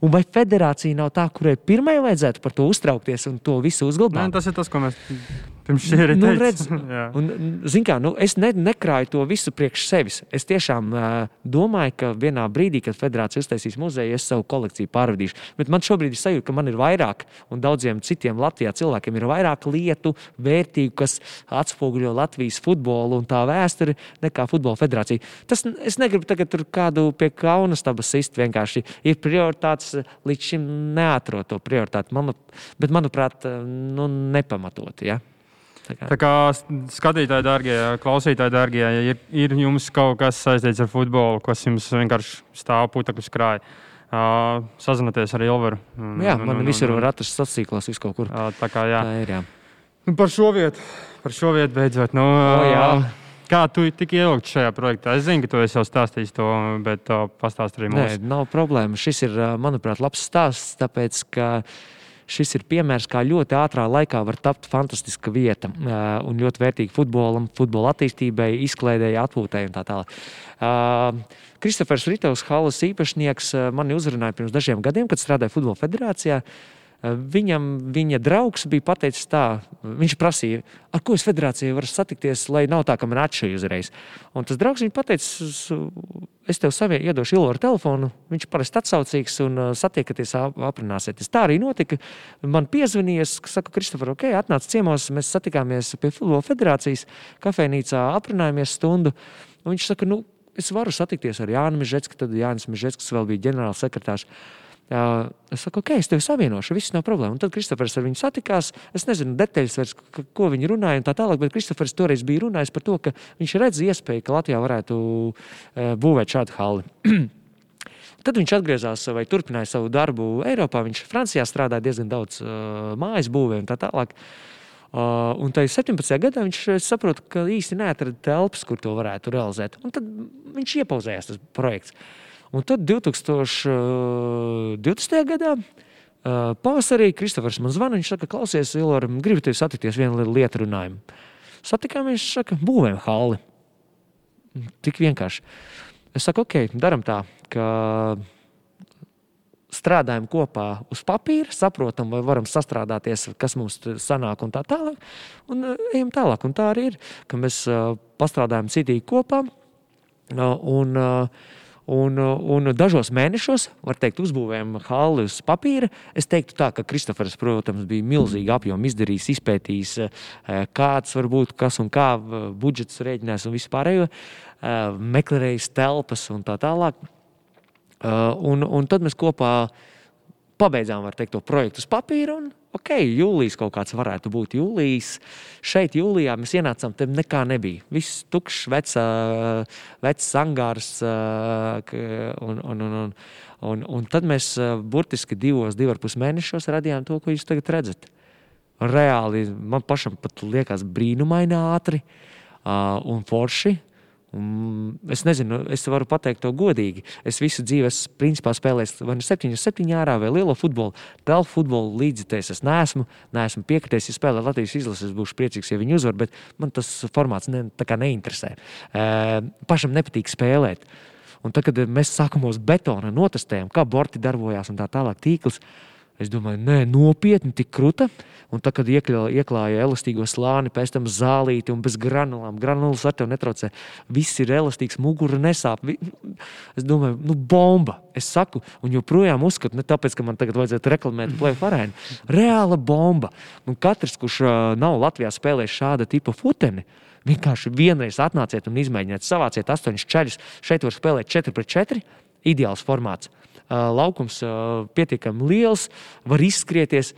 Un vai federācija nav tā, kurai pirmai vajadzētu par to uztraukties un to visu uzglabāt? Nē, tas ir tas, ko mēs Pirms šī ir nu, redz, [laughs] un, kā, nu, es ne, nekrāju to visu priekš sevis. Es tiešām uh, domāju, ka vienā brīdī, kad federācija uztaisīs muzeju, es savu kolekciju pārvadīšu. Bet man šobrīd ir sajūta, ka man ir vairāk, un daudziem citiem Latvijā cilvēkiem ir vairāk lietu, vērtīgu, kas atspoguļo Latvijas futbolu un tā vēsturi, nekā futbola federācija. Tas es negribu tagad tur kādu pie kaunas stabas sist. Vienkārši ir prioritātes, līdz šim neatrod to prioritāti. Man, bet, manuprāt, nu, nepamatoti. Ja? Tā kā, tā kā skatītāji, darbie, klausītāji, darbie, ja ir, ir jums kaut kas saistīts ar futbolu, kas jums vienkārši stāv putekļus krājā. Uh, sazināties ar Ilveru. Un, jā, man visur var atrast sacīklos, vis kaut kur. Uh, tā kā jā. Tā ir, jā. Un par šo vietu, par šo vietu beidzot. Nu, o, jā. Kā tu tiki ievilkt šajā projektā? Es zinu, ka tu jau stāstīji to, bet uh, pastāst arī mums. Nē, nav problēma. Šis ir, manuprāt, labs stāsts, tāpēc, ka šis ir piemērs, kā ļoti ātrā laikā var tapt fantastiska vieta un ļoti vērtīga futbolam, futbola attīstībai, izklaidēji, atpūtai un tā tālāk. Kristofers Ritovs, Halas īpašnieks, mani uzrunāja pirms dažiem gadiem, kad strādāja Futbola federācijā. Viņam viņa draugs bija pateicis tā, viņš prasīja, ar ko es federācijai varu satikties, lai nav tā, ka man atšķiras uzreiz. Un tas draugs viņam pateica, es tev saviem iedošu Iloru telefonu, viņš parasti atsaucīgs un satiekaties, aprunāsieties. Tā arī notika. Man piezvanījies, saka, Kristofer, ok, atnāc ciemos, mēs satikāmies pie Futbola federācijas kafejnīcā, aprunājāmies stundu. Un viņš saka, nu, es varu satikties ar Jānu Mežetsku, tad Jānis Mežetsks vēl bija ģenerālsekretārs. Uh, es saku, ok, es tevi savienošu, viss nav problēma. Un tad Kristofers ar viņu satikās. Es nezinu detaļas, vairs, ko viņi runāja un tā tālāk, bet Kristofers toreiz bija runājis par to, ka viņš redz iespēju, ka Latvijā varētu uh, būvēt šādu halli. [clears throat] Tad viņš atgriezās vai turpināja savu darbu Eiropā. Viņš Francijā strādāja diezgan daudz uh, mājas būvē un tā tālāk. Uh, un tajā 17. gadā viņš saprot, ka īsti neatrada telpas, kur to varētu realizēt. Un tad viņš iepauzējās tas projekts. Un tad 2020. gadā pavasarī Kristofers man zvana. Viņš saka, klausies, Ilora, gribu tevi satikties vienu lietu runājumu. Satikāmies, viņš saka, būvējam halli. Tik vienkārši. Es saku, ok, darām tā, ka strādājam kopā uz papīra, saprotam, vai varam sastrādāties, kas mums sanāk un tā tālāk. Un ejam tālāk. Un tā arī ir, ka mēs pastrādājam citīgi kopā. Un, uh, Un, un dažos mēnešos, var teikt, uzbūvējām halli uz papīra. Es teiktu, tā, ka Kristofers, protams, bija milzīgi apjoms izdarījis, izpētījis, eh, kāds var būt, kas un kā eh, budžets rēķinās un vispārējo, eh, meklējis telpas un tā tālāk. Un, un tad mēs kopā pabeidzām teikt, to projektu uz papīra. Un, ok, jūlijas kaut kāds varētu būt. Jūlijas, šeit jūlijā mēs ienācām, tur nekā nebija. Viss tukšs, vecs, vecs angārs. Un, un, un, un, un, un tad mēs burtiski divos, divu ar pus mēnešos radījām to, ko jūs tagad redzat. Reāli man pašam pat liekas brīnumaini ātri un forši. Un es nezinu, es varu pateikt to godīgi. Es visu dzīvi esmu principā spēlējis vai nu 7, 7 ārā vai lielo futbolu. Telpu futbolu līdzitējis es neesmu. Neesmu piekritējis, ja spēlē Latvijas izlases, būšu priecīgs, ja viņi uzvar, bet man tas formāts ne, neinteresē. Pašam nepatīk spēlēt. Un tad, kad mēs sākumos betona notestējam, kā borti darbojās un tā tālāk tīkls, Es domāju, nē, nopietni, tik krūta. Un tā, kad iekļā, ieklāja elastīgo slāni, pēc tam zālīti un bez granulām, granulas ar tevi netraucē. Viss ir elastīgs, mugura nesāp. Es domāju, nu, bomba. Es saku, un joprojām uzskatu, ne tāpēc, ka man tagad vajadzētu reklamēt Play-Off arēnu. Reāla bomba. Un katrs, kurš nav Latvijā spēlējis šāda tipa futeni, vienkārši vienreiz atnāciet un izmēģiniet, savāciet astoņus ceļus. Šeit var spēlēt 4 pret 4. Ideāls formāts laukums pietiekami liels, var izskrieties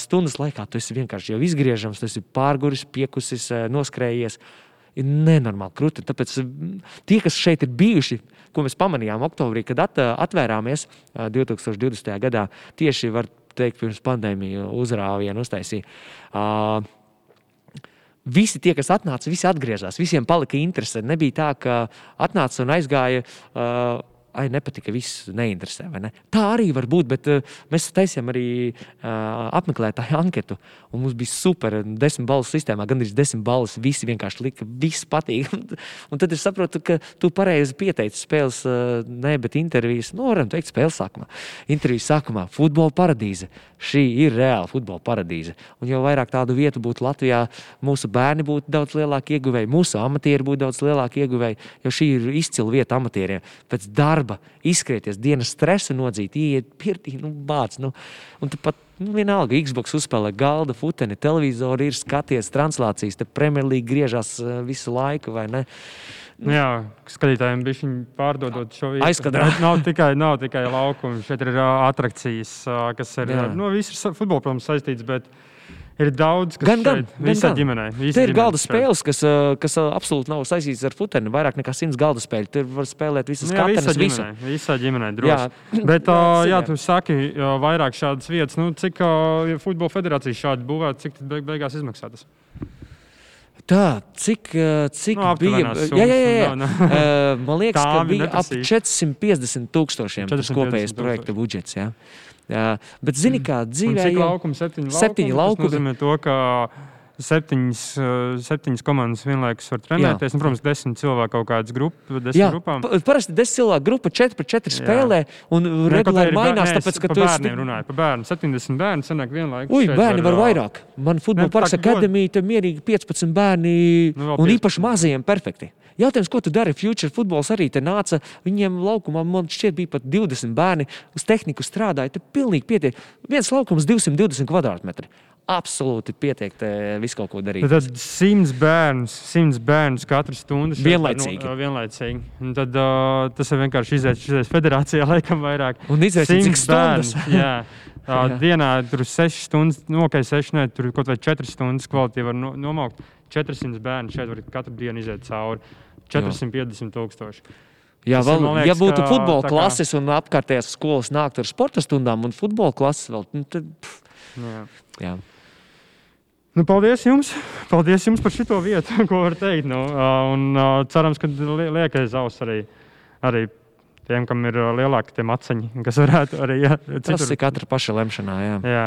stundas laikā. Tu esi vienkārši jau izgriežams, tas ir pārguris, piekusis, noskrējies. Ir nenormāli krūti. Tāpēc tie, kas šeit ir bijuši, ko mēs pamanījām oktobrī, kad at, atvērāmies 2020. gadā, tieši teikt, pirms pandēmijas uzrāvienu uztaisīja. Uh, Visi tie, kas atnāca, visi atgriezās. Visiem palika interese. Nebija tā, ka atnāca un aizgāja. Uh, ai, nepatika, viss neinteresē. Ne? Tā arī var būt, bet uh, mēs taisījām arī uh, apmeklētāju anketu. Mums bija super, desmit balvu sistēmā, gandrīz desmit balvas. Visi vienkārši lika, viss patīk. [laughs] un tad es saprotu, ka tu pareizi pieteici spēles, uh, ne, bet intervijas, nu, varam teikt, spēles sākumā. Intervijas sākumā - futbola paradīze. Šī ir reāla futbola paradīze. Un jo vairāk tādu vietu būtu Latvijā, mūsu bērni būtu daudz lielāki ieguvēji, mūsu amatieri būtu daudz lielāki ieguvēji, jo šī ir izcila vieta amatieriem. Pēc darba darba, izskrieties, dienas stresu nodzīt, iet pirtī, nu, bāc. Nu, un pat nu, vienalga, Xbox uzspēlē galda, futeni, televizoru ir skaties, translācijas, te Premjerlīga griežas eh, visu laiku, vai ne? Nu, jā, skatītājiem bija pārdodot šo visu. Aizkadrā. Nav tikai, nav tikai laukumi, šeit ir atrakcijas, kas ir, jā. nu, viss ir futbola, protams, saistīts, bet Ir daudz, kas gan, gan, visā gan, ģimenē. Tur ir galda spēles, kas, kas absolūti nav saistītas ar futeni. Vairāk nekā simts galda spēļu. Tur var spēlēt visas nu, kategorizācijas. Visā ģimenē, visā ģimenē droši. [laughs] Jā. Bet, uh, jā, tu saki, vairāk šādas vietas. Nu, cik futbola federācija šādi būvētu, cik beig beigās izmaksā tas? Tā, cik, cik Nu, bija? aptuvenās Jā, jā, jā. jā. Man [laughs] liekas, ka bija ap neprasīja. 450 tūkstošiem tas 450 kopējais projekta budžets. Jā. Bet, zini, kā Un dzīvē jau laukumi? Septiņi laukumi. Septiņi Tas laukumi. nozīmē to, ka septiņas, eh, septiņas komandas vienlaikus var trenēties. Nu, protams, desmit cilvēku kaut kādas grupas, desmit Jā, grupām. pa- parasti desmit cilvēku grupa 4 pret 4 spēlē un regulāri mainās, tāpēc, ka tu esi. runāju. Par bērnu 70 bērnu sanāk vienlaikus. Ui, bērni var ā, vairāk. Man futbola Ne, parks akadēmija, tur mierīgi 15 bērni, Nu, un 15. īpaši mazajiem perfekti. Jautājums, ko tu dari? Future futbols arī te nāca. Viņiem laukumā, man šķiet, bija pat 20 bērni uz tehniku strādāja. Tur pilnīgi pietiek. Viens laukums 220 kvadrātmetri. Absolūti pietiek visu kaut ko darīt. Tad simts bērnus, simts bērnus katru stundu. šeit Vienlaicīgi. No, vienlaicīgi. Un tad uh, tas ir vienkārši izaicinājums izaicinājums federācijā, laikam, vairāk. Un bērns, stundas. Jā. [laughs] Tā, Jā. dienā tur ir 6 stundas, no kā 6, ne, tur kaut vai 4 stundas kvalitāte var no, nomaukt. 400 bērnu šeit var katru dienu iziet cauri. 450 tūkstoši. Jā, Tas vēl, man ja liekas, būtu futbola kā- klases un apkārtējās skolas nāktu ar sporta stundām un futbola klases vēl, nu, tad, pff, Jā. jā. Nu, paldies jums! Paldies jums par šo vietu, [laughs] ko var teikt. Nu, un cerams, ka li- liekais auss arī, arī tiem, kam ir lielāki tie maciņi, kas varētu arī jā, Tas citur. ir katra paša lemšanā. Jā. Jā.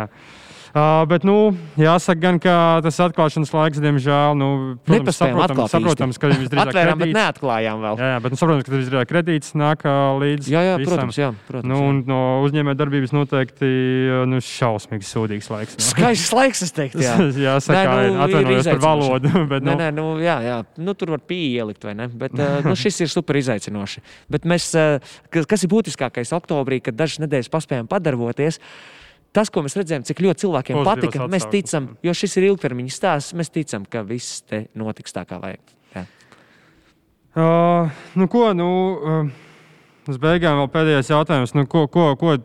Uh, bet, nu, jāsaka, gan, ka tas atklāšanas laiks, diemžēl, nu, protams, saprotams, saprotams, ka visdrīzāk [laughs] Atvērām, bet kredīts. neatklājām vēl. Jā, jā, bet, nu, saprotams, ka visdrīzāk kredīts nāk ā, līdz Jā, jā, visam. protams, jā, protams. Nu, un no uzņēmēja darbības noteikti nu, šausmīgi sūdīgs laiks. Nu. Skaists laiks, es teiktu. Jā. [laughs] Jāsaka, Nē, nē, nu, atvainojos par valodu. [laughs] Bet, Nē, nu, nē, nu, jā, jā. Nu, tur var pieielikt, vai ne? Bet uh, nu, šis ir super izaicinoši. Bet mēs, uh, kas, kas ir būtiskākais oktobrī, kad dažas nedēļas paspējām padarboties, tas, ko mēs redzējām, cik ļoti cilvēkiem Pozitīvas patika, mēs atsauksmes. ticam, jo šis ir ilgtermiņa stāsts, mēs ticam, ka viss te notiks tā, kā vajag. Jā. Uh, nu, ko, nu, uh, uz beigām vēl pēdējais jautājums. Nu, ko, ko, ko,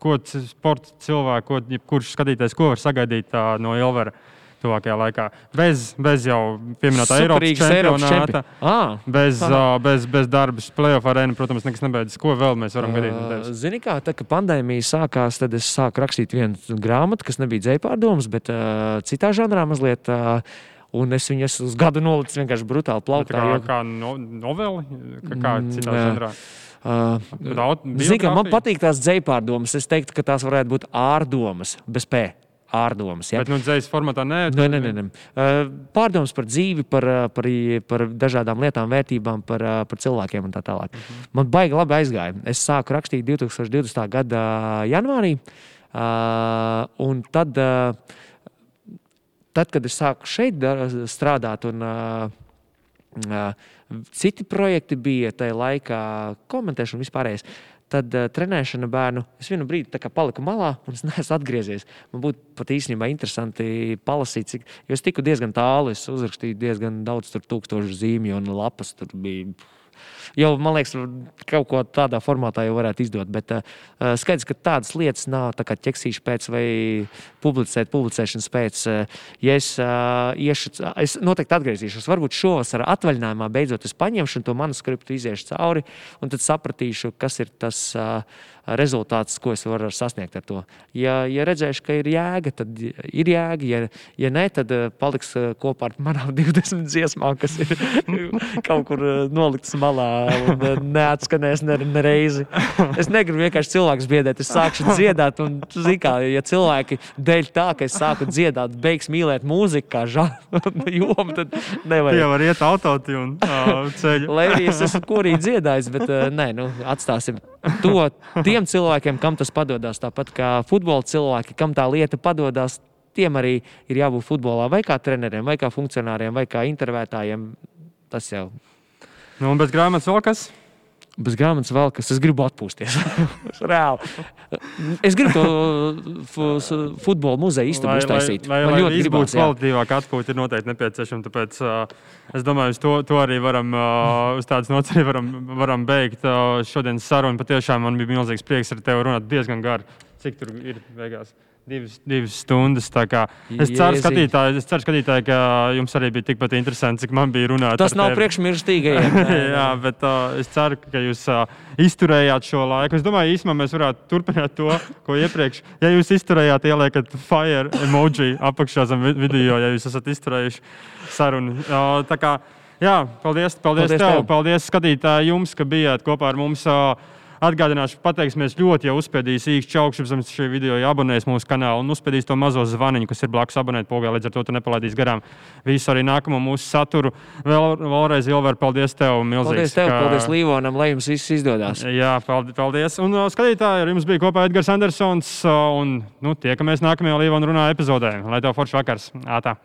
ko sporta cilvēks, ko, kurš skatītājs, ko var sagaidīt uh, no Ilvera tuvākajā laikā? Bez, bez jau pieminētā Eiropas čempionāta. čempi- Ah, Bez, uh, bez, bez darba, playoff arēna, protams, nekas nebeidzas. Ko vēl mēs varam gaidīt no Uh? Zini, kā tā, kad pandēmija sākās, tad es sāku rakstīt vienu grāmatu, kas nebija dzēpārdoms, bet uh, citā žanrā mazliet. Uh, Un es viņu uz gadu nolicis vienkārši brutāli Tā plauktā. Kā, jo- kā no, noveli, kā, kā Mm, citā jā. žanrā. Uh, Raut- Zini, kā man patīk tās dzēpārdomas. Es teiktu, ka tās varētu būt ārdomas, bez P. Ārdomas. Ja? Bet, nu, dzējas formatā nē. Nē, nē, nē, nē. Pārdomas par dzīvi, par, uh, par, par dažādām lietām, vērtībām, par, uh, par cilvēkiem un tā tālāk. Man baigi labi aizgāja. Es sāku rakstīt 2020. gada janvārī. Un tad, tad, kad es sāku šeit strādāt, un citi projekti bija tajā laikā, komentēšana vispārējais. Tad uh, trenēšana bērnu. Es vienu brīdi paliku malā, un es [laughs] neesmu atgriezies. Man būtu pat īstenībā interesanti palasīt, cik. Jo es tiku diezgan tālu, es uzrakstīju diezgan daudz, tur tūkstošu zīmju un lapas. Tur bija jau, man liekas, kaut ko tādā formātā jau varētu izdot. Bet uh, skaidrs, ka tādas lietas nav tā kā ķeksīšu pēc vai publicēt, publicēšanas pēc. Uh, ja es, uh, iešu, es noteikti atgriezīšos. Varbūt šovasar atvaļinājumā beidzot es paņemšu to manuskriptu, iziešu cauri un tad sapratīšu, kas ir tas. Uh, rezultāts, ko es varu sasniegt ar to. Ja, ja redzēšu, ka ir jēga, tad ir jēga. Ja, ja nē, tad paliks kopā ar manām [laughs] 20 dziesmām, kas ir [laughs] kaut kur noliktas malā neatskanēs ne, ne reizi. Es negribu vienkārši cilvēkus biedēt. Es sākšu dziedāt, un zini, kā ja cilvēki dēļ tā, ka es sāku dziedāt, beigs mīlēt mūziku kā žanru, [laughs] tad nevar. Tie var iet autotune uh, ceļu. Lai arī es esmu kurī dziedājis, bet uh, nē, nu, atstāsim to tiem cilvēkiem, kam tas padodas. Tāpat kā futbola cilvēki, kam tā lieta padodas, tiem arī ir jābūt futbolā vai kā treneriem, vai kā funkcionāriem, vai kā intervētājiem. Tas jau Nu, un bez grāmatas vēl kas? bez grāmatas vēl kas. Es gribu atpūsties. [laughs] Reāli. Es gribu to fu- futbola muzeju istabu uztaisīt. lai, Man lai, lai ļoti viss gribās. būtu jā. kvalitīvāk atpūta, ir noteikti nepieciešama. Tāpēc uh, es domāju, uz to, to arī varam, uh, uz tādas nots arī varam, varam beigt uh, šodienas sarunu. Patiešām man bija milzīgs prieks ar tevi runāt diezgan gari. Cik tur ir beigās? Divas, divas stundas. Es ceru, skatītāji, es ceru, skatītāji, ka jums arī bija tikpat interesanti, cik man bija runāt. Tas nav nē. [laughs] Jā, bet uh, es ceru, ka jūs uh, izturējāt šo laiku. Es domāju, īstenībā mēs varētu turpināt to, ko iepriekš. Ja jūs izturējāt, ieliekat fire emoji apakšā zem vi- video, ja jūs esat izturējuši sarunu. Uh, kā, jā, paldies, paldies, Paldies tev, tev. paldies skatītāji jums, ka bijāt kopā ar mums. Uh, Atgādināšu, pateiksimies ļoti, ja uzspiedīs īkšķi augšu zem šī video, ja abonēs mūsu kanālu un uzspiedīs to mazo zvaniņu, kas ir blakus abonēt pogā, līdz ar to tu nepalaidīs garām visu arī nākamo mūsu saturu. Vēl, vēlreiz, Ilver, paldies tev! Milzīgs, Paldies tev, ka- paldies Līvonam, lai jums viss izdodas. Jā, paldi- paldies. Un, uh, skatītāji, ar jums bija kopā Edgars Andersons. uh, Un nu, tiekamies nākamajā Līvona runā epizodē. Lai tev foršs vakars! Ātā!